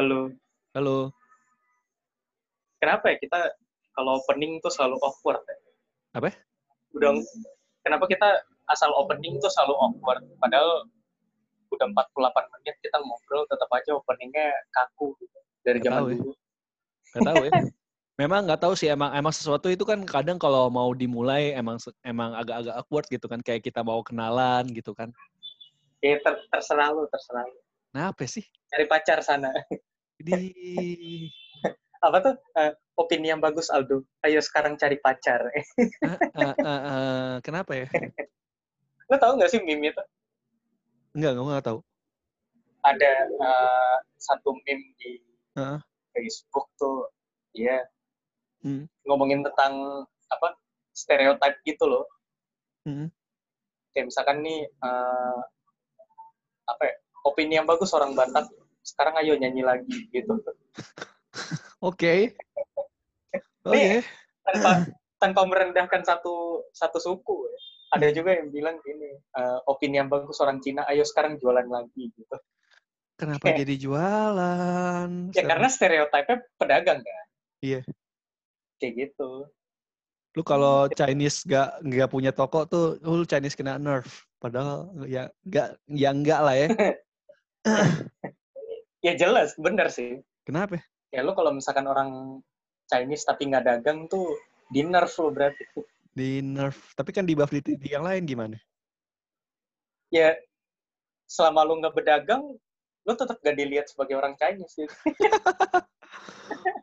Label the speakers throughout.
Speaker 1: Halo.
Speaker 2: Halo.
Speaker 1: Kenapa ya kita kalau opening tuh selalu awkward ya?
Speaker 2: Apa?
Speaker 1: Udah kenapa kita asal opening tuh selalu awkward padahal udah 48 menit kita ngobrol tetap aja openingnya kaku gitu. dari zaman
Speaker 2: tahu ya.
Speaker 1: dulu.
Speaker 2: Gak tahu ya. Memang nggak tahu sih emang emang sesuatu itu kan kadang kalau mau dimulai emang emang agak-agak awkward gitu kan kayak kita mau kenalan gitu kan.
Speaker 1: Ya ter- terserah lu, terserah lu.
Speaker 2: Nah, apa sih?
Speaker 1: Cari pacar sana.
Speaker 2: Di
Speaker 1: Apa tuh? Eh, opini yang bagus Aldo. Ayo sekarang cari pacar.
Speaker 2: Ah, ah, ah, ah, kenapa ya?
Speaker 1: Lo tau gak sih meme itu?
Speaker 2: Enggak, gue nggak tahu.
Speaker 1: Ada eh, satu meme di
Speaker 2: Heeh.
Speaker 1: Facebook tuh, ya
Speaker 2: Hmm.
Speaker 1: ngomongin tentang apa stereotip gitu loh.
Speaker 2: Hmm.
Speaker 1: Kayak misalkan nih eh, apa ya, opini yang bagus orang Batak. Sekarang ayo nyanyi lagi gitu.
Speaker 2: Oke. Oke.
Speaker 1: Nih. Tanpa tanpa merendahkan satu satu suku. ya. Ada juga yang bilang gini, eh, opini yang bagus orang Cina, ayo sekarang jualan lagi gitu.
Speaker 2: Kenapa jadi jualan?
Speaker 1: Ya karena stereotipnya pedagang kan.
Speaker 2: Iya.
Speaker 1: Kayak gitu.
Speaker 2: lu kalau Chinese gak nggak punya toko tuh lu Chinese kena nerf. Padahal ya nggak ya enggak lah ya.
Speaker 1: Ya jelas, bener sih.
Speaker 2: Kenapa?
Speaker 1: Ya lu kalau misalkan orang Chinese tapi nggak dagang tuh di nerf lu berarti.
Speaker 2: Di nerf. Tapi kan di buff di, di yang lain gimana?
Speaker 1: Ya selama lu nggak berdagang, lu tetap gak dilihat sebagai orang Chinese gitu.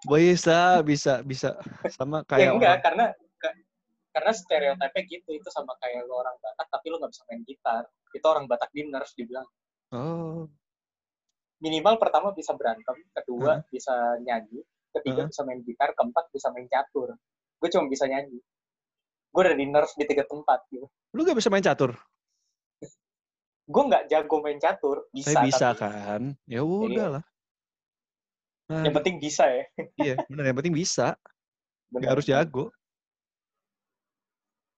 Speaker 2: Bisa, bisa, bisa. Sama
Speaker 1: ya
Speaker 2: kayak
Speaker 1: enggak,
Speaker 2: orang-
Speaker 1: karena ka- karena stereotipnya gitu itu sama kayak lu orang Batak tapi lu nggak bisa main gitar. Itu orang Batak di nerf dibilang.
Speaker 2: Oh,
Speaker 1: Minimal pertama bisa berantem, kedua bisa nyanyi, ketiga
Speaker 2: Heeh.
Speaker 1: bisa main gitar, keempat bisa main catur. Gue cuma bisa nyanyi. Gue udah di nerf di tiga tempat gitu.
Speaker 2: lu gak bisa main catur?
Speaker 1: gue nggak jago main catur bisa,
Speaker 2: Tapi bisa
Speaker 1: tapi
Speaker 2: kan? Ya udah lah. Nah,
Speaker 1: yang penting bisa ya
Speaker 2: iya, benar yang penting bisa.
Speaker 1: Benar.
Speaker 2: Gak harus jago.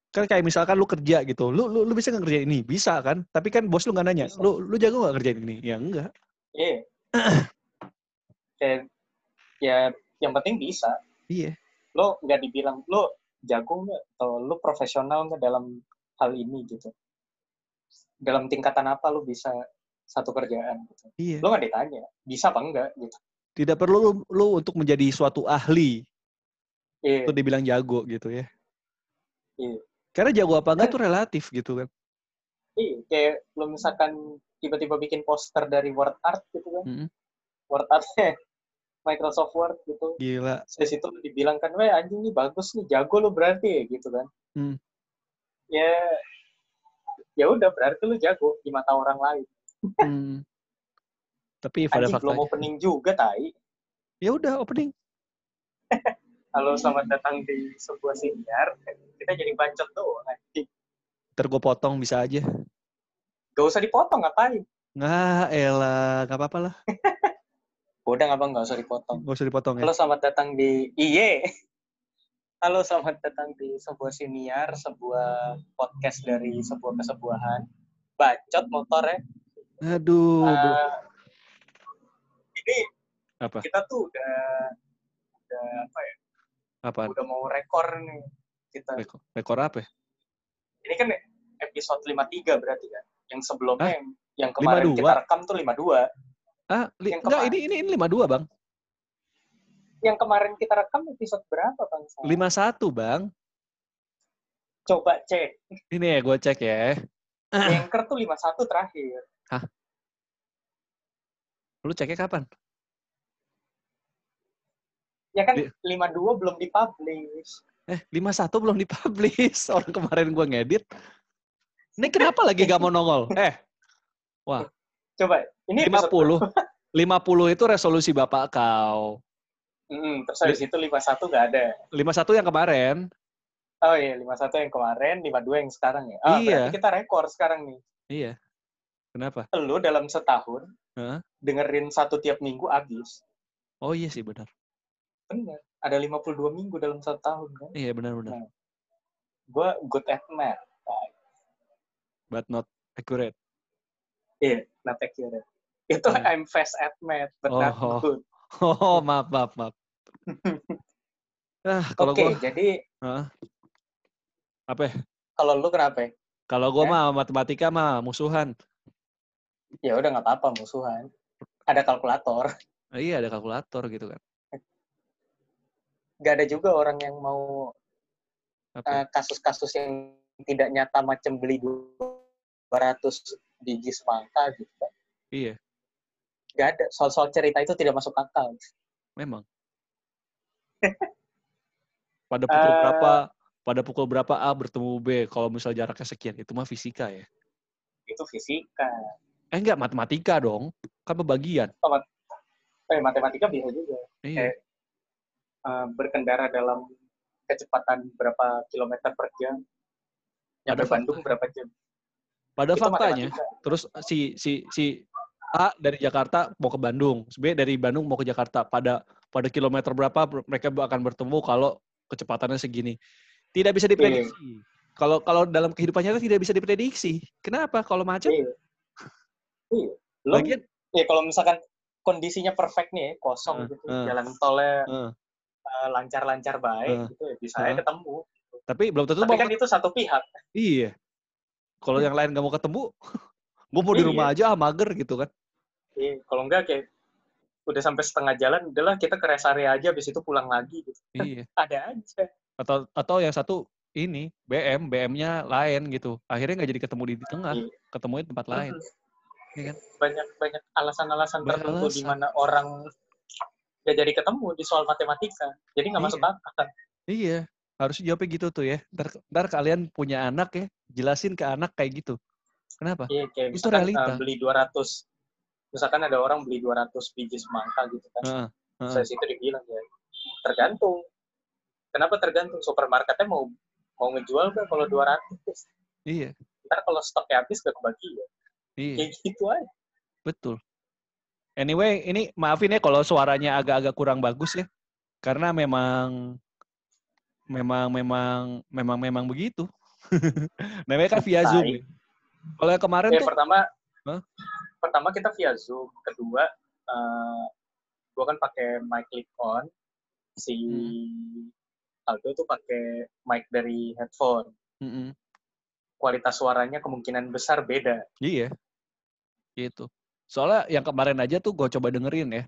Speaker 2: Kan kayak misalkan lu kerja gitu, lu lu, lu bisa nggak kerjain ini? Bisa kan? Tapi kan bos lu nggak nanya,
Speaker 1: Bisa.
Speaker 2: lu lu jago nggak kerjain ini? Ya enggak.
Speaker 1: Iya. Kayak, ya yang penting bisa.
Speaker 2: Iya.
Speaker 1: lo nggak dibilang lo jago nggak? Atau lo profesional nggak dalam hal ini gitu? Dalam tingkatan apa lo bisa satu kerjaan gitu?
Speaker 2: Iya.
Speaker 1: lo nggak ditanya bisa apa enggak gitu?
Speaker 2: Tidak perlu lu, lu untuk menjadi suatu ahli.
Speaker 1: Iya.
Speaker 2: Untuk dibilang jago gitu ya.
Speaker 1: iya.
Speaker 2: Karena jago apa enggak tuh relatif gitu kan.
Speaker 1: Iya kayak lo misalkan tiba-tiba bikin poster dari word art gitu kan
Speaker 2: Mm-mm.
Speaker 1: word artnya Microsoft Word gitu
Speaker 2: Gila.
Speaker 1: dari situ dibilang kan, weh anjing nih bagus nih, jago lu berarti ya gitu kan.
Speaker 2: Hmm.
Speaker 1: Ya, ya udah berarti lu jago di mata orang lain.
Speaker 2: Hmm. Tapi pada
Speaker 1: Anjing belum opening juga tai.
Speaker 2: Ya udah opening.
Speaker 1: Halo selamat datang di sebuah siniar. Kita jadi bacot doang anjing.
Speaker 2: Ntar gue potong bisa aja.
Speaker 1: Gak usah dipotong ngapain?
Speaker 2: Nggak, elah. Nggak apa-apa lah.
Speaker 1: Udah nggak bang, gak usah dipotong.
Speaker 2: Nggak usah dipotong ya.
Speaker 1: Halo selamat datang di Iye. Halo selamat datang di sebuah siniar, sebuah podcast dari sebuah kesebuahan. Bacot motor ya.
Speaker 2: Aduh.
Speaker 1: Eh, ini
Speaker 2: Apa?
Speaker 1: kita tuh udah udah apa ya
Speaker 2: Apa?
Speaker 1: udah mau rekor nih kita
Speaker 2: Rekor, rekor apa ya?
Speaker 1: ini kan episode 53 berarti kan yang sebelumnya
Speaker 2: Hah?
Speaker 1: yang, yang kemarin
Speaker 2: 52?
Speaker 1: kita rekam tuh 52
Speaker 2: Ah, li-
Speaker 1: Yang
Speaker 2: enggak, ini, ini, ini 52, Bang.
Speaker 1: yang kemarin kita rekam episode berapa bang Sal?
Speaker 2: 51, Bang.
Speaker 1: coba cek
Speaker 2: Ini ya, gue cek ya.
Speaker 1: anchor tuh 51 terakhir
Speaker 2: Lu ceknya kapan?
Speaker 1: ya kan
Speaker 2: Di-
Speaker 1: 52 belum dipublish
Speaker 2: Eh, 51 belum dipublish. Orang kemarin gue ngedit. Ini kenapa lagi gak mau nongol? Eh,
Speaker 1: coba ini episode
Speaker 2: 50. 50 itu resolusi bapak kau.
Speaker 1: Mm, terus habis itu 51 nggak ada
Speaker 2: 51 yang kemarin.
Speaker 1: oh iya 51 yang kemarin 52 yang sekarang ya ah,
Speaker 2: Iya.
Speaker 1: berarti kita rekor sekarang nih
Speaker 2: Iya. Kenapa?
Speaker 1: lu dalam setahun
Speaker 2: Hah?
Speaker 1: dengerin satu tiap minggu habis
Speaker 2: Oh iya sih, benar.
Speaker 1: bener ada 52 minggu dalam satu tahun kan
Speaker 2: Iya, benar-benar.
Speaker 1: gue good at math
Speaker 2: But not accurate.
Speaker 1: iya not accurate Itu
Speaker 2: Hmm.
Speaker 1: I'm fast at math, but not
Speaker 2: Oh.
Speaker 1: good.
Speaker 2: Oh, maaf, maaf, maaf. Ah, kalau
Speaker 1: Oke,
Speaker 2: gua
Speaker 1: jadi
Speaker 2: Hah? apa? ya?
Speaker 1: kalau lu kenapa? ya?
Speaker 2: Kalau gua
Speaker 1: Eh?
Speaker 2: mah matematika mah musuhan.
Speaker 1: Ya udah nggak apa-apa musuhan. Ada kalkulator.
Speaker 2: Ah, iya, ada kalkulator gitu kan.
Speaker 1: Gak ada juga orang yang mau eh, kasus-kasus yang tidak nyata macam beli 200 biji semangka gitu kan.
Speaker 2: Iya,
Speaker 1: Gak ada. Soal-soal cerita itu tidak masuk akal.
Speaker 2: memang. Pada pukul
Speaker 1: Eh.
Speaker 2: berapa pada pukul berapa A bertemu B kalau misal jaraknya sekian itu mah fisika ya.
Speaker 1: Itu fisika.
Speaker 2: Eh enggak matematika dong. Kan pembagian.
Speaker 1: Eh, matematika bisa juga.
Speaker 2: Iya.
Speaker 1: Eh, berkendara dalam kecepatan berapa kilometer per jam. Nyampe. Bandung berapa jam.
Speaker 2: Pada
Speaker 1: Itu
Speaker 2: faktanya,
Speaker 1: matematika.
Speaker 2: terus si si si A dari Jakarta mau ke Bandung, B dari Bandung mau ke Jakarta. Pada pada kilometer berapa ber- mereka akan bertemu kalau kecepatannya segini. Tidak bisa diprediksi. Kalau kalau dalam kehidupan nyata tidak bisa diprediksi. Kenapa? Kalau macet,
Speaker 1: Iya.
Speaker 2: Bagian
Speaker 1: ya kalau misalkan kondisinya perfect nih, kosong
Speaker 2: Eh,
Speaker 1: gitu,
Speaker 2: eh.
Speaker 1: jalan tolnya
Speaker 2: eh,
Speaker 1: lancar-lancar baik
Speaker 2: Eh.
Speaker 1: gitu ya, bisa aja ketemu.
Speaker 2: tapi belum tentu
Speaker 1: Tapi kan itu satu pihak.
Speaker 2: Iya. Kalau yang lain nggak mau ketemu, gue mau di
Speaker 1: Iya.
Speaker 2: rumah aja ah mager gitu kan.
Speaker 1: Iya, kalau enggak kayak udah sampai setengah jalan, udahlah kita ke rest area aja, habis itu pulang lagi gitu.
Speaker 2: Iya.
Speaker 1: Ada aja.
Speaker 2: Atau atau yang satu ini BM, BM-nya lain gitu. Akhirnya nggak jadi ketemu di, di tengah,
Speaker 1: Iya.
Speaker 2: ketemunya di tempat lain. Iya kan?
Speaker 1: Banyak banyak alasan-alasan tertentu di mana orang gak jadi ketemu di soal matematika. Jadi nggak masuk
Speaker 2: Iya.
Speaker 1: akal.
Speaker 2: Iya. Harusnya jawabnya gitu tuh ya. Ntar, ntar kalian punya anak ya, jelasin ke anak kayak gitu. Kenapa?
Speaker 1: Iya, kayak
Speaker 2: Itu realita.
Speaker 1: eh, beli 200 misalkan ada orang beli 200 biji semangka gitu kan.
Speaker 2: Heeh, heeh.
Speaker 1: Saya situ dibilang ya, tergantung. Kenapa tergantung? Supermarketnya mau mau ngejual gak kalau 200?
Speaker 2: Iya,
Speaker 1: Ntar kalau stoknya habis gak kebagi ya.
Speaker 2: iya.
Speaker 1: Kayak gitu aja.
Speaker 2: Betul. Anyway, ini maafin ya kalau suaranya agak-agak kurang bagus ya. Karena memang memang memang memang memang begitu. Namanya kan via Zoom. Ya. Kalau yang kemarin
Speaker 1: Ya,
Speaker 2: tuh
Speaker 1: pertama
Speaker 2: Hah?
Speaker 1: pertama kita via Zoom, kedua eh gua kan pakai mic click on, si
Speaker 2: Hmm.
Speaker 1: Aldo tuh pakai mic dari headphone.
Speaker 2: Mm-mm.
Speaker 1: Kualitas suaranya kemungkinan besar beda.
Speaker 2: Iya. Gitu. Soalnya yang kemarin aja tuh gue coba dengerin ya.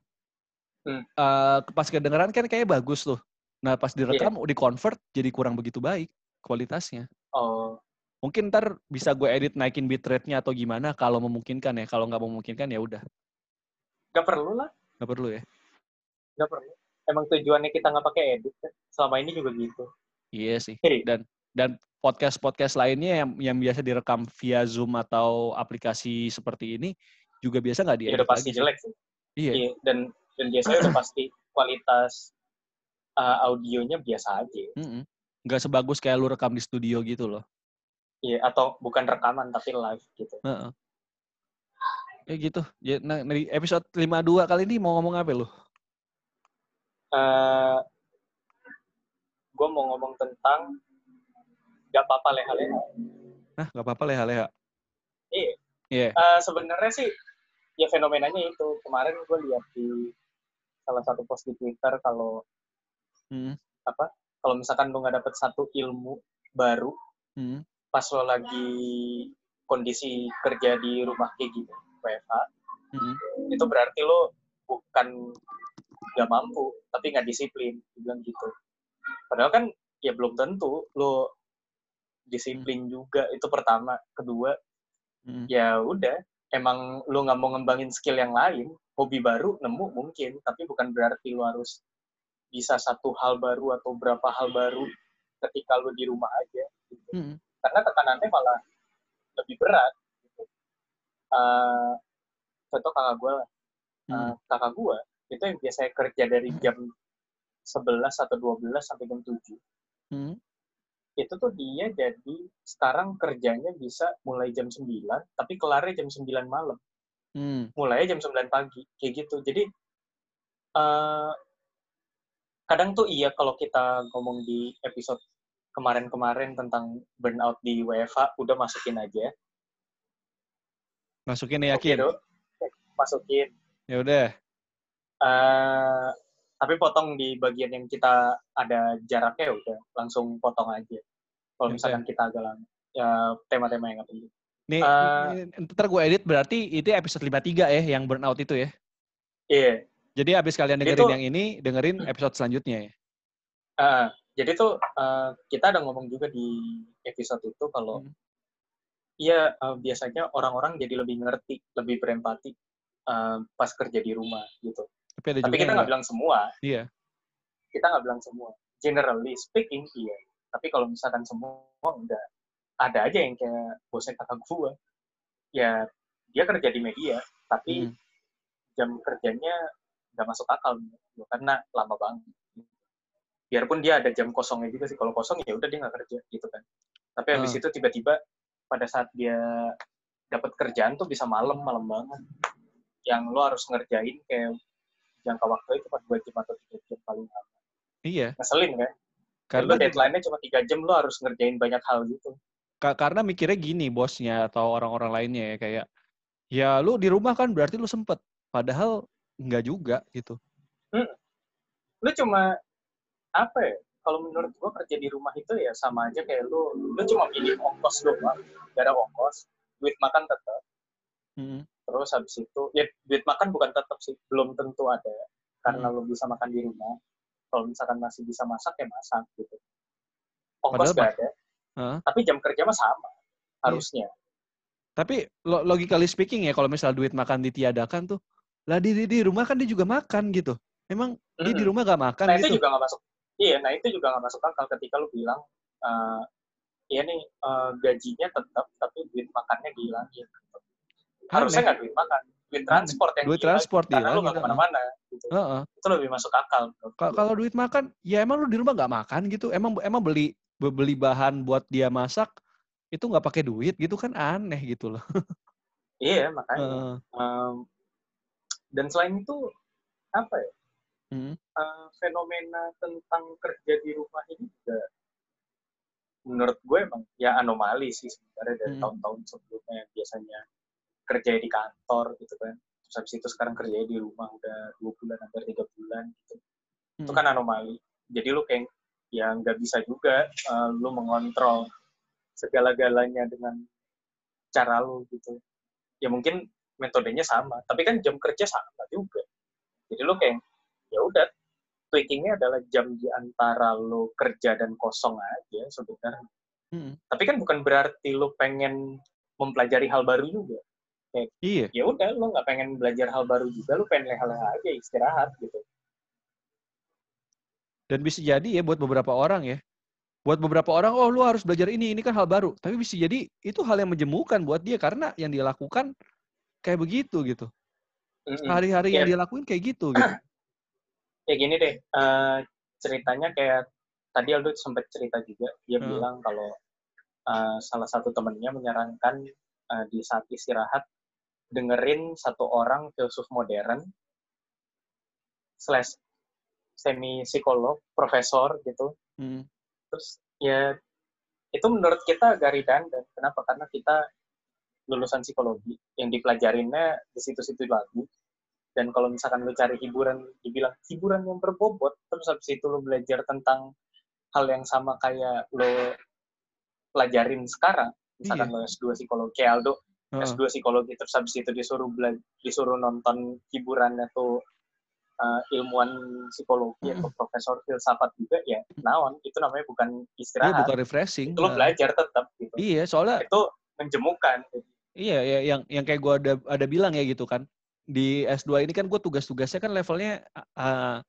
Speaker 1: Hmm.
Speaker 2: Eh, pas kedengeran kan kayaknya bagus tuh. Nah pas
Speaker 1: Iya.
Speaker 2: direkam, di convert jadi kurang begitu baik kualitasnya.
Speaker 1: Oh,
Speaker 2: Mungkin ntar bisa gue edit naikin bitrate-nya atau gimana kalau memungkinkan ya. Kalau nggak memungkinkan ya udah,
Speaker 1: nggak perlu lah,
Speaker 2: nggak perlu ya.
Speaker 1: nggak perlu. Emang tujuannya kita nggak pakai edit kan? Selama ini juga gitu.
Speaker 2: Iya sih.
Speaker 1: Hei.
Speaker 2: Dan dan podcast podcast lainnya yang yang biasa direkam via Zoom atau aplikasi seperti ini juga biasa nggak
Speaker 1: Ya
Speaker 2: diedit
Speaker 1: udah pasti
Speaker 2: lagi
Speaker 1: jelek sih.
Speaker 2: Iya.
Speaker 1: Iya, dan dan biasanya udah pasti kualitas uh, audionya biasa aja.
Speaker 2: Mm-mm. Nggak sebagus kayak lu rekam di studio gitu loh.
Speaker 1: Iya, atau bukan rekaman tapi live gitu.
Speaker 2: Heeh. Ya gitu. Ya, nah, di episode 52 kali ini mau ngomong apa lu?
Speaker 1: Uh, gue mau ngomong tentang gak apa-apa leha-leha.
Speaker 2: Nah, nggak apa-apa leha-leha.
Speaker 1: Iya.
Speaker 2: Iya.
Speaker 1: Uh, Sebenarnya sih ya fenomenanya itu kemarin gue lihat di salah satu post di Twitter kalau
Speaker 2: Mm,
Speaker 1: apa? Kalau misalkan lu nggak dapet satu ilmu baru
Speaker 2: mm,
Speaker 1: pas lo lagi kondisi kerja di rumah kayak gitu WFH
Speaker 2: mm,
Speaker 1: itu berarti lo bukan nggak mampu tapi nggak disiplin bilang gitu. Padahal kan ya belum tentu lo disiplin juga itu pertama. Kedua
Speaker 2: mm.
Speaker 1: ya udah emang lo nggak mau ngembangin skill yang lain hobi baru nemu mungkin tapi bukan berarti lo harus bisa satu hal baru atau berapa hal baru ketika lo di rumah aja gitu.
Speaker 2: Mm,
Speaker 1: karena tekanannya malah lebih berat gitu. Eh, contoh kakak gue
Speaker 2: mm.
Speaker 1: Uh, kakak gua itu yang biasanya kerja dari jam 11 atau 12 sampai jam 7
Speaker 2: Mm.
Speaker 1: itu tuh dia jadi sekarang kerjanya bisa mulai jam 9 tapi kelarnya jam 9 malam
Speaker 2: Mm.
Speaker 1: mulai jam 9 pagi kayak gitu jadi uh, kadang tuh iya kalau kita ngomong di episode kemarin-kemarin tentang burnout di WFH udah masukin aja
Speaker 2: Masukin ya, yakin.
Speaker 1: Oke, masukin.
Speaker 2: Ya udah.
Speaker 1: Uh, tapi potong di bagian yang kita ada jaraknya ya udah langsung potong aja. Kalau
Speaker 2: Ya
Speaker 1: misalkan kita agak lama. Ya tema-tema yang nggak penting.
Speaker 2: Nih, ini ntar gue edit berarti itu episode 53 ya yang burnout itu ya.
Speaker 1: Iya.
Speaker 2: Jadi abis kalian dengerin
Speaker 1: tuh-
Speaker 2: yang ini, dengerin episode selanjutnya ya.
Speaker 1: Uh, jadi tuh uh, kita ada ngomong juga di episode itu kalau
Speaker 2: Hmm.
Speaker 1: iya uh, biasanya orang-orang jadi lebih ngerti, lebih berempati uh, pas kerja di rumah gitu.
Speaker 2: Tapi ada
Speaker 1: Tapi
Speaker 2: juga
Speaker 1: kita nggak bilang semua,
Speaker 2: Iya.
Speaker 1: kita nggak bilang semua. Generally speaking iya. Tapi kalau misalkan semua enggak. Ada aja yang kayak bosnya kakak gua. Ya dia kerja di media, tapi
Speaker 2: Hmm.
Speaker 1: jam kerjanya nggak masuk akal gitu, karena lama banget. Biarpun dia ada jam kosongnya juga sih. Kalau kosong ya udah dia nggak kerja gitu kan. Tapi habis
Speaker 2: Ah.
Speaker 1: itu tiba-tiba pada saat dia dapat kerjaan tuh bisa malam malam banget. Yang lo harus ngerjain kayak jangka waktu itu cuma dua jam atau tiga jam paling lama.
Speaker 2: Iya.
Speaker 1: Ngeselin kan?
Speaker 2: Karena
Speaker 1: lo deadline-nya cuma tiga jam, lo harus ngerjain banyak hal gitu.
Speaker 2: Ka- karena mikirnya gini bosnya atau orang-orang lainnya ya kayak ya lu di rumah kan berarti lu sempet padahal enggak juga gitu
Speaker 1: Lo cuma apa ya? Kalau menurut gua kerja di rumah itu ya sama aja kayak lo, lo cuma pilih ongkos doang, gak ada ongkos, duit makan tetap.
Speaker 2: Mm.
Speaker 1: Terus habis itu, ya duit makan bukan tetap sih, belum tentu ada. Karena
Speaker 2: Hmm.
Speaker 1: lo bisa makan di rumah. Kalau misalkan masih bisa masak, ya masak gitu. Ongkos
Speaker 2: Padahal
Speaker 1: gak ada.
Speaker 2: Hah?
Speaker 1: Tapi jam kerja mah sama, harusnya.
Speaker 2: tapi lo- logically speaking ya kalau misal duit makan ditiadakan tuh lah di, di, di rumah kan dia juga makan gitu emang dia di rumah gak makan
Speaker 1: Nah itu
Speaker 2: gitu
Speaker 1: juga nggak masuk. Iya, nah itu juga nggak masuk akal ketika lo bilang, eh ya nih eh, gajinya tetap, tapi duit makannya dihilangin. Harusnya
Speaker 2: Aneh.
Speaker 1: nggak duit makan, duit transport yang
Speaker 2: duit
Speaker 1: dihilangin,
Speaker 2: transport
Speaker 1: karena lo
Speaker 2: dihilangin,
Speaker 1: nggak
Speaker 2: heeh.
Speaker 1: ke mana-mana. Gitu.
Speaker 2: Heeh.
Speaker 1: Itu lebih masuk akal.
Speaker 2: kalau duit makan ya emang lu di rumah gak makan gitu emang emang beli be- beli bahan buat dia masak itu nggak pakai duit gitu kan aneh gitu loh
Speaker 1: Iya, makanya.
Speaker 2: Heeh.
Speaker 1: Em, dan selain itu, apa ya,
Speaker 2: Hmm.
Speaker 1: eh, fenomena tentang kerja di rumah ini juga menurut gue emang ya anomali sih sebenarnya dari
Speaker 2: Hmm.
Speaker 1: tahun-tahun sebelumnya yang biasanya kerja di kantor gitu kan terus habis itu sekarang kerja di rumah udah dua bulan hampir tiga bulan gitu itu
Speaker 2: Hmm.
Speaker 1: kan anomali jadi lu kayak ya nggak bisa juga eh, lu mengontrol segala-galanya dengan cara lu gitu ya mungkin metodenya sama tapi kan jam kerja sama juga. Jadi lu kayak ya udah tweakingnya adalah jam di antara lo kerja dan kosong aja sebenarnya.
Speaker 2: Hmm.
Speaker 1: tapi kan bukan berarti lo pengen mempelajari hal baru juga.
Speaker 2: Iya.
Speaker 1: ya udah lo nggak pengen belajar hal baru juga lo pengen leha-leha aja istirahat gitu.
Speaker 2: Dan bisa jadi ya buat beberapa orang ya. Buat beberapa orang oh lu harus belajar ini ini kan hal baru. Tapi bisa jadi itu hal yang menjemukan buat dia karena yang dia lakukan kayak begitu gitu hari-hari yang
Speaker 1: Iya.
Speaker 2: dia lakuin kayak gitu gitu
Speaker 1: kayak gini deh eh, ceritanya kayak tadi Aldo sempat cerita juga dia
Speaker 2: Hmm.
Speaker 1: bilang kalau eh, salah satu temennya menyarankan eh, di saat istirahat dengerin satu orang filsuf modern slash semi psikolog profesor gitu
Speaker 2: Hmm.
Speaker 1: terus ya itu menurut kita agak redundant kenapa karena kita lulusan psikologi yang dipelajarinnya di situ-situ lagi. Dan kalau misalkan lu cari hiburan dibilang hiburan yang berbobot terus habis itu lu belajar tentang hal yang sama kayak lo pelajarin sekarang. Misalkan lo S2 psikologi kayak Aldo
Speaker 2: Heeh.
Speaker 1: S2 psikologi terus habis itu disuruh bela- disuruh nonton hiburannya tuh uh, ilmuwan psikologi atau profesor filsafat juga ya naon. Itu namanya bukan
Speaker 2: Iya,
Speaker 1: istirahat.
Speaker 2: bukan refreshing
Speaker 1: itu lo belajar tetap gitu.
Speaker 2: Iya soalnya
Speaker 1: itu menjemukan
Speaker 2: Iya, ya, yang yang kayak gue ada ada bilang ya gitu kan. Di S2 ini kan gue tugas-tugasnya kan levelnya uh,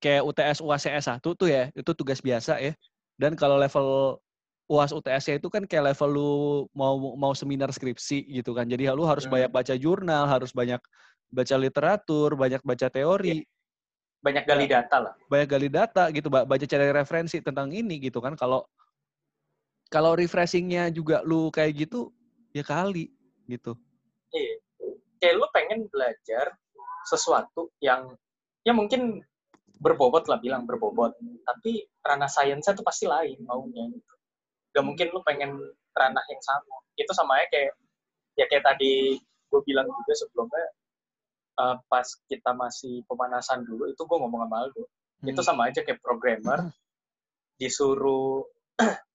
Speaker 2: kayak UTS UAS CS 1 tuh ya, itu tugas biasa ya. Dan kalau level UAS UTS itu kan kayak level lu mau mau seminar skripsi gitu kan. Jadi lu harus
Speaker 1: Hmm.
Speaker 2: banyak baca jurnal, harus banyak baca literatur, banyak baca teori,
Speaker 1: banyak gali data lah
Speaker 2: banyak gali data gitu, ba- baca cari referensi tentang ini gitu kan. Kalau kalau refreshingnya juga lu kayak gitu, ya kali gitu.
Speaker 1: Iya. Kayak lu pengen belajar sesuatu yang ya mungkin berbobot lah bilang berbobot, tapi ranah sainsnya tuh pasti lain maunya. Gitu. Gak mungkin lu pengen ranah yang sama. Itu sama aja kayak ya kayak tadi gue bilang juga sebelumnya uh, pas kita masih pemanasan dulu itu gue ngomong sama Aldo hmm. itu sama aja kayak programmer hmm. disuruh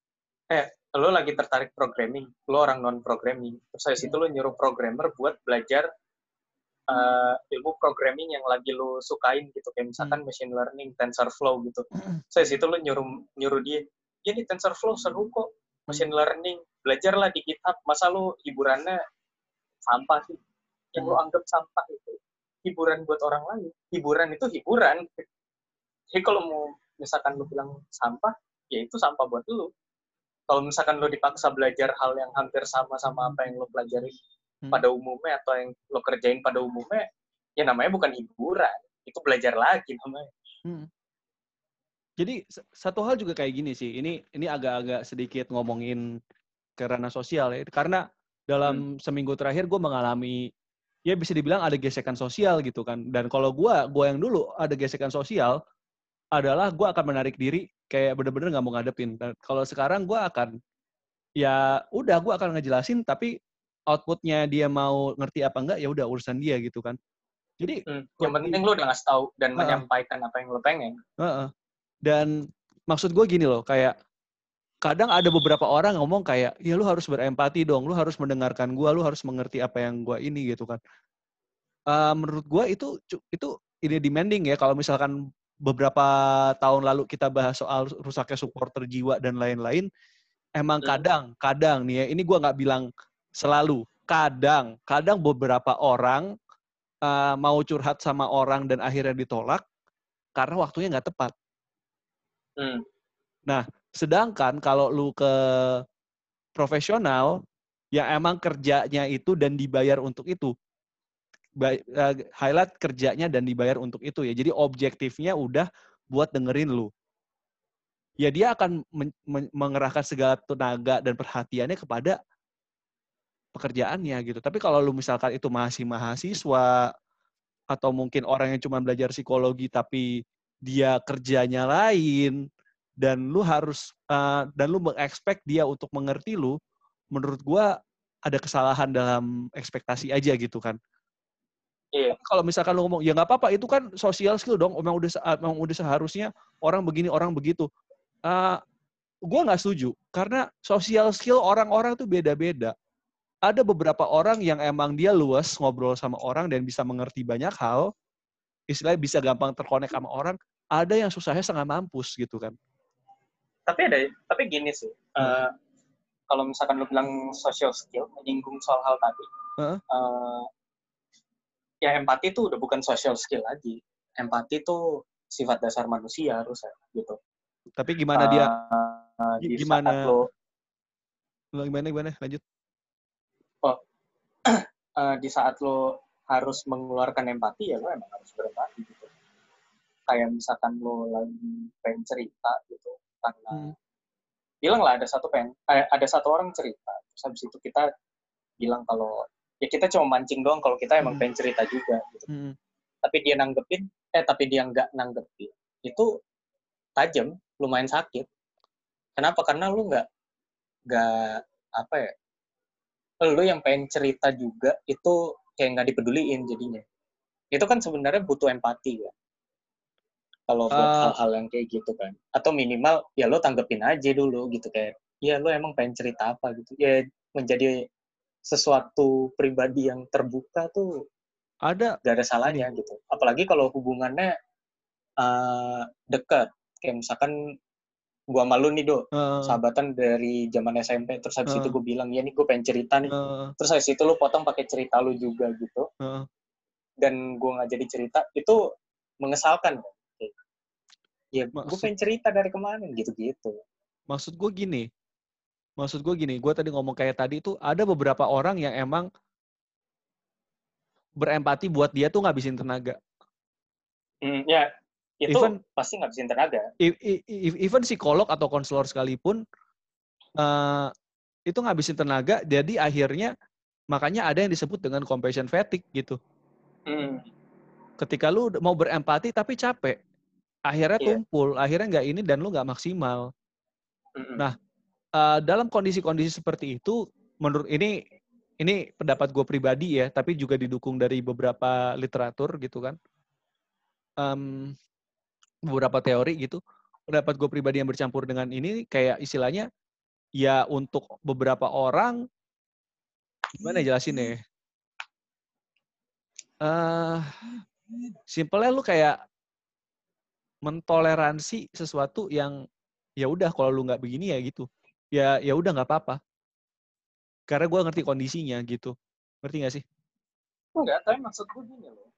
Speaker 1: eh lo lagi tertarik programming lo orang non programming terus dari situ lo nyuruh programmer buat belajar uh, ilmu programming yang lagi lo sukain gitu. Kayak misalkan hmm. machine learning TensorFlow gitu. Saya situ lo nyuruh nyuruh dia ya nih TensorFlow seru kok machine learning. Belajarlah di GitHub. Masa lo hiburannya sampah sih? Yang lo anggap sampah itu hiburan buat orang lain. Hiburan itu hiburan. Jadi kalau mau misalkan lo bilang sampah ya itu sampah buat lo kalau misalkan lo dipaksa belajar hal yang hampir sama sama apa yang lo pelajari hmm. pada umumnya atau yang lo kerjain pada umumnya ya namanya bukan hiburan itu belajar lagi namanya hmm.
Speaker 2: jadi satu hal juga kayak gini sih ini ini agak-agak sedikit ngomongin karena sosial ya karena dalam hmm. seminggu terakhir gue mengalami ya bisa dibilang ada gesekan sosial gitu kan. Dan kalau gue, gue yang dulu ada gesekan sosial adalah gue akan menarik diri kayak bener-bener nggak mau ngadepin. Kalau sekarang gue akan ya udah gue akan ngejelasin tapi outputnya dia mau ngerti apa enggak ya udah urusan dia gitu kan. Jadi
Speaker 1: hmm, yang penting lo udah ngasih tahu dan uh, menyampaikan apa yang lo pengen. Uh, uh.
Speaker 2: Dan maksud gue gini loh kayak kadang ada beberapa orang ngomong kayak ya lu harus berempati dong lu harus mendengarkan gua lu harus mengerti apa yang gua ini gitu kan uh, menurut gua itu itu ini demanding ya kalau misalkan beberapa tahun lalu kita bahas soal rusaknya supporter jiwa dan lain-lain emang kadang kadang nih ya ini gua nggak bilang selalu kadang kadang beberapa orang uh, mau curhat sama orang dan akhirnya ditolak karena waktunya nggak tepat. Hmm. Nah, Sedangkan kalau lu ke profesional yang emang kerjanya itu dan dibayar untuk itu, highlight kerjanya dan dibayar untuk itu ya. Jadi objektifnya udah buat dengerin lu. Ya dia akan men men mengerahkan segala tenaga dan perhatiannya kepada pekerjaannya gitu. Tapi kalau lu misalkan itu masih mahasiswa atau mungkin orang yang cuma belajar psikologi tapi dia kerjanya lain, dan lu harus uh, dan lu mengekspek dia untuk mengerti lu, menurut gua ada kesalahan dalam ekspektasi aja gitu kan. Iya. Kalau misalkan lu ngomong ya nggak apa-apa itu kan social skill dong, memang udah memang udah seharusnya orang begini orang begitu. Uh, gua nggak setuju karena social skill orang-orang tuh beda-beda. Ada beberapa orang yang emang dia luas ngobrol sama orang dan bisa mengerti banyak hal, istilahnya bisa gampang terkonek sama orang. Ada yang susahnya setengah mampus gitu kan
Speaker 1: tapi ada tapi gini sih hmm. uh, kalau misalkan lu bilang social skill menyinggung soal hal tadi hmm. uh, ya empati itu udah bukan social skill lagi. Empati itu sifat dasar manusia harus ya gitu.
Speaker 2: Tapi gimana dia uh, di gimana lo gimana gimana? Lanjut.
Speaker 1: Oh uh, di saat lo harus mengeluarkan empati ya lo emang harus berempati gitu. Kayak misalkan lo lagi pengen cerita gitu. Karena hmm. bilang lah ada satu pen eh, ada satu orang cerita. Terus habis itu kita bilang kalau ya kita cuma mancing doang kalau kita emang hmm. pengen cerita juga gitu. Hmm. tapi dia nanggepin eh tapi dia nggak nanggepin. Itu tajam lumayan sakit. Kenapa? Karena lu nggak nggak apa ya lu yang pengen cerita juga itu kayak nggak dipeduliin jadinya. Itu kan sebenarnya butuh empati ya. Kalau buat ah. hal-hal yang kayak gitu kan. Atau minimal ya lo tanggepin aja dulu gitu kayak ya lo emang pengen cerita apa? gitu. Ya menjadi sesuatu pribadi yang terbuka tuh
Speaker 2: ada.
Speaker 1: gak ada salahnya gitu. Apalagi kalau hubungannya uh, dekat kayak misalkan gua malu nih do. Uh, sahabatan dari zaman SMP terus habis uh, itu gue bilang ya nih gue pengen cerita nih. Uh, terus habis itu lu potong pakai cerita lu juga gitu. Uh, dan gue nggak jadi cerita itu mengesalkan. Ya gue pengen cerita dari kemarin gitu-gitu.
Speaker 2: Maksud gue gini maksud gue gini gue tadi ngomong kayak tadi itu ada beberapa orang yang emang berempati buat dia tuh ngabisin tenaga
Speaker 1: hmm, ya itu even, pasti ngabisin tenaga
Speaker 2: even psikolog atau konselor sekalipun uh, itu ngabisin tenaga jadi akhirnya makanya ada yang disebut dengan compassion fatigue gitu hmm. ketika lu mau berempati tapi capek akhirnya yeah. tumpul, akhirnya nggak ini dan lu nggak maksimal. Mm-hmm. Nah, uh, dalam kondisi-kondisi seperti itu, menurut ini ini pendapat gue pribadi ya, tapi juga didukung dari beberapa literatur gitu kan. Um, beberapa teori gitu. Pendapat gue pribadi yang bercampur dengan ini kayak istilahnya ya untuk beberapa orang gimana jelasin ya? Uh, simpelnya lu kayak mentoleransi sesuatu yang ya udah kalau lu nggak begini ya gitu ya ya udah nggak apa-apa. Karena gue ngerti kondisinya gitu. Ngerti gak sih?
Speaker 1: Enggak tapi maksud gue gini loh.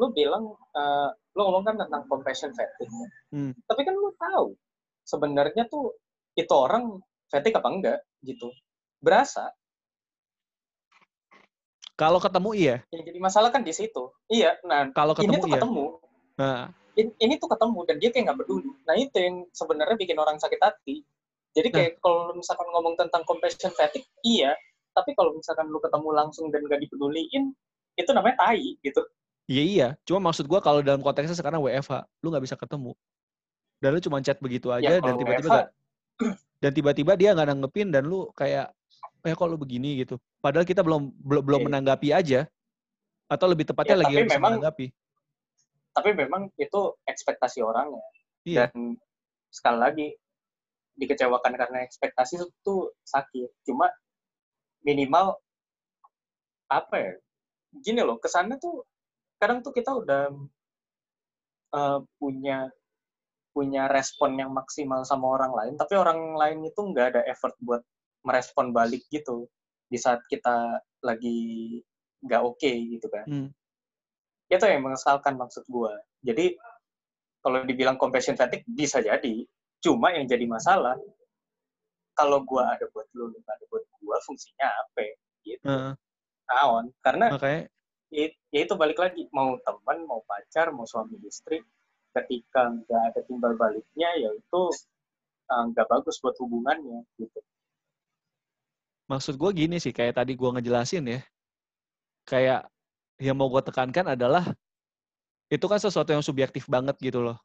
Speaker 1: Lu bilang uh, lu ngomong kan tentang compassion fatigue hmm. tapi kan lu tahu sebenarnya tuh itu orang fatigue apa enggak gitu. Berasa.
Speaker 2: Kalau ketemu iya.
Speaker 1: Yang jadi masalah kan di situ. Iya nah
Speaker 2: kalau ketemu
Speaker 1: ini tuh
Speaker 2: iya.
Speaker 1: ketemu. Nah ini, ini tuh ketemu dan dia kayak nggak peduli. Nah itu yang sebenarnya bikin orang sakit hati. Jadi kayak nah. kalau misalkan ngomong tentang compassion fatigue, iya. Tapi kalau misalkan lu ketemu langsung dan gak dipeduliin, itu namanya tai gitu.
Speaker 2: Iya iya. Cuma maksud gua kalau dalam konteksnya sekarang WFH, lu nggak bisa ketemu. Dan lu cuma chat begitu aja ya, dan tiba-tiba gak, dan tiba-tiba dia nggak nanggepin dan lu kayak eh kok lu begini gitu. Padahal kita belum belum belum iya. menanggapi aja. Atau lebih tepatnya ya, lagi memang, menanggapi
Speaker 1: tapi memang itu ekspektasi orang ya iya. dan sekali lagi dikecewakan karena ekspektasi itu sakit. Cuma minimal apa ya gini loh kesannya tuh kadang tuh kita udah uh, punya punya respon yang maksimal sama orang lain tapi orang lain itu nggak ada effort buat merespon balik gitu di saat kita lagi nggak oke okay, gitu kan. Hmm. Itu yang mengesalkan maksud gue jadi kalau dibilang compassion fatigue bisa jadi cuma yang jadi masalah kalau gue ada buat lu lu ada buat gue fungsinya apa gitu uh. Naon. karena okay. ya, ya itu balik lagi mau teman mau pacar mau suami istri ketika nggak ada timbal baliknya ya itu eh, nggak uh, bagus buat hubungannya gitu
Speaker 2: maksud gue gini sih kayak tadi gue ngejelasin ya kayak yang mau gue tekankan adalah itu kan sesuatu yang subjektif banget gitu loh.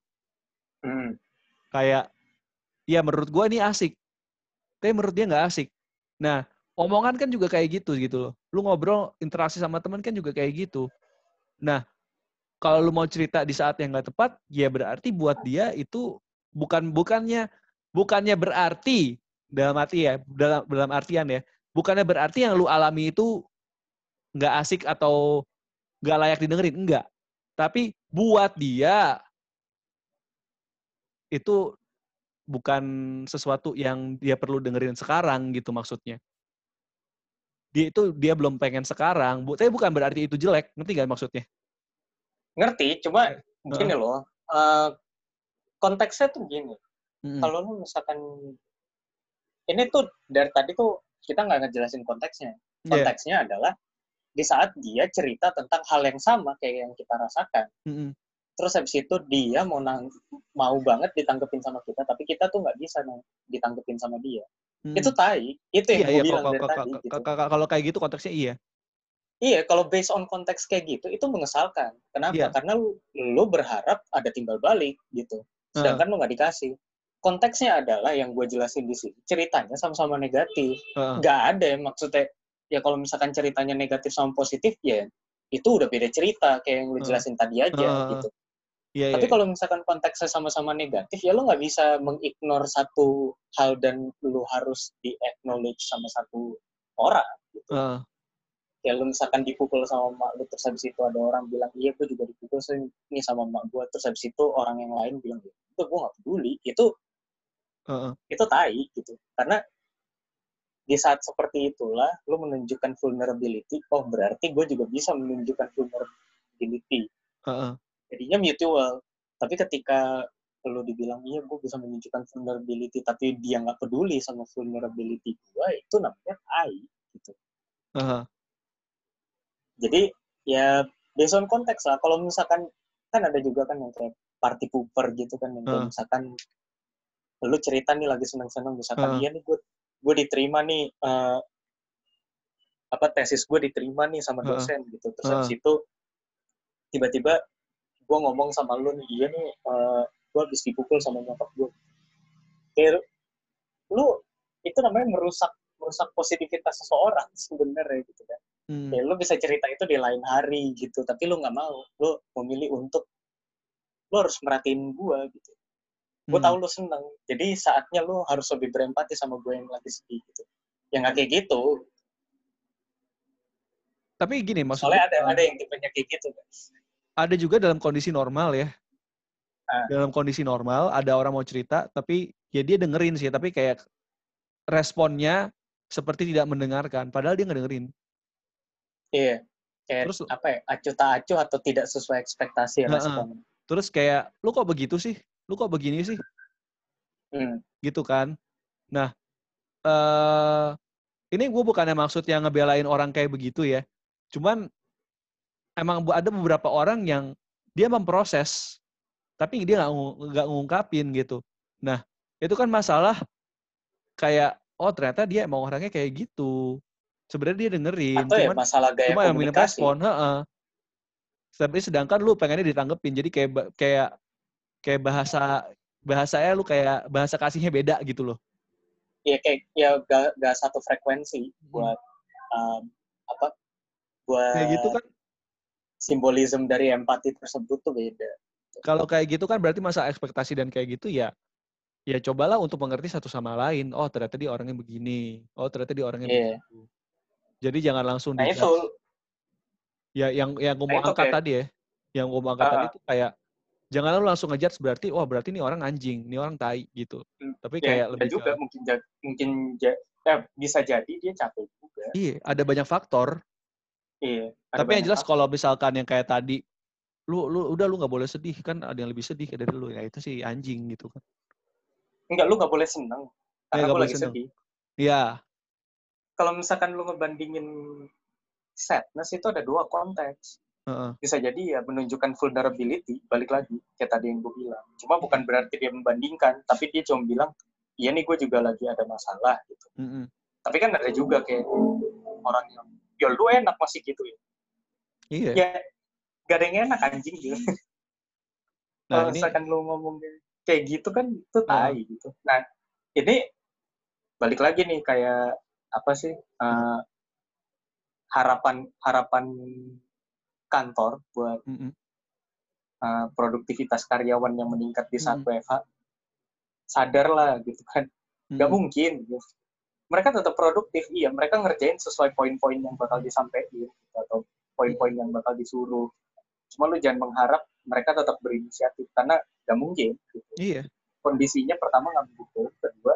Speaker 2: Hmm. Kayak, ya menurut gue ini asik, tapi menurut dia nggak asik. Nah, omongan kan juga kayak gitu gitu loh. Lu ngobrol interaksi sama teman kan juga kayak gitu. Nah, kalau lu mau cerita di saat yang nggak tepat, ya berarti buat dia itu bukan bukannya bukannya berarti dalam arti ya dalam dalam artian ya bukannya berarti yang lu alami itu nggak asik atau nggak layak didengerin enggak tapi buat dia itu bukan sesuatu yang dia perlu dengerin sekarang gitu maksudnya dia itu dia belum pengen sekarang bu tapi bukan berarti itu jelek ngerti gak maksudnya
Speaker 1: ngerti cuma uh. gini loh uh, konteksnya tuh gini hmm. kalau lu misalkan ini tuh dari tadi tuh kita nggak ngejelasin konteksnya iya. konteksnya yeah. adalah di saat dia cerita tentang hal yang sama kayak yang kita rasakan. Mm-hmm. Terus habis itu dia mau nang mau banget ditanggepin sama kita, tapi kita tuh nggak bisa nang ditanggepin sama dia. Mm. Itu tai, itu yang iya, gue iya, bilang dari tadi. Gitu.
Speaker 2: Kalau kayak gitu konteksnya iya.
Speaker 1: Iya, kalau based on konteks kayak gitu, itu mengesalkan. Kenapa? Yeah. Karena lu, lu berharap ada timbal balik gitu. Sedangkan uh. lu nggak dikasih. Konteksnya adalah yang gue jelasin di sini. Ceritanya sama-sama negatif. Uh. Gak ada yang maksudnya ya kalau misalkan ceritanya negatif sama positif ya itu udah beda cerita kayak yang lu hmm. jelasin uh, tadi aja uh, gitu. Iya, Tapi iya. kalau misalkan konteksnya sama-sama negatif ya lu nggak bisa mengignore satu hal dan lu harus di acknowledge sama satu orang gitu. Uh. Ya lu misalkan dipukul sama mak lu terus habis itu ada orang bilang iya gue juga dipukul nih sama mak gue terus habis itu orang yang lain bilang itu gue gak peduli itu uh -uh. itu tai gitu karena di saat seperti itulah lu menunjukkan vulnerability oh berarti gue juga bisa menunjukkan vulnerability uh-uh. Jadinya mutual tapi ketika lu dibilang iya gue bisa menunjukkan vulnerability tapi dia nggak peduli sama vulnerability gue itu namanya AI gitu uh-huh. jadi ya based on konteks lah kalau misalkan kan ada juga kan yang kayak party pooper gitu kan yang uh. misalkan lu cerita nih lagi seneng-seneng misalkan uh. iya nih gue gue diterima nih uh, apa tesis gue diterima nih sama dosen uh, gitu terus uh. habis itu tiba-tiba gue ngomong sama lu nih iya nih uh, gue habis dipukul sama nyokap gue kayak lu itu namanya merusak merusak positivitas seseorang sebenarnya gitu kan.
Speaker 2: Hmm.
Speaker 1: ya lu bisa cerita itu di lain hari gitu tapi lu nggak mau lu memilih untuk lu harus merhatiin gua gitu. Gue
Speaker 2: Hmm.
Speaker 1: tahu lu seneng jadi saatnya lu harus lebih berempati sama gue yang lagi sedih gitu. Ya nggak kayak gitu.
Speaker 2: Tapi gini
Speaker 1: soalnya
Speaker 2: maksudnya
Speaker 1: ada ada yang tipenya kayak gitu kan
Speaker 2: ada juga dalam kondisi normal ya.
Speaker 1: Ah.
Speaker 2: Dalam kondisi normal ada orang mau cerita tapi ya dia dengerin sih tapi kayak responnya seperti tidak mendengarkan padahal dia nggak dengerin.
Speaker 1: iya kayak
Speaker 2: Terus-
Speaker 1: apa ya acuh tak acuh atau tidak sesuai ekspektasi ya responnya
Speaker 2: Terus kayak lu kok begitu sih? Lu kok begini sih?
Speaker 1: hmm.
Speaker 2: Gitu kan. Nah, eh ini gue bukannya maksud yang ngebelain orang kayak begitu ya. Cuman emang ada beberapa orang yang dia memproses tapi dia nggak nggak ngungkapin gitu. Nah, itu kan masalah kayak oh ternyata dia emang orangnya kayak gitu. Sebenarnya dia dengerin,
Speaker 1: atau ya
Speaker 2: cuman
Speaker 1: masalah gaya
Speaker 2: cuma yang respon, heeh. Tapi sedangkan lu pengennya ditanggepin, jadi kayak kayak kayak bahasa bahasanya lu kayak bahasa kasihnya beda gitu loh.
Speaker 1: ya kayak ya gak, gak satu frekuensi
Speaker 2: Hmm.
Speaker 1: buat um, apa buat
Speaker 2: Kayak gitu kan
Speaker 1: simbolisme dari empati tersebut tuh beda
Speaker 2: kalau kayak gitu kan berarti masa ekspektasi dan kayak gitu ya ya cobalah untuk mengerti satu sama lain. Oh, ternyata dia orangnya begini. Oh, ternyata dia orangnya
Speaker 1: Iya.
Speaker 2: begitu. Jadi jangan langsung
Speaker 1: nah itu
Speaker 2: ya yang yang gue
Speaker 1: Nah,
Speaker 2: mau
Speaker 1: itu
Speaker 2: angkat
Speaker 1: kayak-
Speaker 2: tadi ya. Yang gue mau angkat
Speaker 1: Ah,
Speaker 2: tadi
Speaker 1: ah.
Speaker 2: itu kayak jangan lu langsung ngejudge berarti wah berarti ini orang anjing, ini orang tai gitu.
Speaker 1: Hmm,
Speaker 2: Tapi
Speaker 1: ya,
Speaker 2: kayak
Speaker 1: ada
Speaker 2: lebih
Speaker 1: juga
Speaker 2: ke-
Speaker 1: mungkin mungkin eh, bisa jadi dia capek juga
Speaker 2: iya, ada banyak faktor.
Speaker 1: Iya
Speaker 2: Tapi yang jelas kalau misalkan yang kayak tadi, lu lu udah lu nggak boleh sedih kan ada yang lebih sedih dari lu ya itu sih anjing gitu kan.
Speaker 1: enggak lu nggak boleh seneng karena gue
Speaker 2: boleh
Speaker 1: lagi
Speaker 2: seneng.
Speaker 1: sedih
Speaker 2: Iya,
Speaker 1: kalau misalkan lu ngebandingin sadness itu ada dua konteks
Speaker 2: heeh.
Speaker 1: bisa jadi ya menunjukkan vulnerability balik lagi kayak tadi yang gue bilang cuma bukan berarti dia membandingkan tapi dia cuma bilang iya nih gue juga lagi ada masalah gitu
Speaker 2: Mm-mm.
Speaker 1: tapi kan ada juga kayak orang yang ya lu enak masih gitu ya
Speaker 2: Iya.
Speaker 1: ya gak ada yang enak anjing gitu
Speaker 2: Nah,
Speaker 1: kalau
Speaker 2: ini
Speaker 1: misalkan lu ngomong kayak gitu kan itu
Speaker 2: Ah.
Speaker 1: tai gitu nah ini balik lagi nih kayak apa sih eh, harapan harapan kantor buat
Speaker 2: mm-mm.
Speaker 1: eh, produktivitas karyawan yang meningkat di saat
Speaker 2: Hmm.
Speaker 1: WFH sadar lah gitu kan nggak
Speaker 2: Mm-mm.
Speaker 1: mungkin gitu. Mereka tetap produktif iya mereka ngerjain sesuai poin-poin yang bakal disampaikan gitu, atau poin-poin yang bakal disuruh cuma lu jangan mengharap mereka tetap berinisiatif karena nggak mungkin gitu.
Speaker 2: Iya.
Speaker 1: kondisinya pertama nggak mendukung kedua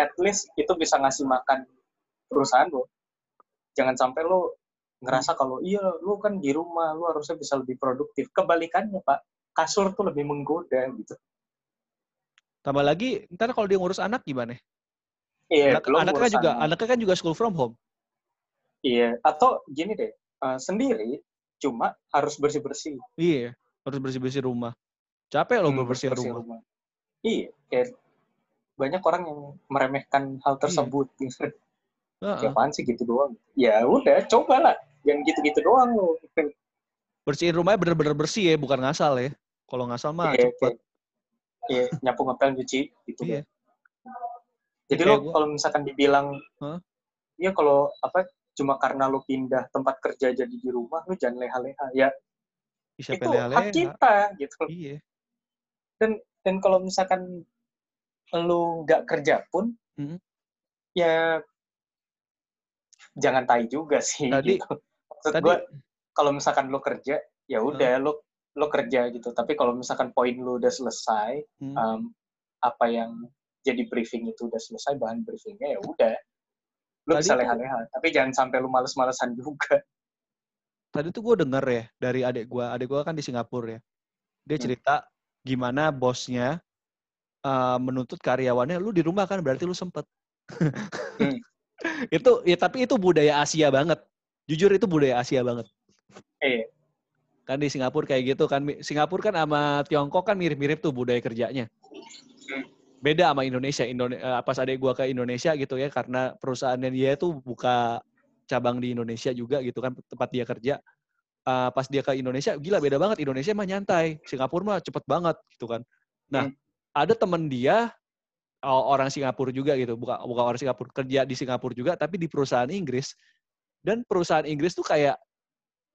Speaker 1: at least itu bisa ngasih makan perusahaan lo jangan sampai lo ngerasa kalau iya lu kan di rumah lu harusnya bisa lebih produktif kebalikannya pak kasur tuh lebih menggoda gitu
Speaker 2: Tambah lagi, ntar kalau dia ngurus anak gimana?
Speaker 1: Iya
Speaker 2: Anak, anaknya kan juga, anaknya kan juga school from home.
Speaker 1: iya atau gini deh eh, sendiri cuma harus bersih bersih
Speaker 2: Iya, harus bersih-bersih rumah. Capek loh bersih rumah.
Speaker 1: iya kayak banyak orang yang meremehkan hal tersebut gitu.
Speaker 2: Heeh.
Speaker 1: Ya apaan sih gitu doang ya udah cobalah yang gitu-gitu doang lo
Speaker 2: Bersihin rumahnya bener-bener bersih ya, bukan ngasal ya. Kalau ngasal mah
Speaker 1: Iya,
Speaker 2: cepet.
Speaker 1: iya nyapu ngepel nyuci gitu
Speaker 2: Iya.
Speaker 1: Jadi lo
Speaker 2: gua-
Speaker 1: kalau misalkan dibilang
Speaker 2: Hah?
Speaker 1: iya kalau apa cuma karena lo pindah tempat kerja jadi di rumah lo jangan leha-leha ya
Speaker 2: Siapa
Speaker 1: itu
Speaker 2: yang
Speaker 1: hak
Speaker 2: leha-leha?
Speaker 1: kita gitu
Speaker 2: Iya.
Speaker 1: dan kalau misalkan lu nggak kerja pun
Speaker 2: Mhm.
Speaker 1: ya jangan tai juga sih
Speaker 2: Tadi-
Speaker 1: gitu. maksud
Speaker 2: Tadi
Speaker 1: gue kalau misalkan lu kerja ya udah lu lu kerja gitu tapi kalau misalkan poin lu udah selesai
Speaker 2: Hmm.
Speaker 1: um, apa yang jadi briefing itu udah selesai bahan briefingnya ya udah lu
Speaker 2: Tadi
Speaker 1: bisa leha-leha tapi jangan sampai lu males-malesan juga
Speaker 2: tadi tuh gue denger ya dari adik gue. Adik gue kan di Singapura ya. Dia
Speaker 1: Hmm.
Speaker 2: cerita gimana bosnya uh, menuntut karyawannya, lu di rumah kan berarti lu sempet.
Speaker 1: Hmm.
Speaker 2: itu ya tapi itu budaya Asia banget. Jujur itu budaya Asia banget.
Speaker 1: eh
Speaker 2: Kan di Singapura kayak gitu kan. Singapura kan sama Tiongkok kan mirip-mirip tuh budaya kerjanya. Beda sama Indonesia. Indone eh, pas adik gua ke Indonesia gitu ya karena perusahaannya dia tuh buka cabang di Indonesia juga gitu kan tempat dia kerja. Eh, pas dia ke Indonesia gila beda banget. Indonesia mah nyantai, Singapura mah cepet banget gitu kan. Nah,
Speaker 1: Hmm.
Speaker 2: ada temen dia orang Singapura juga gitu, bukan bukan orang Singapura kerja di Singapura juga, tapi di perusahaan Inggris. Dan perusahaan Inggris tuh kayak,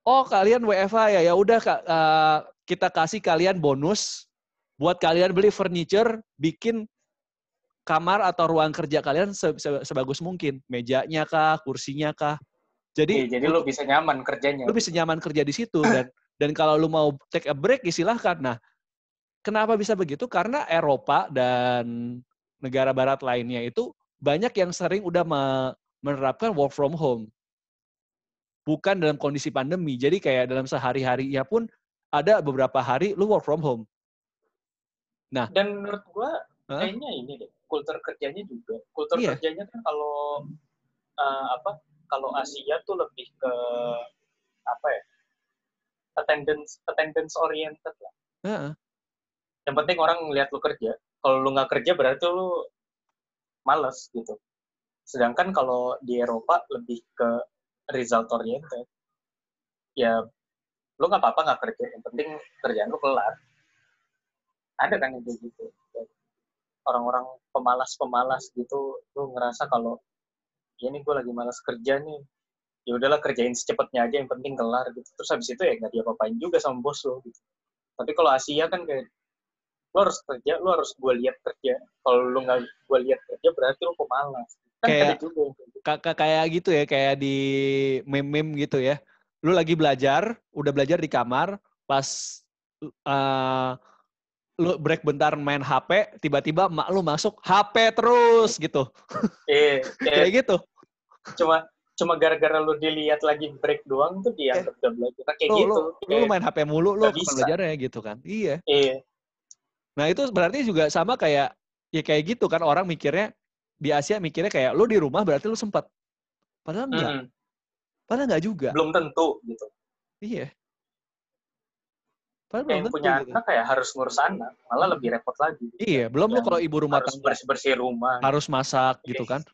Speaker 2: oh kalian WFH ya, ya udah uh, kita kasih kalian bonus buat kalian beli furniture, bikin kamar atau ruang kerja kalian se se sebagus mungkin, mejanya kah, kursinya kah.
Speaker 1: Jadi, Oke, jadi lo bisa nyaman kerjanya.
Speaker 2: Lo bisa nyaman kerja di situ dan dan kalau lo mau take a break, ya silahkan. Nah, kenapa bisa begitu? Karena Eropa dan negara barat lainnya itu banyak yang sering udah menerapkan work from home. Bukan dalam kondisi pandemi. Jadi kayak dalam sehari-harinya pun ada beberapa hari lu work from home.
Speaker 1: Nah, dan menurut gua huh? kayaknya ini deh, kultur kerjanya juga. Kultur iya. kerjanya kan kalau uh, apa? Kalau Asia tuh lebih ke apa ya? attendance attendance oriented lah. Uh -uh. Yang penting orang ngeliat lu kerja kalau lu nggak kerja berarti lu males gitu sedangkan kalau di Eropa lebih ke result oriented ya lu nggak apa-apa nggak kerja yang penting kerjaan lu kelar ada kan yang kayak gitu orang-orang pemalas-pemalas gitu lu ngerasa kalau ya ini gue lagi malas kerja nih. Ya udahlah kerjain secepatnya aja yang penting kelar gitu. Terus habis itu ya nggak dia apain juga sama bos lo gitu. Tapi kalau Asia kan kayak lo harus kerja lo harus gue lihat kerja. Kalau lo nggak gue lihat kerja berarti lo pemalas.
Speaker 2: Kan kayak kakak kayak gitu ya kayak di meme-meme gitu ya. Lu lagi belajar udah belajar di kamar pas uh, lu break bentar main HP tiba-tiba mak lu masuk HP terus gitu
Speaker 1: eh,
Speaker 2: kayak gitu
Speaker 1: cuma cuma gara-gara lu dilihat lagi break doang tuh dia eh, udah belajar kayak lu, gitu
Speaker 2: lu, lu main HP mulu lu belajar ya gitu kan iya
Speaker 1: iya
Speaker 2: Nah itu berarti juga sama kayak ya kayak gitu kan orang mikirnya di Asia mikirnya kayak lo di rumah berarti lo sempat. Padahal enggak. Hmm. Padahal enggak juga.
Speaker 1: Belum tentu gitu.
Speaker 2: Iya.
Speaker 1: Padahal belum tentu, punya gitu. anak kayak harus ngurus anak, malah lebih repot lagi.
Speaker 2: Iya, belum lo kalau ibu rumah
Speaker 1: harus bersih bersih rumah,
Speaker 2: harus masak gitu kan.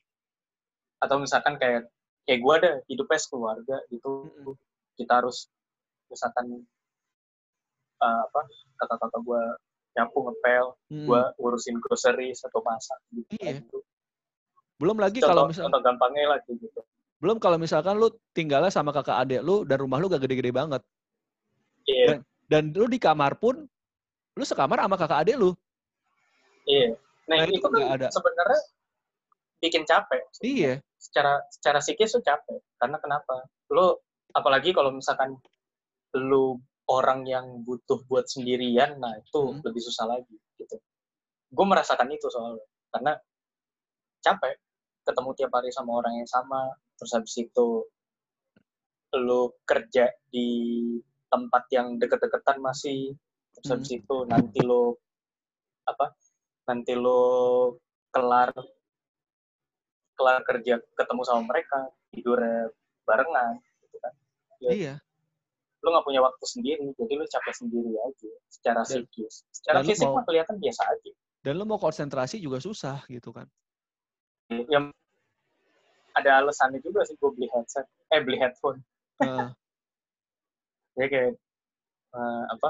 Speaker 1: Atau misalkan kayak kayak gue ada hidupnya sekeluarga gitu, mm -hmm. kita harus misalkan uh, apa kata-kata gue nyapu ngepel hmm. gue ngurusin groceries atau masak gitu
Speaker 2: iya. gitu. belum lagi kalau misalnya
Speaker 1: contoh gampangnya lagi gitu
Speaker 2: belum kalau misalkan lu tinggalnya sama kakak adik lu dan rumah lu gak gede-gede banget
Speaker 1: iya.
Speaker 2: dan, dan lu di kamar pun lu sekamar sama kakak adik lu.
Speaker 1: Iya. Nah, nah itu, itu kan ada. sebenarnya bikin capek.
Speaker 2: Iya.
Speaker 1: Secara secara psikis tuh capek. Karena kenapa? Lu apalagi kalau misalkan lu orang yang butuh buat sendirian, nah itu hmm. lebih susah lagi gitu. Gue merasakan itu soalnya. Karena capek. Ketemu tiap hari sama orang yang sama, terus habis itu lu kerja di tempat yang deket-deketan masih, terus habis hmm. itu nanti lu apa? Nanti lu kelar kelar kerja ketemu sama mereka, tidur barengan gitu kan.
Speaker 2: Ya, iya
Speaker 1: lu nggak punya waktu sendiri jadi lu capek sendiri aja secara dan, psikis secara fisik mah kelihatan biasa aja
Speaker 2: dan lu mau konsentrasi juga susah gitu kan
Speaker 1: yang ada alasannya juga sih gue beli headset eh beli headphone uh. Ya kayak uh, apa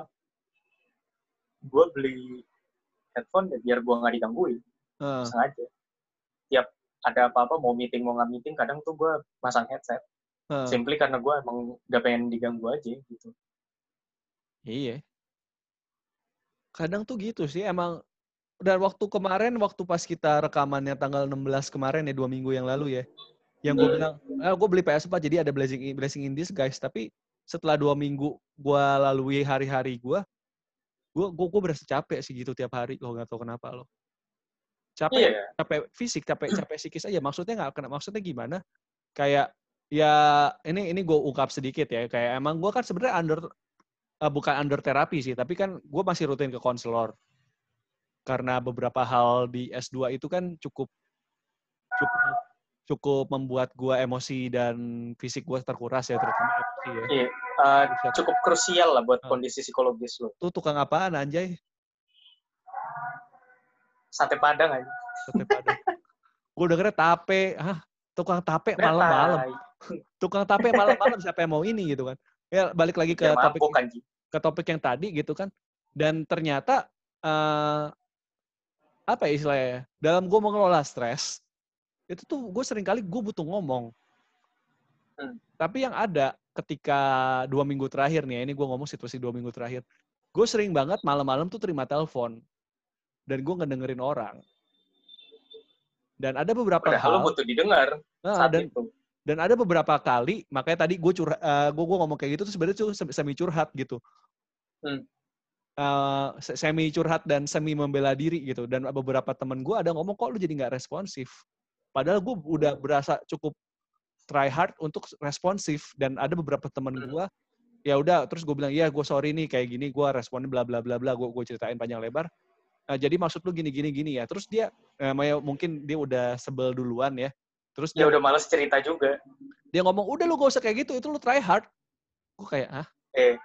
Speaker 1: gue beli headphone ya biar gue nggak digangguin uh. sengaja tiap ada apa-apa mau meeting mau nggak meeting kadang tuh gue pasang headset Uh. Simply karena gue emang gak pengen diganggu aja gitu.
Speaker 2: Iya. Kadang tuh gitu sih emang dan waktu kemarin waktu pas kita rekamannya tanggal 16 kemarin ya dua minggu yang lalu ya yang gue hmm. bilang ah, gue beli PS4 jadi ada blessing blessing in this guys tapi setelah dua minggu gue lalui hari-hari gue gue gue gue berasa capek sih gitu tiap hari lo nggak tahu kenapa lo capek yeah. capek fisik capek capek psikis aja. Maksudnya nggak kena maksudnya gimana? Kayak ya ini ini gue ungkap sedikit ya. Kayak emang gue kan sebenarnya under uh, bukan under terapi sih tapi kan gue masih rutin ke konselor. Karena beberapa hal di S2 itu kan cukup cukup cukup membuat gue emosi dan fisik gue terkuras ya terutama emosi ya.
Speaker 1: Iya, uh, cukup krusial lah buat uh. kondisi psikologis lo.
Speaker 2: Tuh tukang apaan anjay?
Speaker 1: Sate Padang aja.
Speaker 2: Sate Padang. gue dengernya tape, ah tukang tape malam-malam tukang tape malam-malam siapa yang mau ini gitu kan ya balik lagi ke ya, topik kan, ke topik yang tadi gitu kan dan ternyata uh, apa ya istilahnya? Dalam gue mengelola stres, itu tuh gue sering kali gue butuh ngomong.
Speaker 1: Hmm.
Speaker 2: Tapi yang ada ketika dua minggu terakhir nih, ya, ini gue ngomong situasi dua minggu terakhir, gue sering banget malam-malam tuh terima telepon dan gue ngedengerin orang. Dan ada beberapa
Speaker 1: Padahal
Speaker 2: hal.
Speaker 1: butuh didengar
Speaker 2: Nah,
Speaker 1: saat
Speaker 2: dan
Speaker 1: itu.
Speaker 2: dan ada beberapa kali makanya tadi gue curhat eh, gue gue ngomong kayak gitu tuh sebenarnya tuh sem- semi curhat gitu
Speaker 1: Hmm.
Speaker 2: Eh, se- semi curhat dan semi membela diri gitu dan beberapa temen gue ada ngomong kok lu jadi nggak responsif padahal gue udah berasa cukup try hard untuk responsif. Dan ada beberapa temen
Speaker 1: Hmm.
Speaker 2: gue ya udah terus gue bilang iya gue sorry nih kayak gini gue responnya bla bla bla bla gue gue ceritain panjang lebar. Nah, jadi maksud lu gini gini gini ya. Terus dia eh, mungkin dia udah sebel duluan ya. Terus
Speaker 1: Ya
Speaker 2: dia
Speaker 1: udah males cerita juga.
Speaker 2: dia ngomong udah lu gak usah kayak gitu itu lu try hard. Gue kayak ah
Speaker 1: Eh,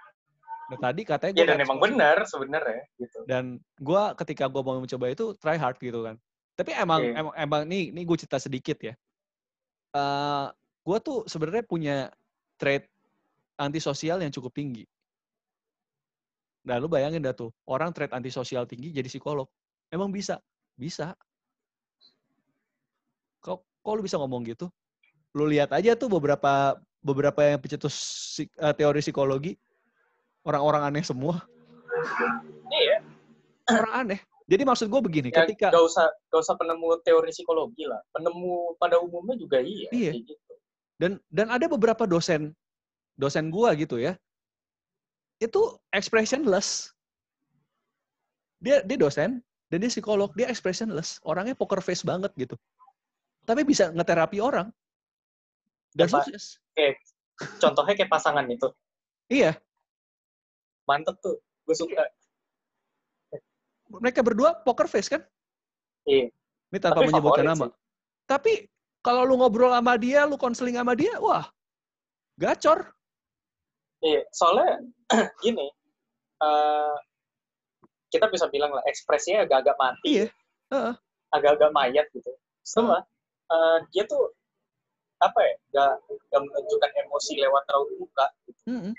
Speaker 2: nah, tadi katanya
Speaker 1: ya
Speaker 2: gue
Speaker 1: dan emang benar sebenarnya gitu.
Speaker 2: dan gue ketika gue mau mencoba itu try hard gitu kan. Tapi emang
Speaker 1: Iya.
Speaker 2: emang, emang nih nih gue cerita sedikit ya. Eh gue tuh sebenarnya punya trait antisosial yang cukup tinggi nah lu bayangin dah tuh orang trait antisosial tinggi jadi psikolog emang bisa bisa kok kok lu bisa ngomong gitu lu lihat aja tuh beberapa beberapa yang pencetus psik- eh, teori psikologi orang-orang aneh semua
Speaker 1: Iya,
Speaker 2: orang aneh jadi maksud gue begini
Speaker 1: ya,
Speaker 2: ketika
Speaker 1: gak usah gak usah penemu teori psikologi lah. Penemu pada umumnya juga iya.
Speaker 2: Iya.
Speaker 1: gitu.
Speaker 2: Dan dan ada beberapa dosen dosen gua gitu ya itu expressionless dia dia dosen dan dia psikolog dia expressionless orangnya poker face banget gitu tapi bisa ngeterapi orang dan
Speaker 1: Pak.
Speaker 2: sukses
Speaker 1: Contohnya kayak pasangan itu.
Speaker 2: iya
Speaker 1: Mantep tuh. Gue suka.
Speaker 2: mereka berdua poker face kan
Speaker 1: Iya.
Speaker 2: ini tanpa
Speaker 1: Tapi
Speaker 2: menyebutkan nama
Speaker 1: sih.
Speaker 2: tapi kalau lu ngobrol sama dia lu konseling sama dia wah gacor
Speaker 1: Iya, soalnya gini, eh, kita bisa bilang lah ekspresinya agak-agak mati,
Speaker 2: iya Heeh.
Speaker 1: agak-agak mayat gitu. Setelah eh, dia tuh apa ya, gak, gak menunjukkan emosi lewat raut muka.
Speaker 2: Mm-mm.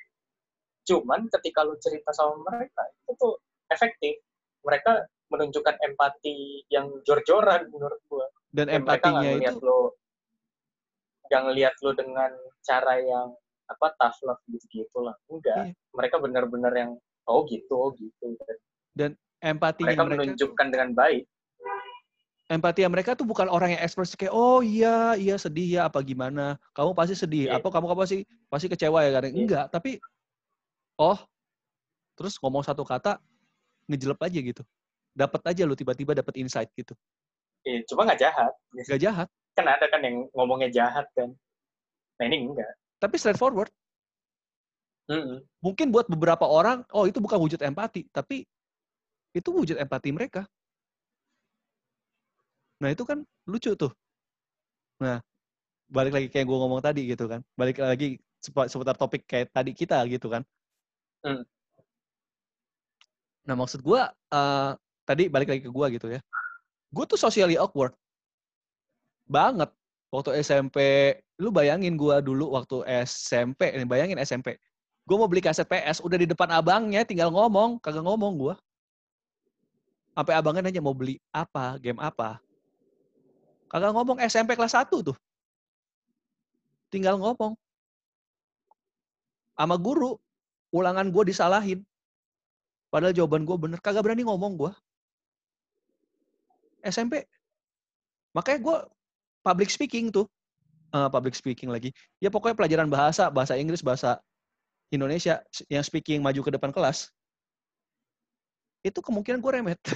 Speaker 1: Cuman ketika lu cerita sama mereka itu tuh efektif. Mereka menunjukkan empati yang jor-joran menurut gua.
Speaker 2: Dan
Speaker 1: Dan nggak
Speaker 2: empatinya itu
Speaker 1: lo, nggak ngeliat lo dengan cara yang apa tough love gitu-gitu lah. Enggak.
Speaker 2: Iya.
Speaker 1: Mereka benar-benar yang oh gitu, oh gitu.
Speaker 2: empatinya
Speaker 1: mereka
Speaker 2: mereka, tuh-
Speaker 1: menunjukkan dengan baik.
Speaker 2: empati mereka tuh bukan orang yang ekspresi kayak oh iya iya sedih ya apa gimana kamu pasti sedih
Speaker 1: Iya.
Speaker 2: apa kamu kamu pasti pasti kecewa ya kan enggak tapi oh terus ngomong satu kata ngejelep aja gitu dapat aja lu tiba-tiba dapat insight gitu
Speaker 1: Iya, cuma nggak jahat.
Speaker 2: gak jahat
Speaker 1: Kan ada kan yang ngomongnya jahat kan. Nah ini enggak.
Speaker 2: tapi straightforward
Speaker 1: Mm-mm.
Speaker 2: mungkin buat beberapa orang oh itu bukan wujud empati tapi itu wujud empati mereka nah itu kan lucu tuh nah balik lagi kayak gue ngomong tadi gitu kan balik lagi seputar topik kayak tadi kita gitu kan
Speaker 1: Hmm.
Speaker 2: nah maksud gue eh, tadi balik lagi ke gue gitu ya gue tuh socially awkward. Banget. Waktu SMP lu bayangin gue dulu waktu SMP ini bayangin SMP gue mau beli kaset PS udah di depan abangnya tinggal ngomong kagak ngomong gue sampai abangnya nanya mau beli apa? Game apa? Kagak ngomong SMP kelas 1 tuh. Tinggal ngomong. Sama guru ulangan gue disalahin. Padahal jawaban gue bener kagak berani ngomong gue SMP makanya gue public speaking tuh. Eh, public speaking lagi. Ya pokoknya pelajaran bahasa bahasa Inggris bahasa Indonesia yang speaking maju ke depan kelas. Itu kemungkinan gue remet.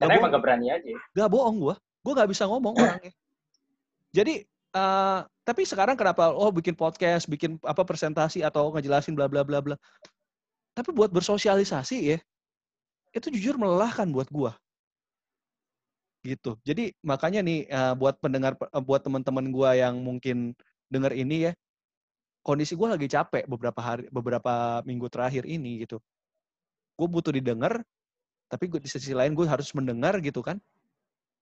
Speaker 1: Karena
Speaker 2: Gak
Speaker 1: emang
Speaker 2: bohong.
Speaker 1: gak berani aja.
Speaker 2: gak bohong gue gue gak bisa ngomong orangnya. Jadi eh, tapi sekarang kenapa oh bikin podcast bikin apa presentasi atau ngejelasin bla bla bla bla. Tapi buat bersosialisasi ya itu jujur melelahkan buat gue gitu. Jadi makanya nih eh, buat pendengar eh, buat teman-teman gue yang mungkin dengar ini ya kondisi gue lagi capek beberapa hari beberapa minggu terakhir ini gitu. Gue butuh didengar tapi gua- di sisi lain gue harus mendengar gitu kan.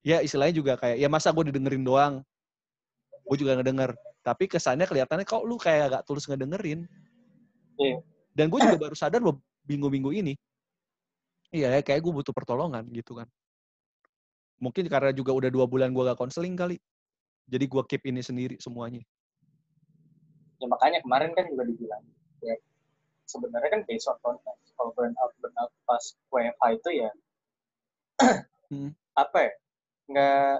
Speaker 2: Ya istilahnya juga kayak ya masa gue didengerin doang gue juga ngedenger. Tapi kesannya kelihatannya kok lu kayak gak tulus ngedengerin.
Speaker 1: Iya.
Speaker 2: dan gue juga baru sadar beberapa minggu-minggu ini. Iya, kayak gue butuh pertolongan gitu kan. Mungkin karena juga udah dua bulan gue gak konseling kali. Jadi gue keep ini sendiri semuanya.
Speaker 1: Ya makanya kemarin kan juga dibilang ya sebenarnya kan based on context. Kalau burnout burnout pas WFH itu ya
Speaker 2: Hmm.
Speaker 1: apa ya? Nggak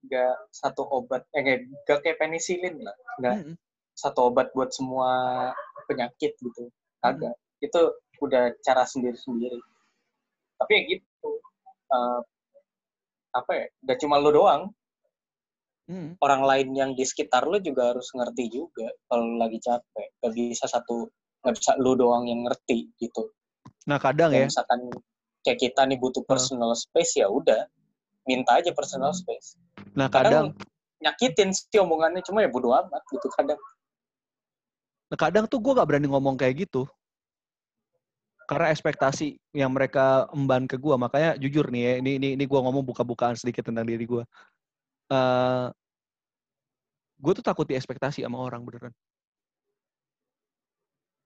Speaker 1: nggak satu obat eh nggak nggak kayak penisilin lah. Nggak
Speaker 2: Mm-mm.
Speaker 1: satu obat buat semua penyakit gitu. Kagak. Itu udah cara sendiri-sendiri. Tapi ya gitu. eh, apa ya? Gak cuma lu doang.
Speaker 2: Mm.
Speaker 1: Orang lain yang di sekitar lu juga harus ngerti juga kalau lagi capek. Gak bisa satu nggak bisa lu doang yang ngerti gitu.
Speaker 2: Nah kadang
Speaker 1: Kayak
Speaker 2: ya,
Speaker 1: misalkan kayak kita nih butuh personal space ya udah minta aja personal space.
Speaker 2: nah
Speaker 1: Kadang,
Speaker 2: kadang,
Speaker 1: nyakitin sih omongannya cuma ya bodo amat gitu kadang.
Speaker 2: nah kadang tuh gue gak berani ngomong kayak gitu. Karena ekspektasi yang mereka emban ke gue, makanya jujur nih ya, ini ini, ini gue ngomong buka-bukaan sedikit tentang diri gue. Eh gue tuh takut diekspektasi sama orang beneran.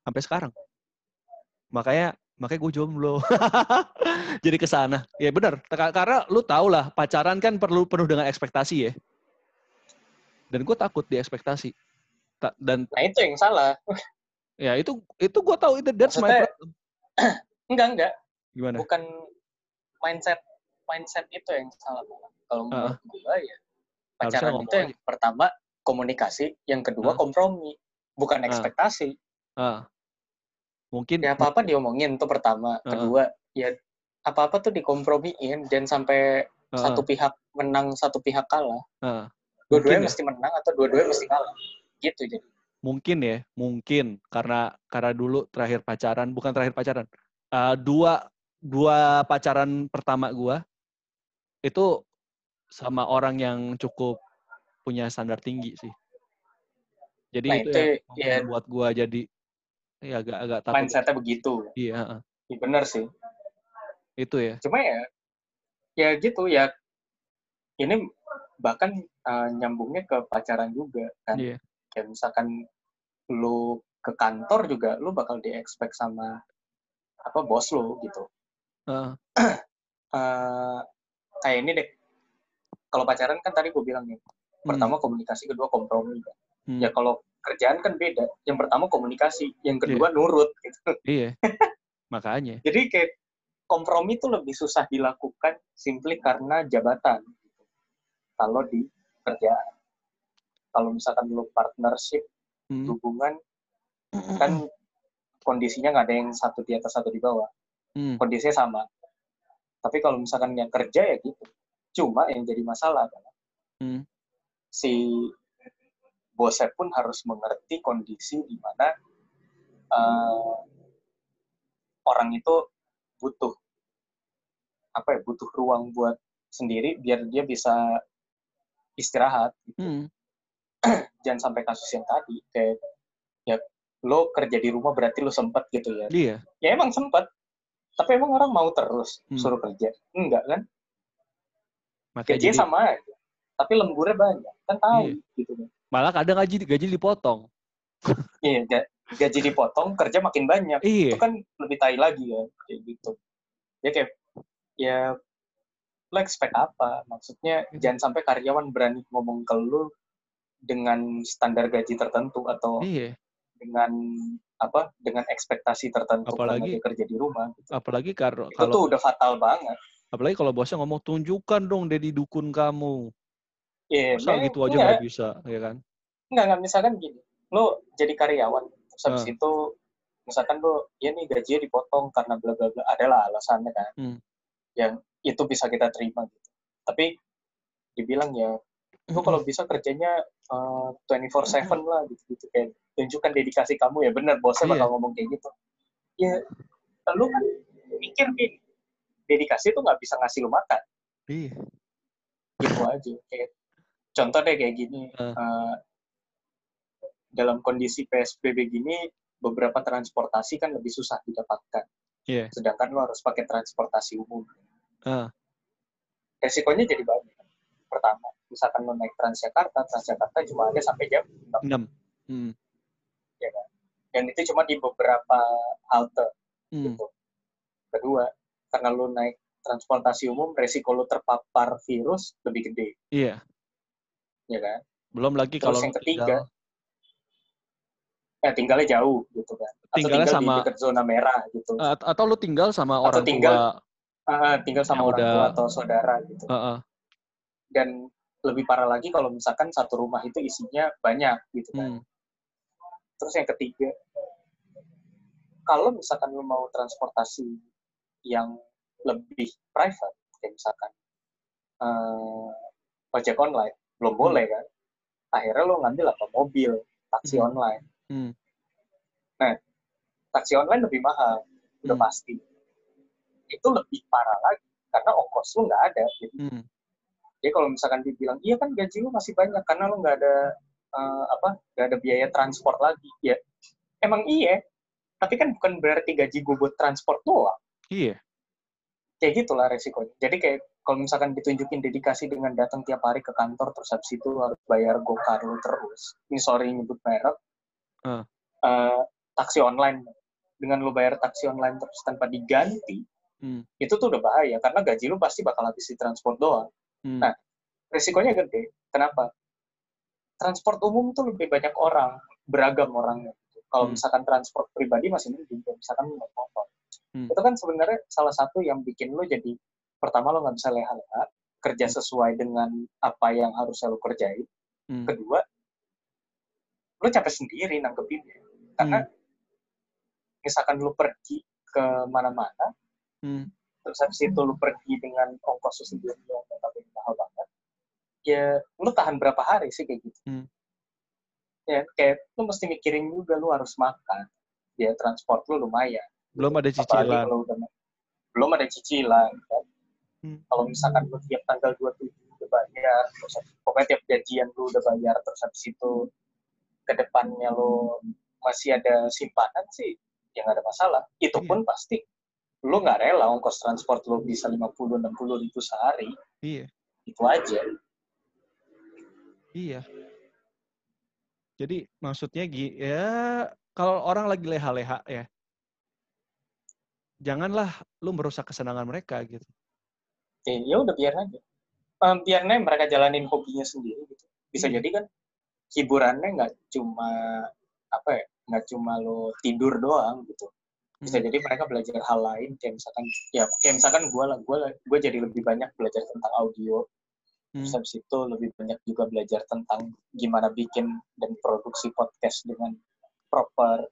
Speaker 2: Sampai sekarang. Makanya makanya gue jomblo. Jadi ke sana. Ya benar, Ka- karena lu tau lah pacaran kan perlu penuh dengan ekspektasi ya. Dan gue takut diekspektasi. Ta- Dan
Speaker 1: Nah itu yang salah.
Speaker 2: ya itu itu gue tahu itu that's my
Speaker 1: Maksudnya-
Speaker 2: problem.
Speaker 1: Enggak enggak.
Speaker 2: Gimana?
Speaker 1: Bukan mindset mindset itu yang salah. Kalau menurut gue ya pacaran itu yang pertama komunikasi, yang kedua
Speaker 2: Ah.
Speaker 1: kompromi, bukan ekspektasi.
Speaker 2: Ah. Mungkin
Speaker 1: Ya apa-apa diomongin tuh pertama,
Speaker 2: Ah.
Speaker 1: kedua ya apa-apa tuh dikompromiin dan sampai
Speaker 2: ah,
Speaker 1: satu pihak menang, satu pihak kalah.
Speaker 2: ah.
Speaker 1: Dua-duanya
Speaker 2: ya.
Speaker 1: mesti menang atau dua-duanya mesti kalah. Gitu jadi.
Speaker 2: Mungkin ya, mungkin karena karena dulu terakhir pacaran, bukan terakhir pacaran, eh, dua dua pacaran pertama gua itu sama orang yang cukup punya standar tinggi sih. Jadi
Speaker 1: Nah,
Speaker 2: itu,
Speaker 1: itu
Speaker 2: yang
Speaker 1: ya
Speaker 2: membuat gua jadi ya agak agak takut.
Speaker 1: mindsetnya begitu.
Speaker 2: Iya.
Speaker 1: Ya, bener sih.
Speaker 2: itu ya.
Speaker 1: Cuma ya, ya gitu ya. Ini bahkan uh, nyambungnya ke pacaran juga kan.
Speaker 2: Iya.
Speaker 1: Kayak misalkan lu ke kantor juga, lu bakal di-expect sama apa bos lu gitu.
Speaker 2: Heeh.
Speaker 1: Eh, kayak ini deh. Kalau pacaran kan tadi gue bilang nih, pertama komunikasi, kedua kompromi.
Speaker 2: Hmm.
Speaker 1: Ya kalau kerjaan kan beda. Yang pertama komunikasi, yang kedua nurut gitu.
Speaker 2: Iya. Makanya.
Speaker 1: Jadi kayak kompromi itu lebih susah dilakukan simply karena jabatan. Kalau di kerjaan. Kalau misalkan lu partnership,
Speaker 2: Hmm.
Speaker 1: hubungan, kan kondisinya nggak ada yang satu di atas, satu di bawah.
Speaker 2: Hmm.
Speaker 1: Kondisinya sama. Tapi kalau misalkan yang kerja ya gitu. Cuma yang jadi masalah adalah
Speaker 2: Hmm.
Speaker 1: si bosnya pun harus mengerti kondisi di mana eh, orang itu butuh apa ya butuh ruang buat sendiri biar dia bisa istirahat gitu.
Speaker 2: Hmm.
Speaker 1: Jangan sampai kasus yang tadi kayak ya lo kerja di rumah berarti lo sempet gitu ya
Speaker 2: Iya.
Speaker 1: ya emang sempet tapi emang orang mau terus
Speaker 2: Hmm.
Speaker 1: suruh kerja enggak kan
Speaker 2: Makanya
Speaker 1: gajinya
Speaker 2: jadi,
Speaker 1: sama aja tapi lemburnya banyak kan tahu
Speaker 2: Iya.
Speaker 1: gitu kan
Speaker 2: malah kadang gaji gaji dipotong.
Speaker 1: iya ga- gaji dipotong kerja makin banyak itu
Speaker 2: Iya.
Speaker 1: kan lebih tai lagi ya kayak gitu ya kayak ya lo expect apa maksudnya
Speaker 2: Iya.
Speaker 1: jangan sampai karyawan berani ngomong ke lu dengan standar gaji tertentu atau
Speaker 2: Iya.
Speaker 1: dengan apa dengan ekspektasi tertentu
Speaker 2: Apalagi-
Speaker 1: kerja di rumah gitu.
Speaker 2: Apalagi kar-
Speaker 1: itu
Speaker 2: kalau
Speaker 1: tuh udah fatal banget
Speaker 2: apalagi kalau bosnya ngomong tunjukkan dong dedi dukun kamu.
Speaker 1: Iya,
Speaker 2: Masa gitu aja
Speaker 1: enggak,
Speaker 2: nggak bisa, ya kan?
Speaker 1: enggak, enggak, misalkan gini, lo jadi karyawan, terus habis
Speaker 2: Ah.
Speaker 1: itu, misalkan lo, ya nih gajinya dipotong karena bla bla bla, adalah alasannya kan,
Speaker 2: Hmm.
Speaker 1: yang itu bisa kita terima gitu. Tapi dibilang ya, lo kalau bisa kerjanya uh, 24/7 lah gitu gitu kayak tunjukkan dedikasi kamu ya benar bosnya
Speaker 2: Iya.
Speaker 1: bakal ngomong kayak gitu. Ya, lo kan mikir gini, dedikasi itu nggak bisa ngasih lo makan.
Speaker 2: Iya.
Speaker 1: gitu aja kayak contoh deh kayak gini
Speaker 2: Ah.
Speaker 1: eh, dalam kondisi psbb gini beberapa transportasi kan lebih susah didapatkan
Speaker 2: Iya.
Speaker 1: sedangkan lo harus pakai transportasi umum
Speaker 2: Ah.
Speaker 1: resikonya jadi banyak pertama misalkan lo naik Transjakarta Transjakarta cuma ada sampai jam 6
Speaker 2: Enam. Hmm.
Speaker 1: dan itu cuma di beberapa halte
Speaker 2: Hmm.
Speaker 1: gitu Kedua, karena lu naik transportasi umum, resiko lu terpapar virus lebih gede,
Speaker 2: Iya.
Speaker 1: ya kan?
Speaker 2: Belum lagi
Speaker 1: Terus
Speaker 2: kalau
Speaker 1: yang ketiga,
Speaker 2: tinggal-
Speaker 1: eh tinggalnya jauh gitu kan. Atau
Speaker 2: Tinggalnya
Speaker 1: tinggal
Speaker 2: sama-
Speaker 1: di dekat zona merah gitu.
Speaker 2: At- atau lu tinggal sama
Speaker 1: Atau
Speaker 2: orang
Speaker 1: tinggal-
Speaker 2: tua.
Speaker 1: Ah, tinggal sama orang
Speaker 2: udah-
Speaker 1: tua atau saudara gitu.
Speaker 2: Heeh.
Speaker 1: Dan lebih parah lagi kalau misalkan satu rumah itu isinya banyak gitu kan.
Speaker 2: Hmm.
Speaker 1: Terus yang ketiga, kalau misalkan lu mau transportasi yang lebih private, kayak misalkan eh, ojek online, belum boleh kan? Akhirnya lu ngambil apa? Mobil, taksi
Speaker 2: Hmm.
Speaker 1: online.
Speaker 2: Hmm.
Speaker 1: Taksi online lebih mahal, udah
Speaker 2: Hmm.
Speaker 1: pasti. Itu lebih parah lagi, karena ongkos lu nggak ada. Jadi,
Speaker 2: Hmm.
Speaker 1: Jadi kalau misalkan dibilang, iya kan gaji lu masih banyak, karena lu nggak ada eh, apa nggak ada biaya transport lagi. Ya, emang iya, tapi kan bukan berarti gaji gue buat transport doang.
Speaker 2: Iya.
Speaker 1: kayak gitulah resikonya. Jadi kayak kalau misalkan ditunjukin dedikasi dengan datang tiap hari ke kantor terus habis itu harus bayar gokar lu terus. Ini sorry nyebut merek.
Speaker 2: Ah.
Speaker 1: Eh, taksi online dengan lu bayar taksi online terus tanpa diganti,
Speaker 2: Hmm.
Speaker 1: itu tuh udah bahaya karena gaji lu pasti bakal habis di transport doang.
Speaker 2: Hmm.
Speaker 1: Nah, Resikonya gede. Kenapa? Transport umum tuh lebih banyak orang, beragam orangnya. Kalau
Speaker 2: Hmm.
Speaker 1: misalkan transport pribadi masih mending, misalkan motor.
Speaker 2: Hmm.
Speaker 1: Itu kan sebenarnya salah satu yang bikin lu jadi pertama lo nggak bisa leha-leha, kerja sesuai dengan apa yang harus lu kerjain.
Speaker 2: Hmm.
Speaker 1: Kedua, lu capek sendiri nanggepinnya. Karena misalkan lu pergi ke mana-mana,
Speaker 2: Hmm.
Speaker 1: Terus habis itu lu pergi dengan ongkos lu sendiri yang notabene mahal banget, ya lu tahan berapa hari sih kayak gitu.
Speaker 2: Hmm.
Speaker 1: Ya, kayak lu mesti mikirin juga lu harus makan. Ya, transport lu lumayan.
Speaker 2: Belum ada cicilan.
Speaker 1: udah belum ada cicilan kan.
Speaker 2: Hmm.
Speaker 1: Kalau misalkan lu tiap tanggal 27 udah bayar, terus pokoknya tiap gajian lu udah bayar, terus habis itu ke depannya lu masih ada simpanan sih, ya nggak ada masalah. Itu
Speaker 2: Iya.
Speaker 1: pun pasti lu nggak rela ongkos transport lu bisa 50-60 ribu sehari,
Speaker 2: Iya.
Speaker 1: itu aja.
Speaker 2: Iya. Jadi maksudnya gi ya kalau orang lagi leha-leha ya, janganlah lu merusak kesenangan mereka gitu.
Speaker 1: Eh, ya udah biar aja. Em, biarnya mereka jalanin hobinya sendiri gitu. Bisa
Speaker 2: Iya.
Speaker 1: jadi kan hiburannya nggak cuma apa ya, nggak cuma lo tidur doang gitu. Bisa jadi mereka belajar hal lain kayak misalkan ya kayak misalkan gue lah gue gue jadi lebih banyak belajar tentang audio. Terus
Speaker 2: Hmm.
Speaker 1: habis itu lebih banyak juga belajar tentang gimana bikin dan produksi podcast dengan proper.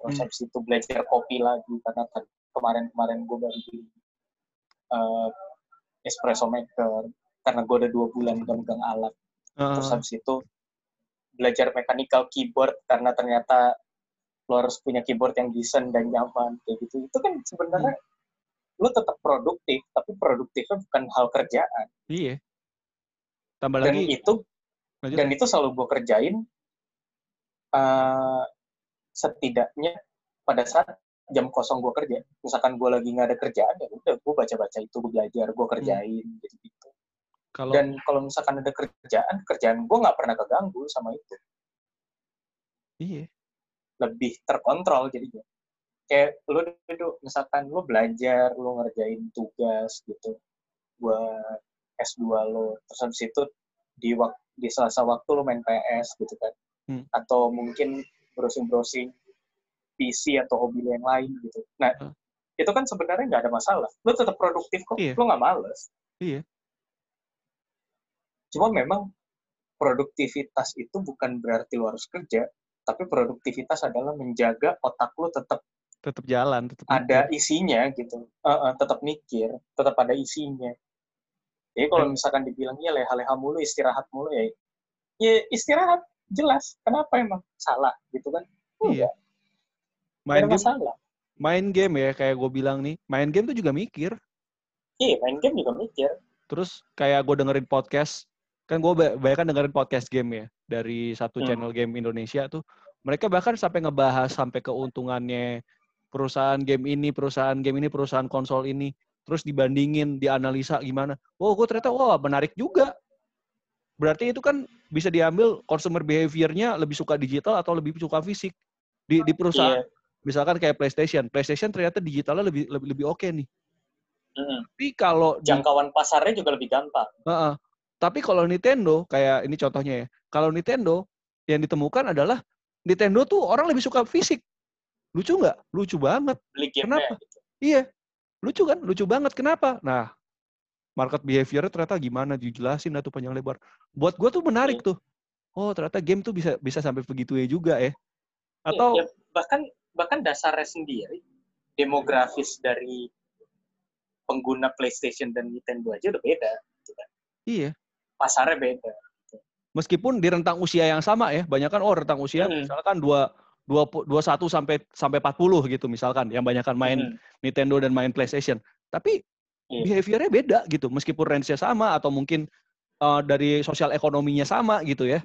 Speaker 1: Terus
Speaker 2: Hmm.
Speaker 1: habis itu belajar kopi lagi karena kan kemarin-kemarin gue baru beli eh, espresso maker karena gue udah dua bulan gak megang alat. Terus
Speaker 2: Heeh.
Speaker 1: habis itu belajar mechanical keyboard karena ternyata lo harus punya keyboard yang decent dan nyaman kayak gitu. Itu kan sebenarnya lo tetap produktif, tapi produktifnya bukan hal kerjaan.
Speaker 2: Iya. Tambah
Speaker 1: Dan
Speaker 2: lagi
Speaker 1: itu
Speaker 2: lanjut.
Speaker 1: dan itu selalu gue kerjain eh, setidaknya pada saat jam kosong gue kerja. Misalkan gue lagi nggak ada kerjaan ya udah gue baca-baca itu, gue belajar, gue kerjain gitu-gitu.
Speaker 2: kalau
Speaker 1: Dan kalau misalkan ada kerjaan, kerjaan gue nggak pernah keganggu sama itu.
Speaker 2: iya.
Speaker 1: Lebih terkontrol jadinya. Kayak lu duduk, misalkan lu belajar, lu ngerjain tugas gitu, buat S2 lo, terus habis itu di wak di selasa waktu lu main PS gitu kan.
Speaker 2: Hmm.
Speaker 1: Atau mungkin browsing-browsing PC atau hobi yang lain gitu. Nah,
Speaker 2: Hmm.
Speaker 1: itu kan sebenarnya nggak ada masalah. Lu tetap produktif kok,
Speaker 2: Iya.
Speaker 1: lu nggak males.
Speaker 2: Iya.
Speaker 1: Cuma memang produktivitas itu bukan berarti lu harus kerja, tapi produktivitas adalah menjaga otak lu tetap
Speaker 2: Tetap jalan, tetap
Speaker 1: ada
Speaker 2: mikir.
Speaker 1: isinya gitu. Eh, eh, tetap mikir, tetap ada isinya. Jadi kalau
Speaker 2: Dan-
Speaker 1: misalkan dibilang ya leha-leha mulu, istirahat mulu ya, ya istirahat jelas. Kenapa emang salah gitu kan?
Speaker 2: Iya. Main game,
Speaker 1: masalah.
Speaker 2: main game ya kayak gue bilang nih. Main game tuh juga mikir.
Speaker 1: Iya, main game juga mikir.
Speaker 2: Terus kayak gue dengerin podcast, kan gue banyak kan dengerin podcast game ya dari satu
Speaker 1: Hmm.
Speaker 2: channel game Indonesia tuh. Mereka bahkan sampai ngebahas sampai keuntungannya perusahaan game ini, perusahaan game ini, perusahaan konsol ini. Terus dibandingin, dianalisa gimana. Oh, gue ternyata wah menarik juga. Berarti itu kan bisa diambil consumer behavior-nya lebih suka digital atau lebih suka fisik. Di, di perusahaan
Speaker 1: Iya,
Speaker 2: misalkan kayak PlayStation. PlayStation ternyata digitalnya lebih lebih, lebih oke nih.
Speaker 1: Mm-mm.
Speaker 2: Tapi kalau di-
Speaker 1: Jangkauan pasarnya juga lebih gampang.
Speaker 2: Heeh. Tapi kalau Nintendo, kayak ini contohnya ya. Kalau Nintendo, yang ditemukan adalah Nintendo tuh orang lebih suka fisik. Lucu nggak? Lucu banget.
Speaker 1: Beli
Speaker 2: Kenapa?
Speaker 1: gitu.
Speaker 2: Iya. Lucu kan? Lucu banget. Kenapa? Nah, market behavior ternyata gimana? Dijelasin lah tuh panjang lebar. Buat gue tuh menarik tuh. Oh, ternyata game tuh bisa bisa sampai begitu ya juga ya. Atau
Speaker 1: Ya, bahkan bahkan dasarnya sendiri demografis dari pengguna PlayStation dan Nintendo aja udah beda. gitu kan.
Speaker 2: iya.
Speaker 1: Pasarnya beda.
Speaker 2: Meskipun di rentang usia yang sama ya, banyak kan oh rentang usia
Speaker 1: Hmm.
Speaker 2: misalkan dua dua dua satu sampai sampai 40 gitu misalkan yang banyak kan main
Speaker 1: Hmm.
Speaker 2: Nintendo dan main PlayStation. Tapi
Speaker 1: Iya.
Speaker 2: behaviornya beda gitu, meskipun range-nya sama atau mungkin uh, dari sosial ekonominya sama gitu ya.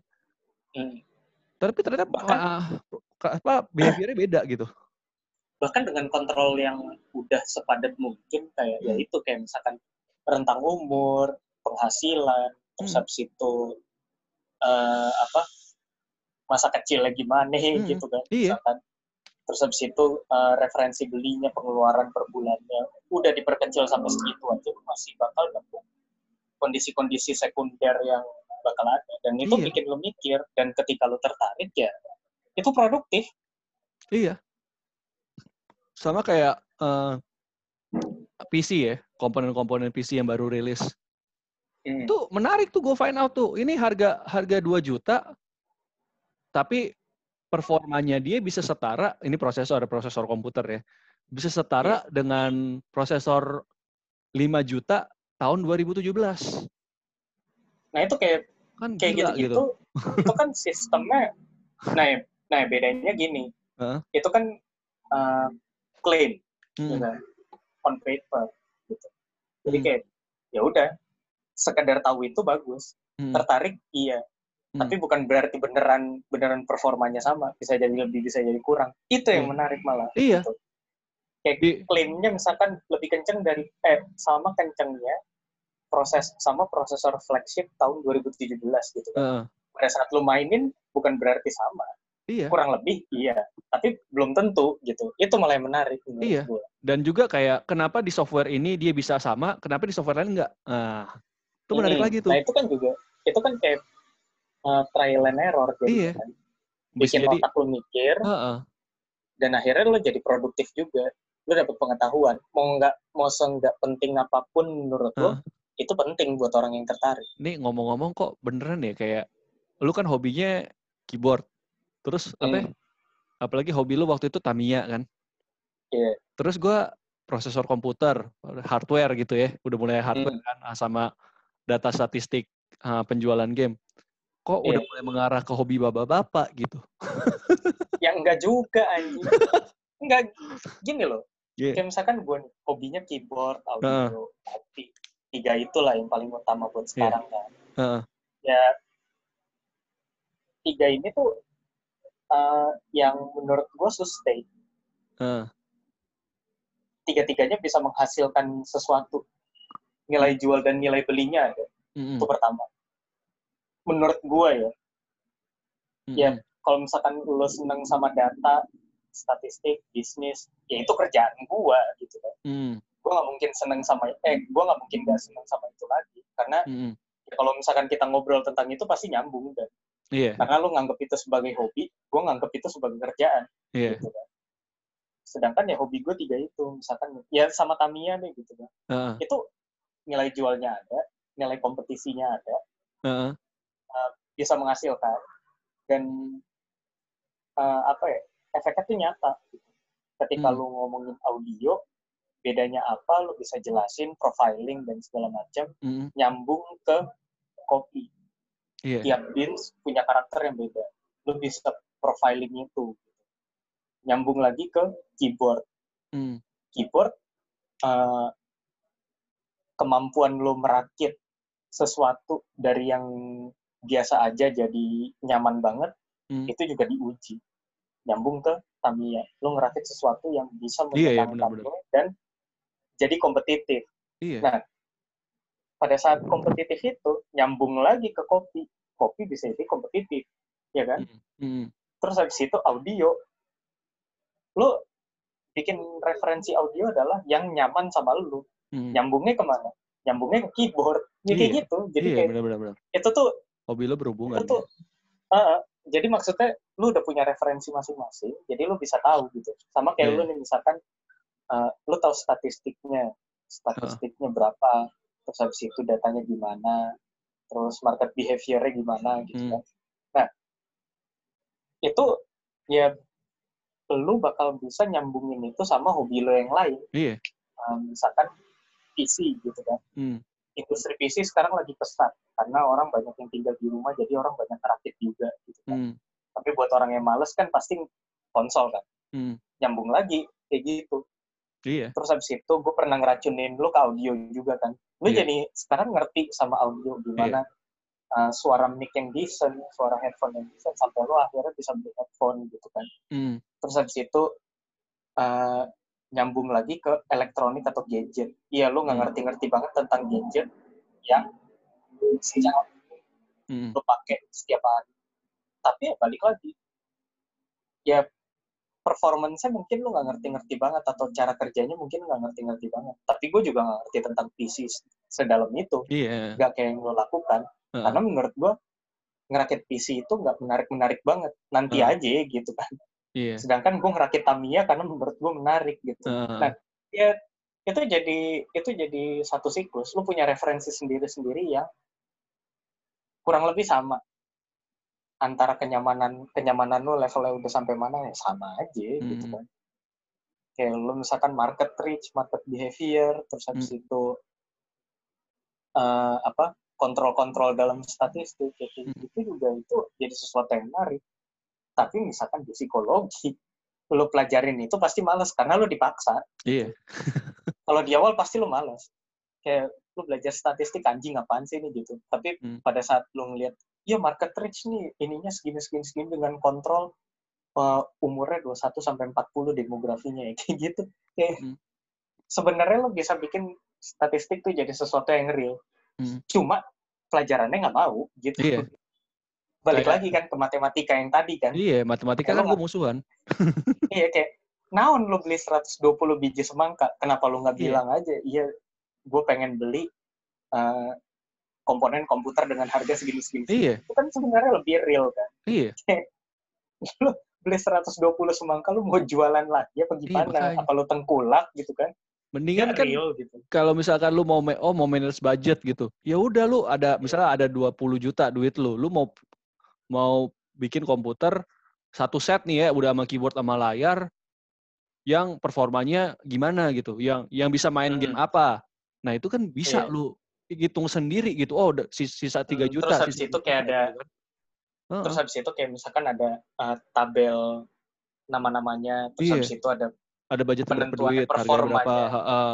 Speaker 1: Hmm.
Speaker 2: Tapi ternyata
Speaker 1: Bahkan-
Speaker 2: uh, apa behaviornya beda gitu.
Speaker 1: Bahkan dengan kontrol yang udah sepadat mungkin kayak ya
Speaker 2: Hmm.
Speaker 1: itu kayak misalkan rentang umur, penghasilan, terus
Speaker 2: Hmm.
Speaker 1: habis itu eh, apa masa kecilnya gimana
Speaker 2: Hmm.
Speaker 1: gitu kan
Speaker 2: Iya.
Speaker 1: misalkan terus habis itu eh, referensi belinya pengeluaran per bulannya udah diperkecil sampai segitu aja masih bakal nemu kondisi-kondisi sekunder yang bakal ada dan itu
Speaker 2: Iya.
Speaker 1: bikin lu mikir dan ketika lu tertarik ya itu produktif
Speaker 2: Iya. Sama kayak uh, PC ya, komponen-komponen PC yang baru rilis. Tuh menarik tuh gue find out tuh. Ini harga harga 2 juta tapi performanya dia bisa setara, ini prosesor prosesor komputer ya. Bisa setara dengan prosesor 5 juta tahun 2017.
Speaker 1: nah itu kayak
Speaker 2: Kan
Speaker 1: kayak
Speaker 2: gila
Speaker 1: gitu-gitu itu kan sistemnya nah nah bedanya gini
Speaker 2: Heeh.
Speaker 1: itu kan eh, klaim
Speaker 2: Hmm.
Speaker 1: kan? on paper gitu jadi
Speaker 2: Hmm.
Speaker 1: kayak ya udah sekedar tahu itu bagus
Speaker 2: Hmm.
Speaker 1: tertarik iya
Speaker 2: Hmm.
Speaker 1: tapi bukan berarti beneran beneran performanya sama bisa jadi lebih bisa jadi kurang itu yang
Speaker 2: Iya.
Speaker 1: menarik malah
Speaker 2: Iya.
Speaker 1: gitu. kayak
Speaker 2: Di-
Speaker 1: klaimnya misalkan lebih kenceng dari eh sama kencengnya proses sama prosesor flagship tahun 2017 gitu
Speaker 2: Heeh.
Speaker 1: pada saat lu mainin bukan berarti sama
Speaker 2: Iya.
Speaker 1: kurang lebih iya tapi belum tentu gitu itu malah yang menarik
Speaker 2: Iya. Dan juga kayak kenapa di software ini dia bisa sama, kenapa di software lain enggak? Nah, itu menarik
Speaker 1: Hmm.
Speaker 2: lagi tuh.
Speaker 1: nah itu kan juga itu kan kayak uh, trial and error jadi
Speaker 2: Iya.
Speaker 1: kan
Speaker 2: Bisa
Speaker 1: bikin
Speaker 2: jadi
Speaker 1: otak lu mikir
Speaker 2: Heeh.
Speaker 1: dan akhirnya lu jadi produktif juga lu dapet pengetahuan mau nggak mau nggak penting apa pun menurut lu
Speaker 2: Heeh.
Speaker 1: itu penting buat orang yang tertarik
Speaker 2: Nih ngomong-ngomong kok beneran ya kayak lu kan hobinya keyboard. Terus apa? ya?
Speaker 1: Hmm.
Speaker 2: Apalagi hobi lu waktu itu Tamiya kan.
Speaker 1: Iya.
Speaker 2: Terus gua prosesor komputer, hardware gitu ya. Udah mulai hardware
Speaker 1: Hmm.
Speaker 2: kan sama data statistik ah, penjualan game. Kok udah
Speaker 1: Iya.
Speaker 2: mulai mengarah ke hobi bapak-bapak gitu.
Speaker 1: yang enggak juga anjing enggak gini loh
Speaker 2: Iya.
Speaker 1: kayak misalkan gue hobinya keyboard audio kopi tiga itulah yang paling utama buat sekarang kan
Speaker 2: Heeh.
Speaker 1: ya tiga ini tuh eh, yang menurut gue sustain
Speaker 2: Heeh.
Speaker 1: tiga-tiganya bisa menghasilkan sesuatu nilai jual dan nilai belinya ada
Speaker 2: Mm-mm.
Speaker 1: itu pertama menurut gue ya
Speaker 2: Mm-mm.
Speaker 1: ya. kalau misalkan lo seneng sama data statistik bisnis ya itu kerjaan gue gitu kan
Speaker 2: Mm.
Speaker 1: gue nggak mungkin seneng sama eh gue nggak mungkin gak seneng sama itu lagi karena
Speaker 2: Mm-mm.
Speaker 1: ya kalau misalkan kita ngobrol tentang itu pasti nyambung dan
Speaker 2: Iya,
Speaker 1: karena lo nganggap itu sebagai hobi gue nganggap itu sebagai kerjaan
Speaker 2: iya.
Speaker 1: gitu kan sedangkan ya hobi gue tiga itu misalkan ya sama Tamiya deh gitu kan
Speaker 2: Heeh.
Speaker 1: itu nilai jualnya ada nilai kompetisinya ada
Speaker 2: Heeh.
Speaker 1: bisa menghasilkan dan eh, apa ya efeknya tuh nyata gitu. ketika
Speaker 2: Hmm.
Speaker 1: lu ngomongin audio bedanya apa lu bisa jelasin profiling dan segala macam
Speaker 2: Mm-mm.
Speaker 1: nyambung ke kopi
Speaker 2: Iya.
Speaker 1: tiap beans punya karakter yang beda lu bisa profiling itu nyambung lagi ke keyboard
Speaker 2: Mm.
Speaker 1: keyboard eh, kemampuan lo merakit sesuatu dari yang biasa aja jadi nyaman banget
Speaker 2: Mm.
Speaker 1: itu juga diuji nyambung ke Tamiya lo ngerakit sesuatu yang bisa
Speaker 2: Iya, iya,
Speaker 1: menyenangkan
Speaker 2: benar-benar.
Speaker 1: lo dan jadi kompetitif
Speaker 2: Iya.
Speaker 1: Nah, pada saat kompetitif itu nyambung lagi ke kopi kopi bisa jadi kompetitif ya kan
Speaker 2: Mm. Mm.
Speaker 1: terus habis itu audio lu bikin referensi audio adalah yang nyaman sama lu.
Speaker 2: Hmm.
Speaker 1: Nyambungnya ke mana? Nyambungnya ke keyboard. Ya, kayak
Speaker 2: Iya.
Speaker 1: gitu. Jadi
Speaker 2: iya,
Speaker 1: kayak
Speaker 2: benar-benar.
Speaker 1: itu tuh
Speaker 2: Hobi lo berhubungan.
Speaker 1: itu tuh uh, jadi maksudnya lu udah punya referensi masing-masing, jadi lu bisa tahu gitu. Sama kayak
Speaker 2: Iya.
Speaker 1: lu nih misalkan uh, lu tahu statistiknya, statistiknya berapa, terus habis itu datanya gimana, terus market behavior-nya gimana gitu
Speaker 2: Hmm.
Speaker 1: kan. Nah, itu ya lu bakal bisa nyambungin itu sama hobi lo yang lain.
Speaker 2: Iya.
Speaker 1: Um, misalkan PC gitu kan.
Speaker 2: Hmm.
Speaker 1: Industri PC sekarang lagi pesat karena orang banyak yang tinggal di rumah jadi orang banyak rakit juga gitu kan.
Speaker 2: Hmm.
Speaker 1: Tapi buat orang yang males kan pasti konsol kan.
Speaker 2: Hmm.
Speaker 1: Nyambung lagi kayak gitu.
Speaker 2: Iya.
Speaker 1: Terus habis itu gue pernah ngeracunin lu ke audio juga kan. Lu
Speaker 2: Iya.
Speaker 1: jadi sekarang ngerti sama audio gimana uh, suara mic yang decent, suara headphone yang decent sampai lu akhirnya bisa beli headphone gitu kan.
Speaker 2: Hmm.
Speaker 1: Terus habis itu uh, nyambung lagi ke elektronik atau gadget. Iya, lu nggak
Speaker 2: Hmm.
Speaker 1: ngerti-ngerti banget tentang gadget yang secara
Speaker 2: Hmm.
Speaker 1: lu pakai setiap hari. Tapi ya balik lagi, ya performance-nya mungkin lu nggak ngerti-ngerti banget atau cara kerjanya mungkin nggak ngerti-ngerti banget. Tapi gue juga nggak ngerti tentang PC sedalam itu.
Speaker 2: Iya.
Speaker 1: Nggak kayak yang lo lakukan. Karena menurut gue ngerakit PC itu nggak menarik-menarik banget. Nanti
Speaker 2: Heeh.
Speaker 1: aja gitu kan.
Speaker 2: Iya.
Speaker 1: Sedangkan gue ngerakit Tamiya karena menurut gue menarik gitu.
Speaker 2: Heeh.
Speaker 1: Nah, ya itu jadi itu jadi satu siklus. Lu punya referensi sendiri-sendiri yang kurang lebih sama antara kenyamanan kenyamanan lu levelnya udah sampai mana ya sama aja gitu
Speaker 2: Hmm.
Speaker 1: kan. Kayak lu misalkan market reach, market behavior, terus habis
Speaker 2: Hmm.
Speaker 1: itu eh, apa kontrol-kontrol dalam statistik kayak
Speaker 2: Hmm.
Speaker 1: gitu juga itu jadi sesuatu yang menarik. Tapi misalkan di psikologi, lu pelajarin itu pasti males karena lu dipaksa
Speaker 2: Iya.
Speaker 1: kalau di awal pasti lu malas kayak lu belajar statistik anjing apaan sih ini gitu tapi
Speaker 2: Hmm.
Speaker 1: pada saat lu ngeliat ya market reach nih ininya segini segini segini dengan kontrol uh, umurnya 21 sampai 40 demografinya ya kayak gitu kayak
Speaker 2: Hmm.
Speaker 1: sebenarnya lu bisa bikin statistik tuh jadi sesuatu yang real
Speaker 2: Hmm.
Speaker 1: cuma pelajarannya nggak mau gitu
Speaker 2: Iya.
Speaker 1: Balik
Speaker 2: Kayak-
Speaker 1: lagi kan ke matematika yang tadi kan
Speaker 2: Iya, matematika
Speaker 1: Kalau
Speaker 2: kan gue musuhan.
Speaker 1: iya kayak naon lu beli 120 biji semangka kenapa lu nggak
Speaker 2: Iya.
Speaker 1: bilang aja iya gue pengen beli uh, komponen komputer dengan harga segini segini segini."
Speaker 2: Iya,
Speaker 1: itu kan sebenarnya lebih real kan
Speaker 2: iya.
Speaker 1: lu beli 120 semangka lu mau jualan lagi apa gimana
Speaker 2: makanya.
Speaker 1: apa lu tengkulak gitu kan
Speaker 2: Mendingan
Speaker 1: Kan
Speaker 2: kan
Speaker 1: real gitu
Speaker 2: kalau misalkan lu mau ma- oh mau manage budget gitu. Ya udah lu ada misalnya ada 20 juta duit lu, lu mau mau bikin komputer satu set nih ya udah sama keyboard sama layar yang performanya gimana gitu, yang yang bisa main game
Speaker 1: Hmm.
Speaker 2: apa. Nah, itu kan bisa
Speaker 1: Iya.
Speaker 2: lu hitung sendiri gitu. Oh, udah sis- sisa 3
Speaker 1: Hmm,
Speaker 2: juta.
Speaker 1: terus habis
Speaker 2: sisa
Speaker 1: itu kayak ada-.
Speaker 2: Heeh.
Speaker 1: terus habis itu kayak misalkan ada uh, tabel nama-namanya terus
Speaker 2: Iya.
Speaker 1: habis itu ada
Speaker 2: ada budget berapa
Speaker 1: penentuan performanya.
Speaker 2: berapa, heeh.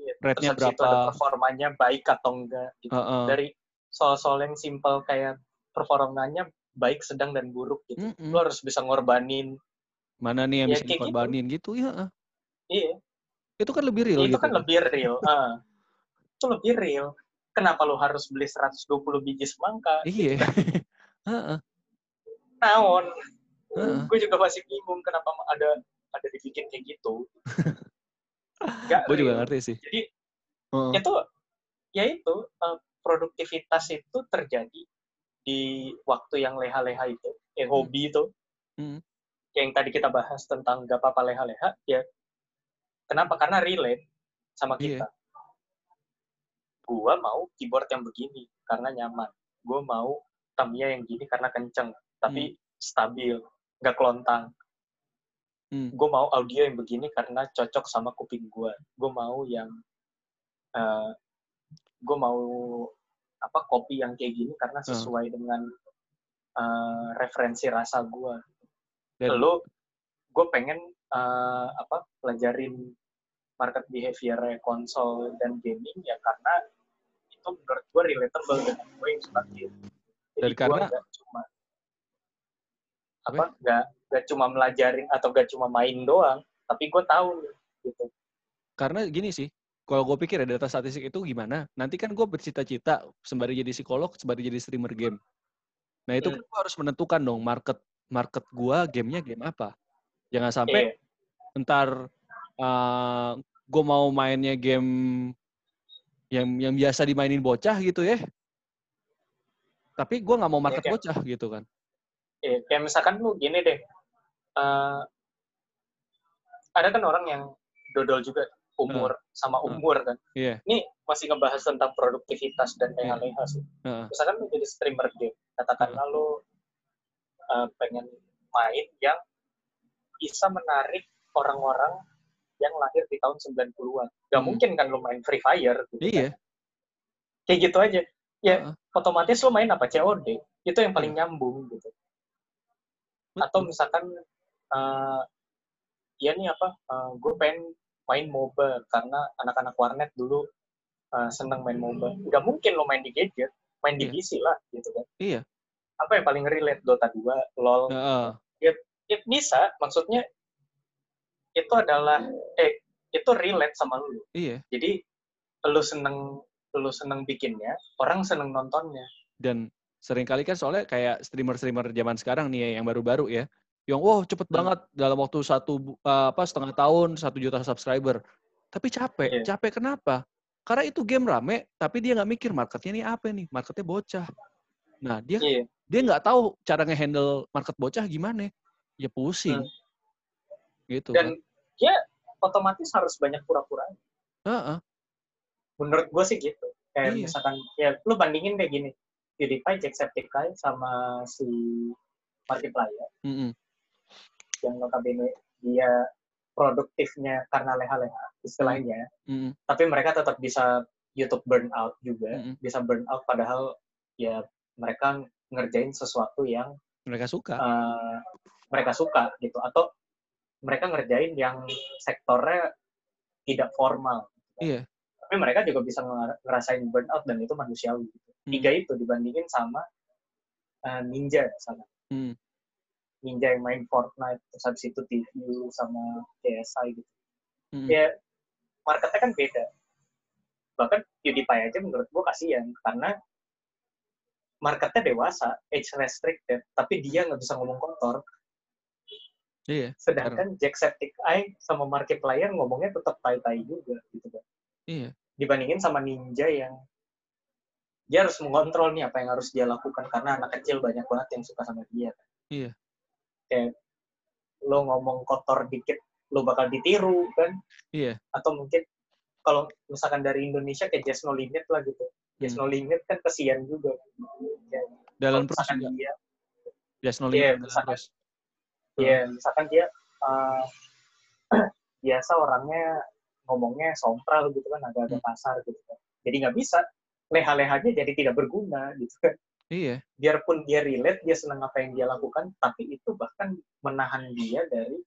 Speaker 1: iya,
Speaker 2: Rate-nya
Speaker 1: terus habis itu ada
Speaker 2: berapa.
Speaker 1: performanya baik atau enggak gitu.
Speaker 2: heeh.
Speaker 1: dari soal-soal yang simpel kayak performanya baik, sedang, dan buruk gitu.
Speaker 2: Mm-mm.
Speaker 1: Lu harus bisa ngorbanin.
Speaker 2: Mana nih yang
Speaker 1: Ya,
Speaker 2: bisa
Speaker 1: kayak gitu.
Speaker 2: gitu, ya. heeh.
Speaker 1: Iya,
Speaker 2: Itu kan lebih real
Speaker 1: itu
Speaker 2: gitu.
Speaker 1: kan lebih real. Ah. Itu lebih real. Kenapa lu harus beli 120 biji semangka?
Speaker 2: Iya. Heeh,
Speaker 1: Naon.
Speaker 2: heeh.
Speaker 1: Gue juga masih bingung kenapa ada ada dibikin kayak gitu. Gak
Speaker 2: Gue juga ngerti sih.
Speaker 1: Jadi
Speaker 2: Heeh.
Speaker 1: itu ya itu eh, produktivitas itu terjadi di waktu yang leha-leha itu, eh hobi itu.
Speaker 2: Hmm.
Speaker 1: Yang tadi kita bahas tentang gak apa-apa leha-leha, ya kenapa? Karena relate sama
Speaker 2: Iya.
Speaker 1: kita. Gua mau keyboard yang begini karena nyaman. Gua mau Tamiya yang gini karena kenceng, tapi stabil, gak kelontang.
Speaker 2: Hmm.
Speaker 1: Gue mau audio yang begini karena cocok sama kuping gue. Gue mau yang eh gue mau apa kopi yang kayak gini karena
Speaker 2: Hmm.
Speaker 1: sesuai dengan eh, referensi rasa gue.
Speaker 2: Dan
Speaker 1: Lalu gue pengen eh, apa pelajarin market behavior konsol dan gaming ya karena itu menurut gue relatable dengan gue yang suka game. Jadi gue
Speaker 2: karena-
Speaker 1: nggak cuma apa nggak nggak cuma melajarin atau nggak cuma main doang, tapi gue tahu gitu.
Speaker 2: karena gini sih, kalau gue pikir ya data statistik itu gimana, nanti kan gue bercita-cita sembari jadi psikolog, sembari jadi streamer game. Nah itu kan gue harus menentukan dong market market gue gamenya game apa. Jangan sampai
Speaker 1: Iya.
Speaker 2: Ntar uh, gue mau mainnya game yang yang biasa dimainin bocah gitu ya. Tapi gue nggak mau market ya, bocah gitu kan.
Speaker 1: Iya, kayak misalkan lu gini deh. Uh, ada kan orang yang dodol juga umur uh, sama umur uh, kan.
Speaker 2: Iya.
Speaker 1: Ini masih ngebahas tentang produktivitas dan leha-leha sih. Uh. Misalkan lu jadi streamer game, katakanlah uh. lu uh, pengen main yang bisa menarik orang-orang yang lahir di tahun 90-an. Gak hmm. mungkin kan lu main Free Fire. Gitu
Speaker 2: iya. Kan?
Speaker 1: Kayak gitu aja. Ya, uh. otomatis lu main apa? COD. Itu yang paling iya. nyambung gitu. Atau misalkan, uh, ya nih apa, uh, eh, gue pengen main MOBA karena anak-anak warnet dulu uh, seneng main MOBA. Gak mungkin lo main di gadget, main di. PC lah gitu kan.
Speaker 2: Iya.
Speaker 1: Apa yang paling relate Dota 2, LoL. Uh. Ya, ya bisa, maksudnya itu adalah eh itu relate sama lu.
Speaker 2: Iya.
Speaker 1: Jadi lu seneng lu seneng bikinnya, orang seneng nontonnya.
Speaker 2: Dan sering kali kan soalnya kayak streamer-streamer zaman sekarang nih ya, yang baru-baru ya, yang wow cepet hmm. banget dalam waktu satu uh, apa setengah tahun satu juta subscriber. Tapi capek, yeah. capek kenapa? Karena itu game rame, tapi dia nggak mikir marketnya ini apa nih, marketnya bocah. Nah dia yeah. dia nggak tahu cara ngehandle market bocah gimana. Ya pusing. Hmm gitu
Speaker 1: dan kan. ya otomatis harus banyak pura-pura
Speaker 2: uh-uh.
Speaker 1: menurut gue sih gitu kayak iya. misalkan ya lu bandingin kayak gini PewDiePie, Jacksepticeye sama si Markiplier
Speaker 2: mm-hmm.
Speaker 1: Yang notabene dia produktifnya karena leha-leha istilahnya
Speaker 2: mm-hmm.
Speaker 1: tapi mereka tetap bisa YouTube burnout juga mm-hmm. bisa burnout padahal ya mereka ngerjain sesuatu yang
Speaker 2: mereka suka
Speaker 1: uh, mereka suka gitu atau mereka ngerjain yang sektornya tidak formal.
Speaker 2: Iya.
Speaker 1: Tapi mereka juga bisa ngerasain burnout dan itu manusiawi. Gitu. Hmm. Tiga itu dibandingin sama uh, ninja sana.
Speaker 2: Hmm.
Speaker 1: Ninja yang main Fortnite, terus habis itu TV sama KSI gitu.
Speaker 2: Hmm.
Speaker 1: Ya marketnya kan beda. Bahkan PewDiePie aja menurut gue kasihan karena marketnya dewasa, age restricted, tapi dia nggak bisa ngomong kotor
Speaker 2: Iya.
Speaker 1: Sedangkan Jacksepticeye sama Markiplier ngomongnya tetap tai-tai juga gitu kan.
Speaker 2: Iya.
Speaker 1: Dibandingin sama ninja yang dia harus mengontrol nih apa yang harus dia lakukan karena anak kecil banyak banget yang suka sama dia kan.
Speaker 2: Iya.
Speaker 1: Kayak lo ngomong kotor dikit lo bakal ditiru kan.
Speaker 2: Iya.
Speaker 1: Atau mungkin kalau misalkan dari Indonesia kayak Just No Limit lah gitu. Just hmm. No Limit kan kesian juga.
Speaker 2: Kayak, Dalam misalkan dia Just No Limit.
Speaker 1: Iya, misalkan, Iya, yeah, misalkan dia uh, biasa orangnya ngomongnya sompral gitu kan, agak-agak hmm. kasar gitu kan. Jadi nggak bisa, leha-lehanya jadi tidak berguna gitu kan.
Speaker 2: Iya.
Speaker 1: Biarpun dia relate, dia senang apa yang dia lakukan, tapi itu bahkan menahan dia dari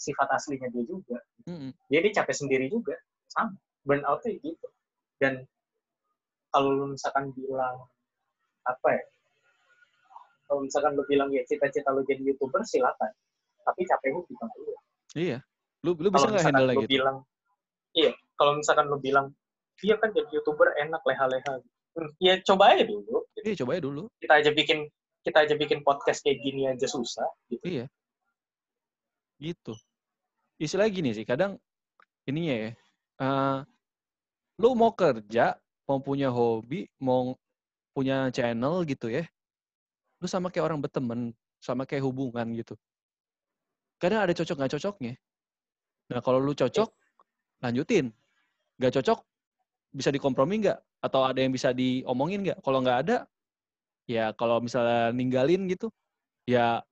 Speaker 1: sifat aslinya dia juga.
Speaker 2: Mm-hmm.
Speaker 1: Jadi capek sendiri juga, sama. Burnout gitu. Dan kalau misalkan bilang apa ya, kalau misalkan lu bilang ya cita-cita lu jadi youtuber silakan tapi capeknya juga
Speaker 2: lu iya lu lu bisa nggak handle
Speaker 1: lu gitu bilang iya kalau misalkan lu bilang iya kan jadi youtuber enak leha-leha hmm, ya coba aja dulu.
Speaker 2: Iya coba aja dulu
Speaker 1: kita aja bikin kita aja bikin podcast kayak gini aja susah gitu
Speaker 2: iya gitu istilah gini sih kadang ininya ya uh, lu mau kerja mau punya hobi mau punya channel gitu ya lu sama kayak orang berteman, sama kayak hubungan gitu. Kadang ada cocok nggak cocoknya. Nah kalau lu cocok, lanjutin. Nggak cocok, bisa dikompromi nggak? Atau ada yang bisa diomongin nggak? Kalau nggak ada, ya kalau misalnya ninggalin gitu, ya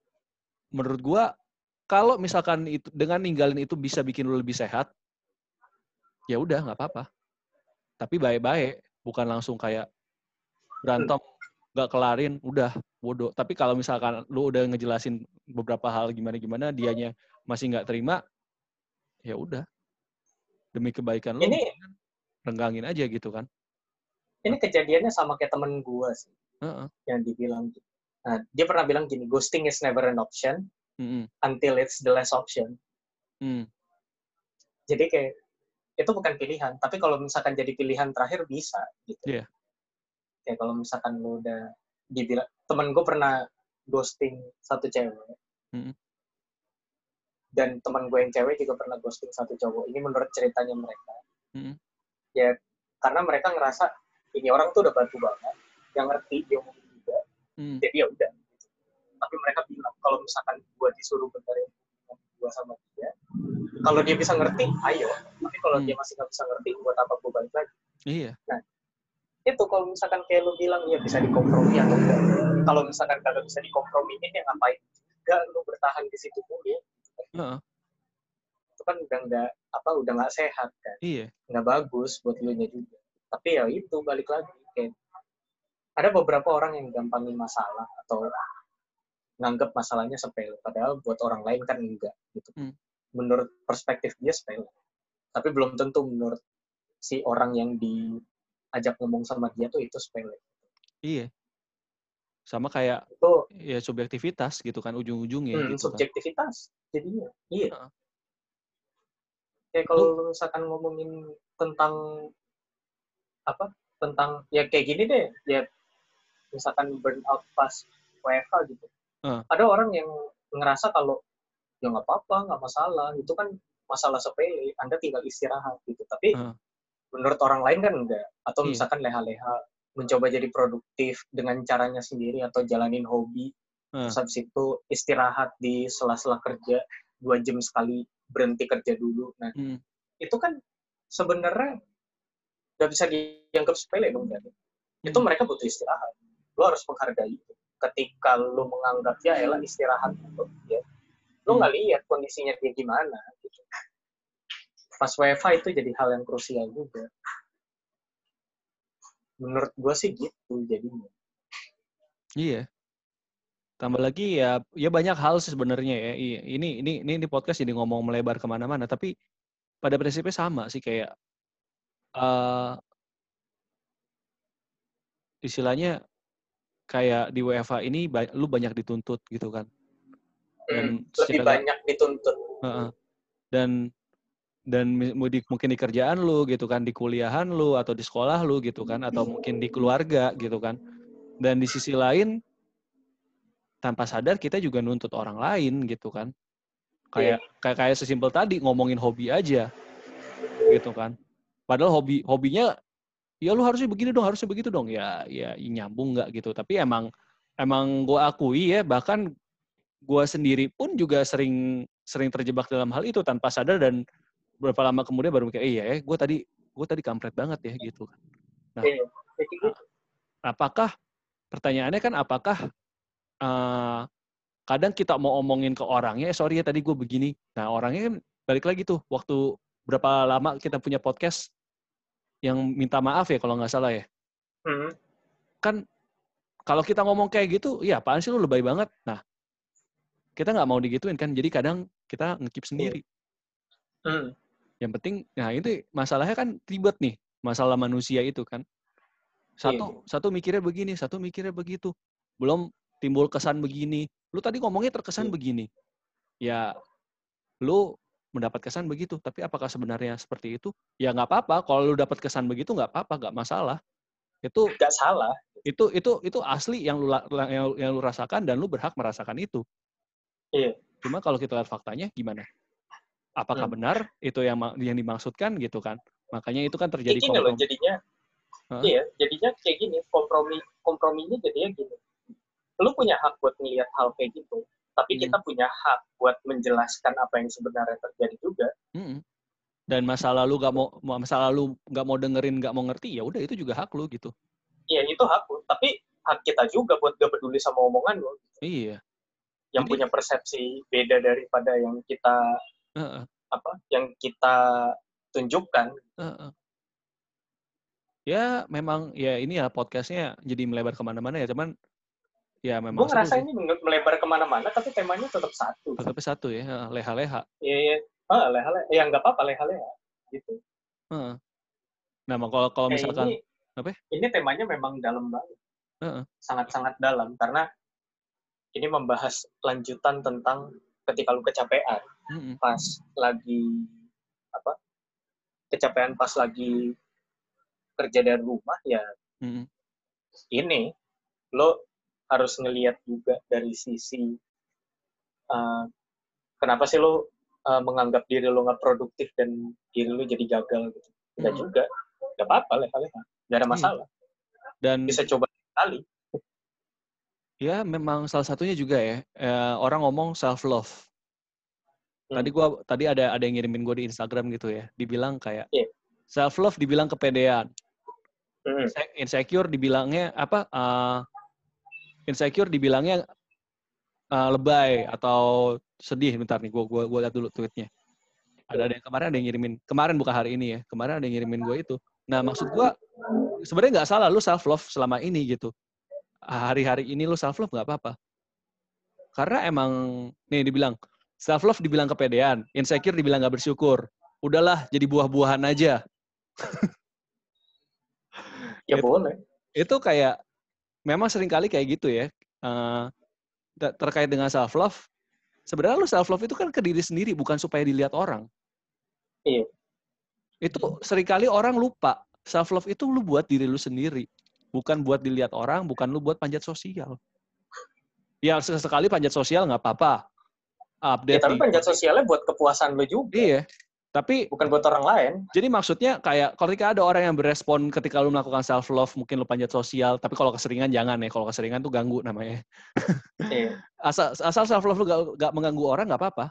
Speaker 2: menurut gua kalau misalkan itu dengan ninggalin itu bisa bikin lu lebih sehat, ya udah nggak apa-apa. Tapi baik-baik, bukan langsung kayak berantem nggak kelarin udah bodoh. Tapi kalau misalkan lu udah ngejelasin beberapa hal gimana gimana dianya masih nggak terima ya udah. Demi kebaikan lu
Speaker 1: ini
Speaker 2: renggangin aja gitu kan.
Speaker 1: Ini kejadiannya sama kayak temen gue sih
Speaker 2: uh-uh.
Speaker 1: yang dibilang nah, dia pernah bilang gini ghosting is never an option
Speaker 2: mm-hmm.
Speaker 1: until it's the last option
Speaker 2: mm.
Speaker 1: jadi kayak itu bukan pilihan tapi kalau misalkan jadi pilihan terakhir bisa gitu
Speaker 2: yeah
Speaker 1: kayak kalau misalkan lu udah dibilang temen gue pernah ghosting satu cewek
Speaker 2: hmm.
Speaker 1: dan teman gue yang cewek juga pernah ghosting satu cowok ini menurut ceritanya mereka
Speaker 2: Hmm.
Speaker 1: ya karena mereka ngerasa ini orang tuh udah batu banget yang ngerti dia ngomong juga
Speaker 2: Hmm.
Speaker 1: jadi ya udah tapi mereka bilang kalau misalkan gue disuruh benerin gue sama dia kalau dia bisa ngerti ayo tapi kalau
Speaker 2: Hmm.
Speaker 1: dia masih nggak bisa ngerti buat apa gue balik lagi
Speaker 2: Iya.
Speaker 1: itu kalau misalkan kayak lu bilang ya bisa dikompromi atau enggak kalau misalkan kagak bisa dikompromiin ya ngapain juga lu bertahan di situ dulu
Speaker 2: Heeh.
Speaker 1: itu kan udah nggak apa udah nggak sehat kan
Speaker 2: Iya.
Speaker 1: nggak bagus buat lu nya juga tapi ya itu balik lagi kayak ada beberapa orang yang gampangin masalah atau nganggap masalahnya sepele padahal buat orang lain kan enggak gitu
Speaker 2: Hmm.
Speaker 1: menurut perspektif dia sepele tapi belum tentu menurut si orang yang diajak ngomong sama dia tuh itu sepele
Speaker 2: Iya. Sama kayak
Speaker 1: itu
Speaker 2: ya subjektivitas gitu kan ujung-ujungnya
Speaker 1: hmm,
Speaker 2: gitu kan.
Speaker 1: subjektivitas jadinya iya
Speaker 2: Heeh.
Speaker 1: kayak kalau misalkan ngomongin tentang apa tentang ya kayak gini deh ya misalkan burnout pas WFH gitu
Speaker 2: Heeh.
Speaker 1: ada orang yang ngerasa kalau ya nggak apa-apa nggak masalah itu kan masalah sepele anda tinggal istirahat gitu tapi
Speaker 2: Heeh.
Speaker 1: menurut orang lain kan enggak atau
Speaker 2: Iya.
Speaker 1: misalkan leha-leha mencoba jadi produktif dengan caranya sendiri atau jalanin hobi
Speaker 2: Heeh.
Speaker 1: terus habis itu istirahat di sela-sela kerja dua jam sekali berhenti kerja dulu nah
Speaker 2: Hmm.
Speaker 1: itu kan sebenarnya nggak bisa dianggap sepele dong itu
Speaker 2: Hmm.
Speaker 1: mereka butuh istirahat lo harus menghargai itu ketika lo menganggap ya elah istirahat untuk dia lo
Speaker 2: Hmm.
Speaker 1: nggak lihat kondisinya dia gimana gitu pas WFH itu jadi hal yang krusial juga menurut gue sih gitu jadinya
Speaker 2: Iya. Tambah lagi ya, ya banyak hal sih sebenarnya ya. Ini ini ini di podcast jadi ngomong melebar ke mana-mana. Tapi pada prinsipnya sama sih kayak eh istilahnya kayak di WFH ini ba- lu banyak dituntut gitu kan. Dan
Speaker 1: Hmm, lebih banyak dituntut
Speaker 2: Heeh. Dan dan di- mungkin di kerjaan lu gitu kan, di kuliahan lu atau di sekolah lu gitu kan, atau mungkin di keluarga gitu kan. Dan di sisi lain tanpa sadar kita juga nuntut orang lain gitu kan. Kayak kayak kayak sesimpel tadi ngomongin hobi aja gitu kan. Padahal hobi hobinya ya lu harusnya begini dong, harusnya begitu dong. Ya ya nyambung nggak gitu. Tapi emang emang gue akui ya bahkan gue sendiri pun juga sering sering terjebak dalam hal itu tanpa sadar dan berapa lama kemudian baru mikir, "Eh, iya ya, gue tadi gue tadi kampret banget ya gitu kan. Nah.
Speaker 1: Iya, kayak gitu.
Speaker 2: Apakah pertanyaannya kan apakah eh, kadang kita mau omongin ke orangnya, "Eh, sorry ya tadi gue begini. Nah orangnya kan balik lagi tuh waktu berapa lama kita punya podcast yang minta maaf ya kalau nggak salah ya.
Speaker 1: Hmm,
Speaker 2: Kan kalau kita ngomong kayak gitu, ya apaan sih lu lebay banget. Nah, kita nggak mau digituin kan. Jadi kadang kita ngekip sendiri.
Speaker 1: hmm.
Speaker 2: Yang penting, nah itu masalahnya kan ribet nih, masalah manusia itu kan. Satu, satu mikirnya begini, satu mikirnya begitu. Belum timbul kesan begini. Lu tadi ngomongnya terkesan
Speaker 1: Iya.
Speaker 2: begini. Ya, lu mendapat kesan begitu. Tapi apakah sebenarnya seperti itu? Ya nggak apa-apa. Kalau lu dapat kesan begitu nggak apa-apa, nggak masalah. Itu
Speaker 1: Nggak salah
Speaker 2: itu itu itu asli yang lu yang, yang lu rasakan dan lu berhak merasakan itu.
Speaker 1: Iya.
Speaker 2: Cuma kalau kita lihat faktanya gimana? Apakah
Speaker 1: Hmm.
Speaker 2: benar itu yang yang dimaksudkan gitu kan? Makanya itu kan terjadi
Speaker 1: gini loh
Speaker 2: kompromi.
Speaker 1: jadinya
Speaker 2: Hah?
Speaker 1: iya jadinya kayak gini kompromi komprominya jadinya gini lu punya hak buat ngelihat hal kayak gitu tapi
Speaker 2: Hmm.
Speaker 1: kita punya hak buat menjelaskan apa yang sebenarnya terjadi juga
Speaker 2: Mm-mm. Dan masa lalu gak mau masa lalu nggak mau dengerin nggak mau ngerti ya udah itu juga hak lu gitu.
Speaker 1: iya itu hak lu tapi hak kita juga buat gak peduli sama omongan lu
Speaker 2: Iya.
Speaker 1: yang
Speaker 2: Jadi-
Speaker 1: punya persepsi beda daripada yang kita
Speaker 2: Heeh,
Speaker 1: apa yang kita tunjukkan
Speaker 2: heeh. Ya memang ya ini ya podcastnya jadi melebar ke mana-mana ya cuman ya memang
Speaker 1: gue ngerasa ini mele- melebar ke mana-mana tapi temanya tetap satu
Speaker 2: Tetap satu ya leha-leha.
Speaker 1: iya iya ah leha-leha ya nggak apa-apa leha-leha gitu
Speaker 2: Heeh. Nah mak- kalau kalau misalkan
Speaker 1: ini,
Speaker 2: apa ya?
Speaker 1: ini temanya memang dalam banget
Speaker 2: Heeh.
Speaker 1: sangat-sangat dalam karena ini membahas lanjutan tentang ketika lu kecapean
Speaker 2: Mm-mm.
Speaker 1: pas lagi apa kecapean pas lagi kerja dari rumah ya
Speaker 2: Mm-mm.
Speaker 1: ini lo harus ngelihat juga dari sisi uh, kenapa sih lo uh, menganggap diri lo nggak produktif dan diri lo jadi gagal gitu. Enggak
Speaker 2: Hmm.
Speaker 1: juga. Gak apa-apa leha-leha. Gak ada
Speaker 2: Hmm.
Speaker 1: masalah.
Speaker 2: Dan
Speaker 1: Bisa coba sekali.
Speaker 2: ya memang salah satunya juga ya eh, orang ngomong self love.
Speaker 1: Hmm.
Speaker 2: Tadi gua tadi ada ada yang ngirimin gue di Instagram gitu ya, dibilang kayak
Speaker 1: Iya.
Speaker 2: self love dibilang kepedean,
Speaker 1: Hmm.
Speaker 2: Inse- insecure dibilangnya apa? eh, insecure dibilangnya eh, lebay atau sedih. Bentar nih, gua gua gua lihat dulu tweetnya. Ada ada yang kemarin ada yang ngirimin kemarin bukan hari ini ya, kemarin ada yang ngirimin gue itu. Nah maksud gua sebenarnya nggak salah lu self love selama ini gitu. Hari-hari ini lu self love nggak apa-apa. Karena emang nih dibilang self love dibilang kepedean, insecure dibilang nggak bersyukur. Udahlah jadi buah-buahan aja.
Speaker 1: Ya boleh.
Speaker 2: Itu kayak memang sering kali kayak gitu ya. Ter- terkait dengan self love. Sebenarnya lu self love itu kan ke diri sendiri bukan supaya dilihat orang.
Speaker 1: Iya.
Speaker 2: Itu sering kali orang lupa. Self love itu lu buat diri lu sendiri. Bukan buat dilihat orang, bukan lu buat panjat sosial. Ya sesekali panjat sosial nggak apa-apa.
Speaker 1: Ya,
Speaker 2: Update
Speaker 1: tapi
Speaker 2: di-
Speaker 1: panjat sosialnya buat kepuasan lo juga.
Speaker 2: Iya. Tapi
Speaker 1: Bukan buat orang lain.
Speaker 2: jadi maksudnya kayak ketika ada orang yang berespon ketika lu melakukan self love, mungkin lu panjat sosial, tapi kalau keseringan jangan ya. Kalau keseringan tuh ganggu namanya.
Speaker 1: Iya.
Speaker 2: Asal asal self love lu gak, gak mengganggu orang nggak apa-apa.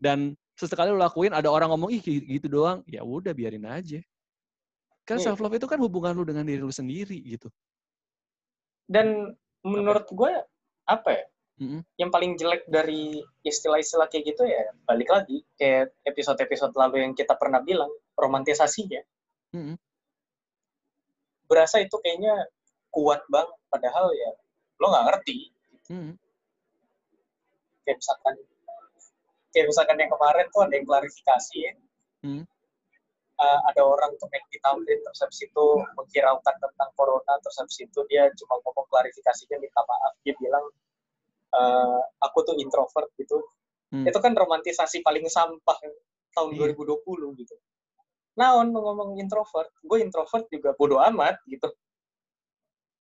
Speaker 2: Dan sesekali lu lakuin ada orang ngomong ih gitu doang, ya udah biarin aja. Kan
Speaker 1: Iya.
Speaker 2: self love itu kan hubungan lu dengan diri lu sendiri gitu.
Speaker 1: Dan menurut gue apa ya?
Speaker 2: Mm-mm.
Speaker 1: Yang paling jelek dari istilah-istilah kayak gitu ya balik lagi kayak episode-episode lalu yang kita pernah bilang romantisasinya.
Speaker 2: Mm-mm.
Speaker 1: Berasa itu kayaknya kuat banget padahal ya lo nggak ngerti.
Speaker 2: Mm-mm.
Speaker 1: Kayak misalkan kayak misalkan yang kemarin tuh ada yang klarifikasi ya.
Speaker 2: Hmm.
Speaker 1: Uh, ada orang tuh main ditambahin terus habis itu menghiraukan tentang corona terus habis itu dia cuma ngomong klarifikasinya minta maaf dia bilang uh, aku tuh introvert gitu
Speaker 2: Hmm.
Speaker 1: itu kan romantisasi paling sampah tahun
Speaker 2: Iya.
Speaker 1: 2020 gitu naon lu ngomong introvert gue introvert juga bodo amat gitu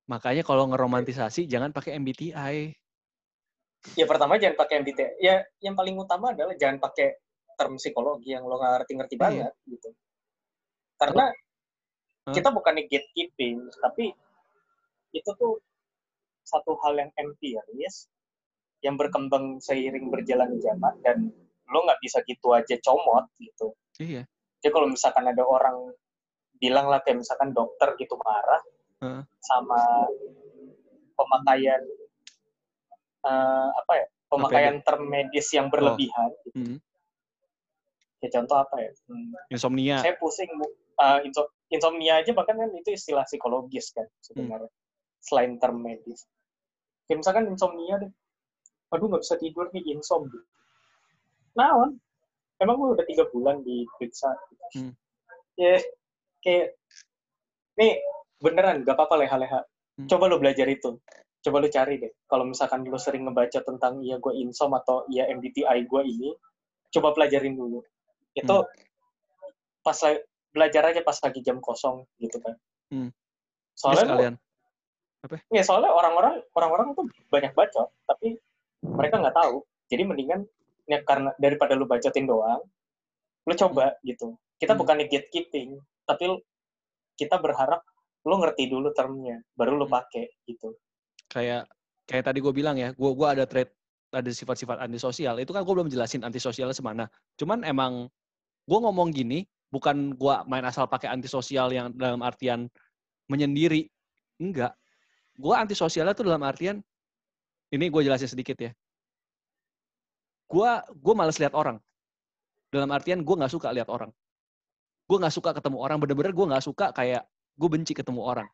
Speaker 2: Makanya kalau ngeromantisasi jangan pakai MBTI.
Speaker 1: ya pertama jangan pakai MBTI ya yang paling utama adalah jangan pakai term psikologi yang lo nggak ngerti-ngerti
Speaker 2: Iya.
Speaker 1: banget gitu karena
Speaker 2: Hah?
Speaker 1: kita bukannya gatekeeping tapi itu tuh satu hal yang empiris yang berkembang seiring berjalan zaman dan lo nggak bisa gitu aja comot gitu
Speaker 2: Iya.
Speaker 1: jadi kalau misalkan ada orang bilang lah kayak misalkan dokter gitu marah
Speaker 2: Heeh.
Speaker 1: sama pemakaian eh, apa ya pemakaian term medis yang berlebihan gitu.
Speaker 2: Mm.
Speaker 1: ya contoh apa ya Hmm,
Speaker 2: Insomnia.
Speaker 1: saya pusing Bu. Eh, inso- insomnia aja bahkan kan itu istilah psikologis kan sebenarnya selain term medis kayak misalkan insomnia deh aduh nggak bisa tidur nih insom naon emang gue udah tiga bulan diperiksa
Speaker 2: Hmm.
Speaker 1: ya kayak nih beneran gak apa-apa leha-leha
Speaker 2: Hmm.
Speaker 1: coba lo belajar itu coba lo cari deh kalau misalkan lo sering ngebaca tentang iya gue insom atau iya MBTI gue ini coba pelajarin dulu itu
Speaker 2: Hmm.
Speaker 1: pas la- belajar aja pas lagi jam kosong gitu kan
Speaker 2: Hmm.
Speaker 1: Soalnya lo-
Speaker 2: sekalian.
Speaker 1: ya soalnya orang-orang orang-orang tuh banyak baca tapi mereka nggak tahu jadi mendingan ya karena daripada lu bacotin doang lu coba gitu kita
Speaker 2: Hmm.
Speaker 1: bukannya gatekeeping tapi kita berharap lu ngerti dulu termnya baru lu
Speaker 2: Hmm.
Speaker 1: pakai gitu
Speaker 2: kayak kayak tadi gue bilang ya, gue gua ada trait ada sifat-sifat antisosial. Itu kan gue belum jelasin antisosialnya semana. Cuman emang gue ngomong gini bukan gue main asal pakai antisosial yang dalam artian menyendiri. Enggak. Gue antisosialnya tuh dalam artian ini gue jelasin sedikit ya. Gue gue males lihat orang. Dalam artian gue nggak suka lihat orang. Gue nggak suka ketemu orang. Bener-bener gue nggak suka kayak gue benci ketemu orang.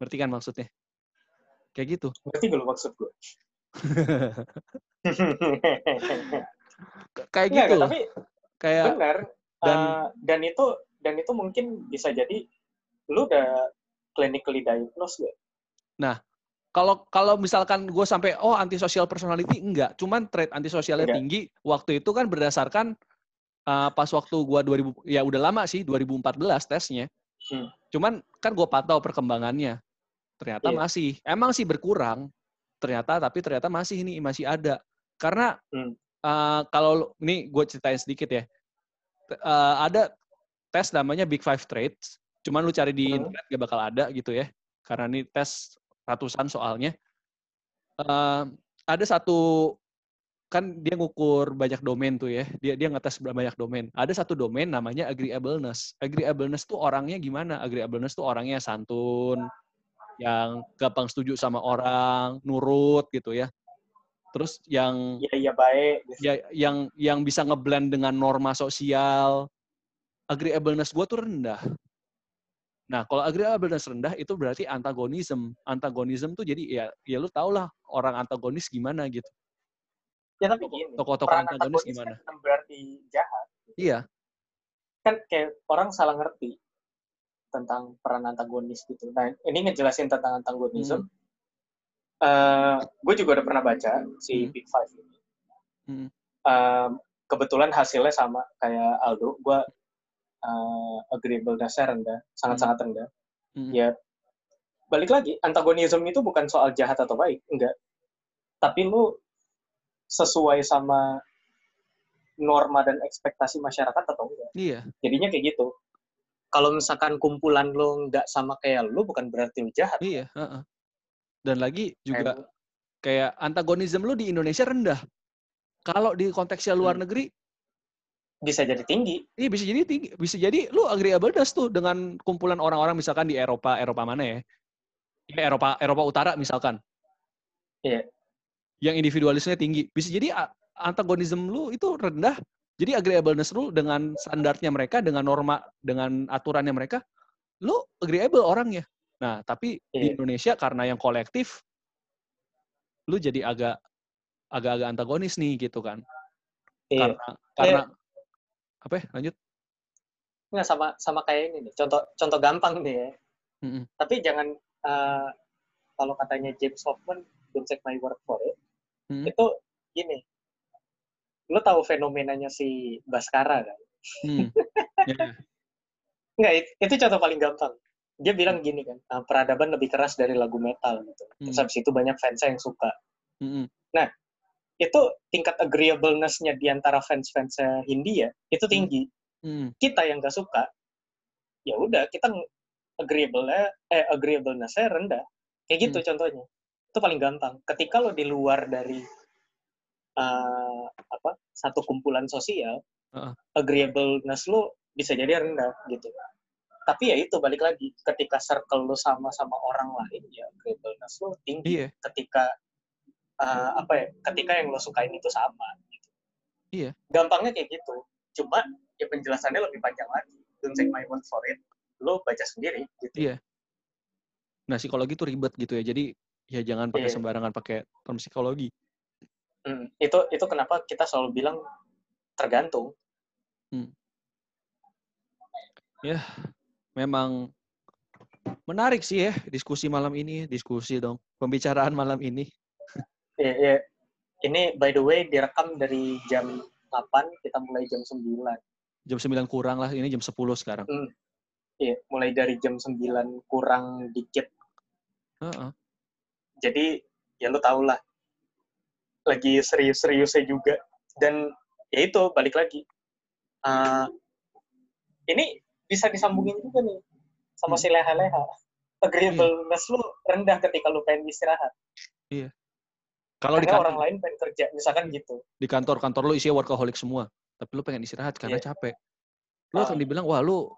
Speaker 2: Ngerti kan maksudnya? Kayak gitu.
Speaker 1: ngerti gak lu maksud gue
Speaker 2: kayak
Speaker 1: Nggak,
Speaker 2: gitu
Speaker 1: tapi
Speaker 2: Kayak
Speaker 1: benar
Speaker 2: dan-
Speaker 1: Eh, dan itu dan itu mungkin bisa jadi lu udah clinically diagnosed gak?
Speaker 2: Kalau kalau misalkan gue sampai oh antisocial personality enggak, cuman trait antisosialnya
Speaker 1: Enggak.
Speaker 2: tinggi waktu itu kan berdasarkan uh, pas waktu gue 2000 ya udah lama sih 2014 tesnya.
Speaker 1: Hmm.
Speaker 2: Cuman kan gue pantau perkembangannya. Ternyata
Speaker 1: Iya.
Speaker 2: masih emang sih berkurang. Ternyata tapi ternyata masih ini masih ada. Karena
Speaker 1: Hmm.
Speaker 2: uh, kalau ini gue ceritain sedikit ya. Uh, ada tes namanya Big Five Traits. Cuman lu cari di hmm. internet gak bakal ada gitu ya. Karena ini tes ratusan soalnya. Uh, ada satu kan dia ngukur banyak domain tuh ya. Dia dia ngetes banyak domain. Ada satu domain namanya agreeableness. Agreeableness tuh orangnya gimana? Agreeableness tuh orangnya santun, yang gampang setuju sama orang, nurut gitu ya. Terus yang
Speaker 1: ya ya baik.
Speaker 2: Ya yang yang bisa ngeblend dengan norma sosial. Agreeableness gue tuh rendah. Nah, kalau agreeableness rendah itu berarti antagonism. Antagonism tuh jadi ya ya lu tau lah orang antagonis gimana gitu.
Speaker 1: Ya tapi gini.
Speaker 2: Tokoh-tokoh antagonis, antagonis gimana?
Speaker 1: Kan berarti jahat.
Speaker 2: Iya.
Speaker 1: Kan kayak orang salah ngerti tentang peran antagonis gitu. Nah, ini ngejelasin tentang antagonisme. Hmm. Uh, gue juga udah pernah baca si hmm. Big Five ini. Hmm. Uh, kebetulan hasilnya sama kayak Aldo. Gue uh, agreeableness-nya rendah, sangat-sangat hmm. rendah. Hmm. Ya, balik lagi, antagonisme itu bukan soal jahat atau baik, enggak. Tapi lu sesuai sama norma dan ekspektasi masyarakat atau enggak.
Speaker 2: Iya.
Speaker 1: Jadinya kayak gitu kalau misalkan kumpulan lo nggak sama kayak lo bukan berarti lo jahat.
Speaker 2: Iya. Uh -uh. Dan lagi juga kayak, kayak antagonisme lo di Indonesia rendah. Kalau di konteksnya luar hmm. negeri
Speaker 1: bisa jadi tinggi.
Speaker 2: Iya bisa jadi tinggi. Bisa jadi lu agreeableness tuh dengan kumpulan orang-orang misalkan di Eropa, Eropa mana ya? Ya Eropa Eropa Utara misalkan.
Speaker 1: Iya.
Speaker 2: Yang individualisnya tinggi. Bisa jadi antagonisme lu itu rendah jadi agreeableness rule dengan standarnya mereka, dengan norma, dengan aturannya mereka, lu agreeable orangnya. Nah, tapi yeah. di iya. Indonesia karena yang kolektif, lu jadi agak agak-agak antagonis nih gitu kan.
Speaker 1: Iya.
Speaker 2: Karena, karena. Apa ya? Lanjut.
Speaker 1: Nggak sama sama kayak ini nih. Contoh contoh gampang nih ya. Mm -hmm. Tapi jangan uh, kalau katanya James Hoffman, don't take my word for it. Mm -hmm. Itu gini, lo tahu fenomenanya si Baskara kan? Hmm. yeah. Nggak, itu contoh paling gampang. Dia bilang gini kan, ah, peradaban lebih keras dari lagu metal gitu. Terus hmm. habis itu banyak fans yang suka. Hmm. Nah, itu tingkat agreeableness-nya di antara fans-fans Hindia itu hmm. tinggi. Hmm. Kita yang gak suka, ya udah kita agreeable eh agreeableness-nya rendah. Kayak gitu hmm. contohnya. Itu paling gampang. Ketika lo di luar dari uh, apa satu kumpulan sosial uh-uh. agreeableness lu bisa jadi rendah gitu tapi ya itu balik lagi ketika circle lu sama sama orang lain ya agreeableness lu tinggi yeah. ketika uh, apa ya ketika yang lo sukain itu sama gitu.
Speaker 2: Iya.
Speaker 1: Gampangnya kayak gitu. Cuma ya penjelasannya lebih panjang lagi. Don't take my word for it. Lo baca sendiri gitu.
Speaker 2: Iya. Nah psikologi itu ribet gitu ya. Jadi ya jangan pakai yeah. sembarangan pakai term psikologi.
Speaker 1: Hmm, itu itu kenapa kita selalu bilang tergantung. Hmm.
Speaker 2: Ya, memang menarik sih ya diskusi malam ini, diskusi dong, pembicaraan malam ini.
Speaker 1: Iya, iya. Ini by the way direkam dari jam 8, kita mulai jam 9.
Speaker 2: Jam 9 kurang lah, ini jam 10 sekarang. Hmm.
Speaker 1: Iya, mulai dari jam 9 kurang dikit. Uh -uh. Jadi, ya lu tau lah, lagi serius-seriusnya juga dan ya itu balik lagi uh, ini bisa disambungin juga nih sama hmm. si leha-leha agreeableness hmm. lu rendah ketika lu pengen istirahat
Speaker 2: iya
Speaker 1: kalau di kantor, orang lain pengen kerja misalkan gitu
Speaker 2: di kantor kantor lu isinya workaholic semua tapi lu pengen istirahat karena yeah. capek lu akan dibilang wah lu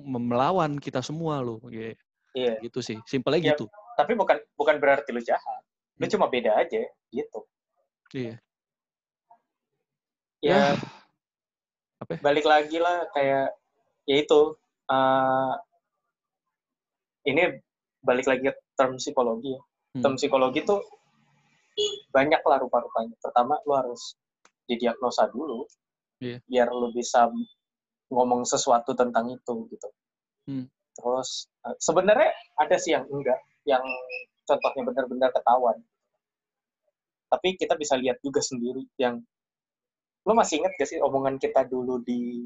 Speaker 2: melawan kita semua lu yeah. yeah. gitu sih simpelnya yeah. gitu
Speaker 1: tapi bukan bukan berarti lu jahat lu hmm. cuma beda aja gitu
Speaker 2: Iya.
Speaker 1: Ya, ya. Apa? Ya? Balik lagi lah kayak ya itu uh, ini balik lagi ke term psikologi ya. Hmm. Term psikologi tuh banyak lah rupa-rupanya. Pertama lu harus didiagnosa dulu yeah. biar lu bisa ngomong sesuatu tentang itu gitu. Hmm. Terus uh, sebenarnya ada sih yang enggak, yang contohnya benar-benar ketahuan tapi kita bisa lihat juga sendiri yang lo masih ingat gak sih omongan kita dulu di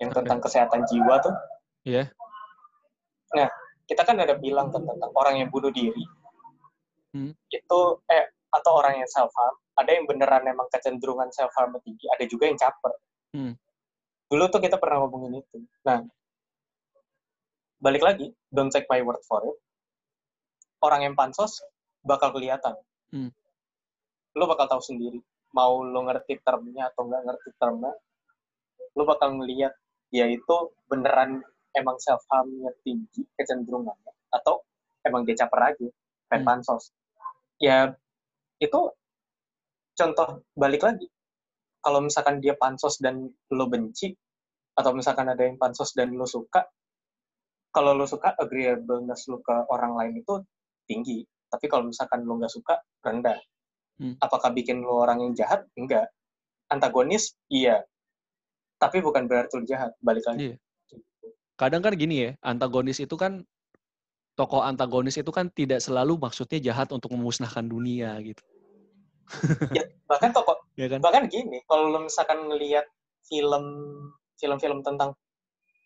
Speaker 1: yang tentang kesehatan jiwa tuh?
Speaker 2: Iya. Yeah.
Speaker 1: Nah, kita kan ada bilang tentang orang yang bunuh diri. Hmm. Itu eh atau orang yang self harm ada yang beneran emang kecenderungan self harm tinggi ada juga yang caper
Speaker 2: Hmm.
Speaker 1: dulu tuh kita pernah ngomongin itu nah balik lagi don't take my word for it orang yang pansos bakal kelihatan
Speaker 2: Hmm.
Speaker 1: lo bakal tahu sendiri mau lo ngerti termnya atau nggak ngerti termnya lo bakal ngeliat ya itu beneran emang self harmnya tinggi kecenderungannya atau emang dia caper aja kayak
Speaker 2: Hmm.
Speaker 1: pansos ya itu contoh balik lagi. Kalau misalkan dia pansos dan lo benci atau misalkan ada yang pansos dan lo suka kalau lo suka agreeableness lo ke orang lain itu tinggi. Tapi kalau misalkan lo nggak suka rendah.
Speaker 2: Hmm.
Speaker 1: apakah bikin lo orang yang jahat? Enggak. Antagonis? Iya. Tapi bukan berarti lo jahat. Balik lagi.
Speaker 2: Iya. Kadang kan gini ya, antagonis itu kan tokoh antagonis itu kan tidak selalu maksudnya jahat untuk memusnahkan dunia gitu.
Speaker 1: ya, bahkan tokoh
Speaker 2: Ya kan?
Speaker 1: bahkan gini kalau lo misalkan ngelihat film film-film tentang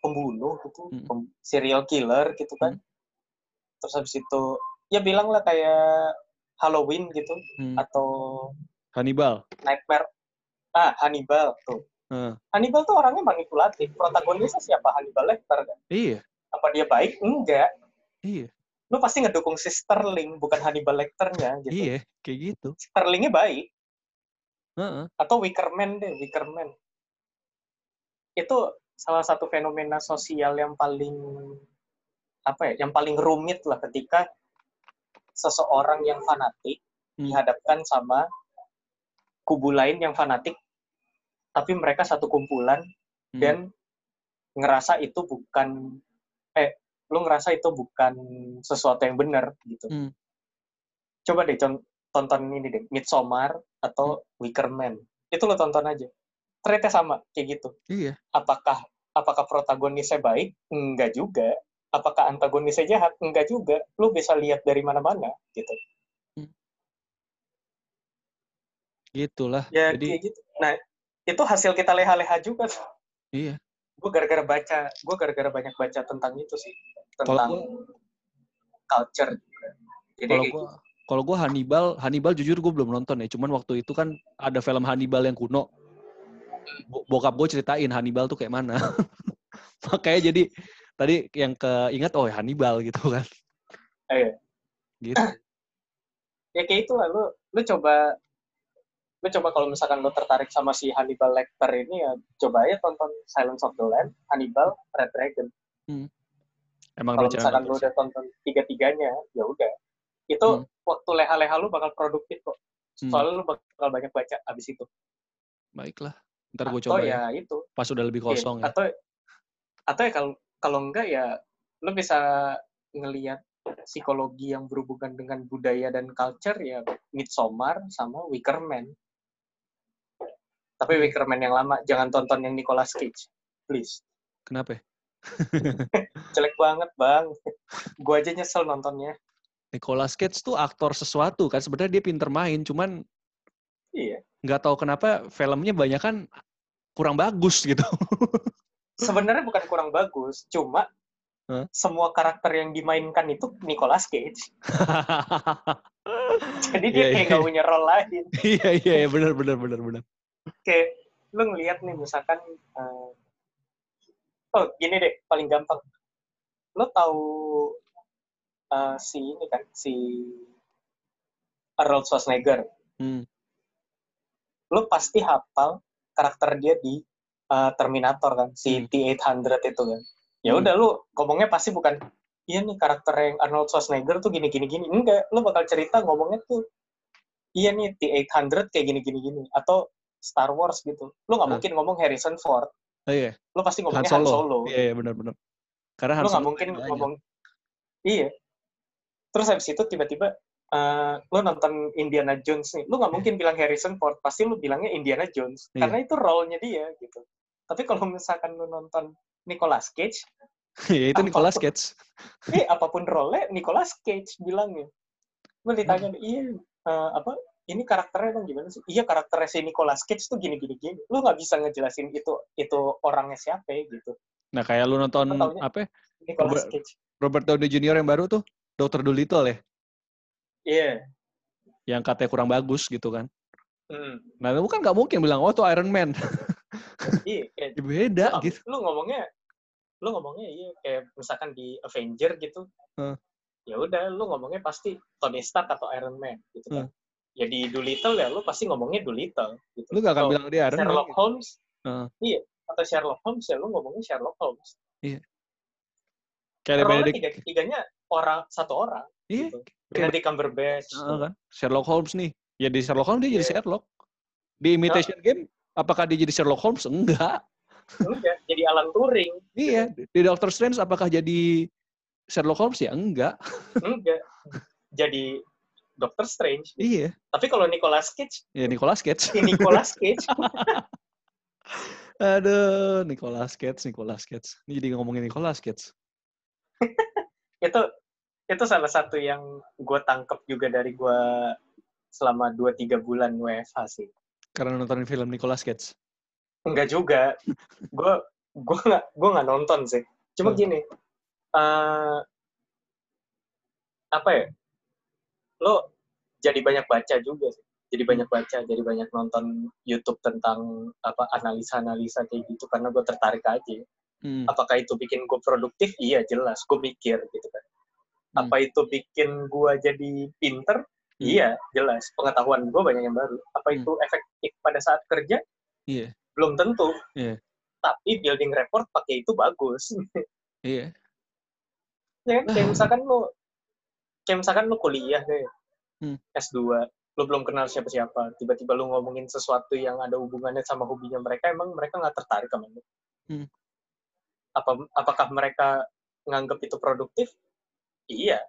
Speaker 1: pembunuh gitu
Speaker 2: Mm.
Speaker 1: pem- serial killer gitu kan terus habis itu ya bilang lah kayak Halloween gitu
Speaker 2: Hmm.
Speaker 1: atau
Speaker 2: Hannibal.
Speaker 1: Nightmare ah Hannibal tuh
Speaker 2: Heeh.
Speaker 1: Hannibal tuh orangnya manipulatif protagonisnya siapa Hannibal Lecter kan
Speaker 2: Iya,
Speaker 1: apa dia baik enggak
Speaker 2: iya,
Speaker 1: lu pasti ngedukung si Sterling bukan Hannibal Lecternya gitu
Speaker 2: iya, kayak gitu.
Speaker 1: Sterlingnya baik
Speaker 2: Heeh.
Speaker 1: atau Wickerman deh Wickerman itu salah satu fenomena sosial yang paling apa ya yang paling rumit lah ketika seseorang yang fanatik
Speaker 2: Hmm.
Speaker 1: dihadapkan sama kubu lain yang fanatik tapi mereka satu kumpulan
Speaker 2: Hmm.
Speaker 1: dan ngerasa itu bukan eh lu ngerasa itu bukan sesuatu yang benar gitu.
Speaker 2: Hmm.
Speaker 1: coba deh tonton ini deh Midsommar atau
Speaker 2: Hmm.
Speaker 1: Wicker Man. Itu lo tonton aja. Ternyata sama kayak gitu.
Speaker 2: Iya,
Speaker 1: apakah apakah protagonisnya baik? Enggak juga. Apakah antagonisnya jahat? Enggak juga. Lu bisa lihat dari mana-mana gitu.
Speaker 2: Gitulah.
Speaker 1: ya
Speaker 2: Jadi
Speaker 1: kayak gitu. Nah itu hasil kita leha-leha juga
Speaker 2: iya.
Speaker 1: Gue gara-gara baca gue gara-gara banyak baca tentang itu sih tentang
Speaker 2: gua-
Speaker 1: culture jadi
Speaker 2: Kalau gua
Speaker 1: gitu.
Speaker 2: kalau gua Hannibal, Hannibal jujur gue belum nonton ya. Cuman waktu itu kan ada film Hannibal yang kuno. Bo- Bokap gue ceritain Hannibal tuh kayak mana. Makanya jadi tadi yang keinget oh Hannibal gitu kan.
Speaker 1: Eh,
Speaker 2: Gitu.
Speaker 1: ya kayak itu lah lu lu coba lu coba kalau misalkan lu tertarik sama si Hannibal Lecter ini ya coba aja tonton Silence of the Lamb, Hannibal, Red Dragon.
Speaker 2: Emang
Speaker 1: Kalau misalkan lu udah tonton tiga-tiganya, ya udah. Itu
Speaker 2: Hmm.
Speaker 1: waktu leha-leha lu bakal produktif kok.
Speaker 2: Hmm.
Speaker 1: Soalnya lu bakal banyak baca abis itu.
Speaker 2: Baiklah. Ntar gue
Speaker 1: atau
Speaker 2: coba ya.
Speaker 1: ya itu.
Speaker 2: Pas udah lebih
Speaker 1: Iya,
Speaker 2: kosong ya.
Speaker 1: Atau atau ya kalau kalau enggak ya lu bisa ngelihat psikologi yang berhubungan dengan budaya dan culture ya Midsommar sama Wicker Man. Tapi
Speaker 2: Hmm.
Speaker 1: Wicker Man yang lama, jangan tonton yang Nicolas Cage. Please.
Speaker 2: Kenapa?
Speaker 1: Jelek banget, Bang. Gua aja nyesel nontonnya.
Speaker 2: Nicolas Cage tuh aktor sesuatu kan. Sebenarnya dia pinter main. Cuman
Speaker 1: Iya.
Speaker 2: nggak tahu kenapa filmnya banyak kan kurang bagus gitu.
Speaker 1: Sebenarnya bukan kurang bagus, cuma
Speaker 2: Hah?
Speaker 1: semua karakter yang dimainkan itu Nicolas Cage. Jadi dia
Speaker 2: Iya,
Speaker 1: kayak
Speaker 2: iya.
Speaker 1: nggak punya role lain.
Speaker 2: iya iya iya, benar benar benar benar.
Speaker 1: Kayak lu ngelihat nih misalkan eh, oh gini deh paling gampang lu tahu eh, si ini kan si Arnold Schwarzenegger
Speaker 2: Hmm.
Speaker 1: lu pasti hafal karakter dia di eh, Terminator kan si
Speaker 2: Hmm.
Speaker 1: T800 itu kan ya
Speaker 2: Hmm.
Speaker 1: udah lu ngomongnya pasti bukan iya nih karakter yang Arnold Schwarzenegger tuh gini gini gini enggak lu bakal cerita ngomongnya tuh iya nih T800 kayak gini gini gini atau Star Wars gitu lu nggak
Speaker 2: Hmm.
Speaker 1: mungkin ngomong Harrison Ford
Speaker 2: Oh iya,
Speaker 1: lu pasti ngomongnya Han
Speaker 2: Solo.
Speaker 1: Solo,
Speaker 2: Iya iya benar benar. Karena Han
Speaker 1: lu nggak mungkin
Speaker 2: banyak.
Speaker 1: ngomong iya terus habis itu tiba-tiba eh, lu nonton Indiana Jones nih lu nggak mungkin bilang Harrison Ford pasti lu bilangnya Indiana Jones
Speaker 2: Iya.
Speaker 1: karena itu role-nya dia gitu tapi kalau misalkan lu nonton Nicolas Cage
Speaker 2: ya itu? Nicolas Cage.
Speaker 1: eh apa pun role Nicolas Cage bilangnya lu ditanya iya eh, apa ini karakternya emang gimana sih iya karakternya si Nicolas Cage tuh gini gini lu nggak bisa ngejelasin itu itu orangnya siapa ya, gitu
Speaker 2: Nah kayak lu nonton
Speaker 1: taunya-
Speaker 2: apa? ya,
Speaker 1: Nicolas
Speaker 2: Robert-
Speaker 1: Cage
Speaker 2: Robert Downey Jr. yang baru tuh, Dr. Dolittle ya,
Speaker 1: iya
Speaker 2: yang katanya kurang bagus gitu kan.
Speaker 1: Hmm.
Speaker 2: Nah, lu kan nggak mungkin bilang, oh itu Iron Man.
Speaker 1: Iya, kayak
Speaker 2: Ya beda
Speaker 1: lu,
Speaker 2: gitu.
Speaker 1: lu ngomongnya lu ngomongnya iya kayak misalkan di Avenger gitu.
Speaker 2: Hmm.
Speaker 1: Ya udah lu ngomongnya pasti Tony Stark atau Iron Man gitu kan. Ya di Doolittle ya lu pasti ngomongnya Doolittle gitu.
Speaker 2: Lu gak akan
Speaker 1: Atau
Speaker 2: bilang dia Iron Man.
Speaker 1: Sherlock
Speaker 2: gitu.
Speaker 1: Holmes.
Speaker 2: Hmm.
Speaker 1: Iya, atau Sherlock Holmes ya lu ngomongnya Sherlock Holmes.
Speaker 2: Kayak ada
Speaker 1: Role
Speaker 2: Benedict.
Speaker 1: tiga tiganya orang satu orang
Speaker 2: Iya,
Speaker 1: gitu.
Speaker 2: kayak
Speaker 1: Benedict Cumberbatch.
Speaker 2: Heeh, kan? Sherlock Holmes nih. Ya di Sherlock Holmes dia jadi
Speaker 1: Iya.
Speaker 2: Sherlock. Di Imitation Game, apakah dia jadi Sherlock Holmes? Enggak.
Speaker 1: Enggak, jadi Alan Turing.
Speaker 2: Iya. Di Doctor Strange, apakah jadi Sherlock Holmes? Ya enggak.
Speaker 1: Enggak. jadi Doctor Strange.
Speaker 2: Iya.
Speaker 1: Tapi kalau Nicolas Cage,
Speaker 2: Ya Nicolas Cage.
Speaker 1: si Nicolas Cage
Speaker 2: Aduh, Nicolas Cage, Nicolas Cage. Ini jadi ngomongin Nicolas Cage.
Speaker 1: itu itu salah satu yang gue tangkep juga dari gue selama 2-3 bulan WFH sih.
Speaker 2: Karena nontonin film Nicolas Cage.
Speaker 1: Enggak juga. Gue gue nggak gue nggak nonton sih. Cuma
Speaker 2: Hmm.
Speaker 1: gini, eh apa ya? Lo jadi banyak baca juga sih. Jadi banyak baca, jadi banyak nonton YouTube tentang apa analisa-analisa kayak gitu karena gue tertarik aja.
Speaker 2: Hmm.
Speaker 1: Apakah itu bikin gue produktif? Iya jelas, gue mikir gitu kan.
Speaker 2: Hmm.
Speaker 1: Apa itu bikin gue jadi pinter?
Speaker 2: Hmm.
Speaker 1: Iya jelas. Pengetahuan gue banyak yang baru. Apa
Speaker 2: Hmm.
Speaker 1: itu efektif pada saat kerja?
Speaker 2: Iya.
Speaker 1: Belum tentu.
Speaker 2: Iya.
Speaker 1: Tapi building report pakai itu bagus.
Speaker 2: Iya.
Speaker 1: ya kan? Kayak misalkan lu kayak misalkan lu kuliah deh.
Speaker 2: Hmm.
Speaker 1: S2, lu belum kenal siapa-siapa, tiba-tiba lu ngomongin sesuatu yang ada hubungannya sama hobinya mereka, emang mereka nggak tertarik sama lu.
Speaker 2: Hmm.
Speaker 1: Apa, apakah mereka nganggap itu produktif? Iya.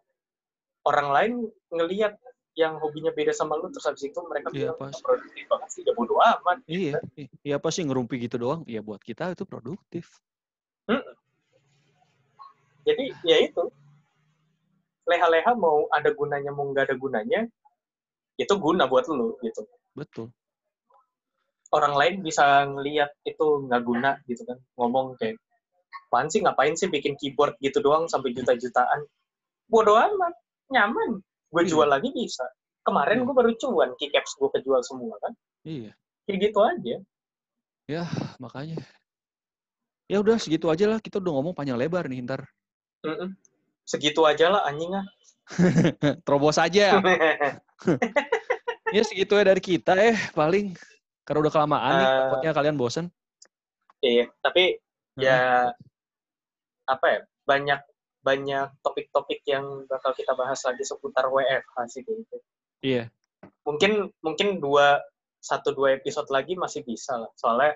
Speaker 1: Orang lain ngelihat yang hobinya beda sama lu, terus habis itu mereka
Speaker 2: Iya,
Speaker 1: bilang,
Speaker 2: pas.
Speaker 1: "Ah, produktif banget sih, ya bodo amat.
Speaker 2: Iya. Iya apa sih ngerumpi gitu doang? Iya buat kita itu produktif.
Speaker 1: Jadi, ya itu. Leha-leha mau ada gunanya, mau nggak ada gunanya, itu guna buat lu, gitu.
Speaker 2: Betul.
Speaker 1: orang lain bisa ngelihat itu nggak guna gitu kan ngomong kayak apaan sih ngapain sih bikin keyboard gitu doang sampai juta-jutaan bodoh amat nyaman gue
Speaker 2: Iya.
Speaker 1: jual lagi bisa kemarin
Speaker 2: Iya.
Speaker 1: gue baru cuan keycaps gue kejual semua kan
Speaker 2: Iya.
Speaker 1: kayak gitu aja
Speaker 2: Ya, makanya. Ya udah segitu aja lah. Kita udah ngomong panjang lebar nih ntar.
Speaker 1: Mm-mm. Segitu aja lah anjing ah
Speaker 2: Terobos aja. ya segitu ya dari kita eh paling. Karena udah kelamaan nih.
Speaker 1: Eh.
Speaker 2: Takutnya kalian bosen.
Speaker 1: iya tapi ya apa ya banyak banyak topik-topik yang bakal kita bahas lagi seputar WFH sih gitu
Speaker 2: Iya.
Speaker 1: mungkin mungkin dua satu dua episode lagi masih bisa lah soalnya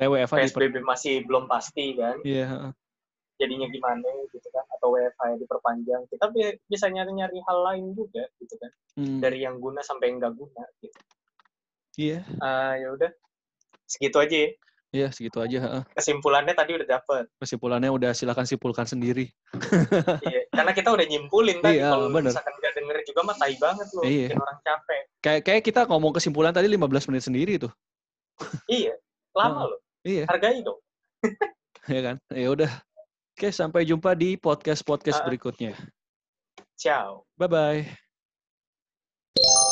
Speaker 2: Ya WFH
Speaker 1: PSBB masih belum pasti kan
Speaker 2: Iya.
Speaker 1: Jadinya gimana gitu kan atau WFH yang diperpanjang kita bi- bisa nyari-nyari hal lain juga gitu kan
Speaker 2: Hmm,
Speaker 1: dari yang guna sampai yang nggak guna gitu
Speaker 2: Iya.
Speaker 1: Ah, ya udah segitu aja ya.
Speaker 2: Iya segitu aja. heeh.
Speaker 1: kesimpulannya tadi udah dapet
Speaker 2: Kesimpulannya udah silakan simpulkan sendiri.
Speaker 1: iya. karena kita udah nyimpulin tadi
Speaker 2: Iya,
Speaker 1: kalau misalkan nggak denger juga mah tai banget loh
Speaker 2: Iya.
Speaker 1: bikin orang capek
Speaker 2: Kayak kayak kita ngomong kesimpulan tadi 15 menit sendiri tuh.
Speaker 1: iya lama loh
Speaker 2: Iya.
Speaker 1: hargai dong
Speaker 2: Ya kan? Ya udah. Oke, sampai jumpa di podcast-podcast
Speaker 1: Ah.
Speaker 2: berikutnya.
Speaker 1: ciao
Speaker 2: Bye bye.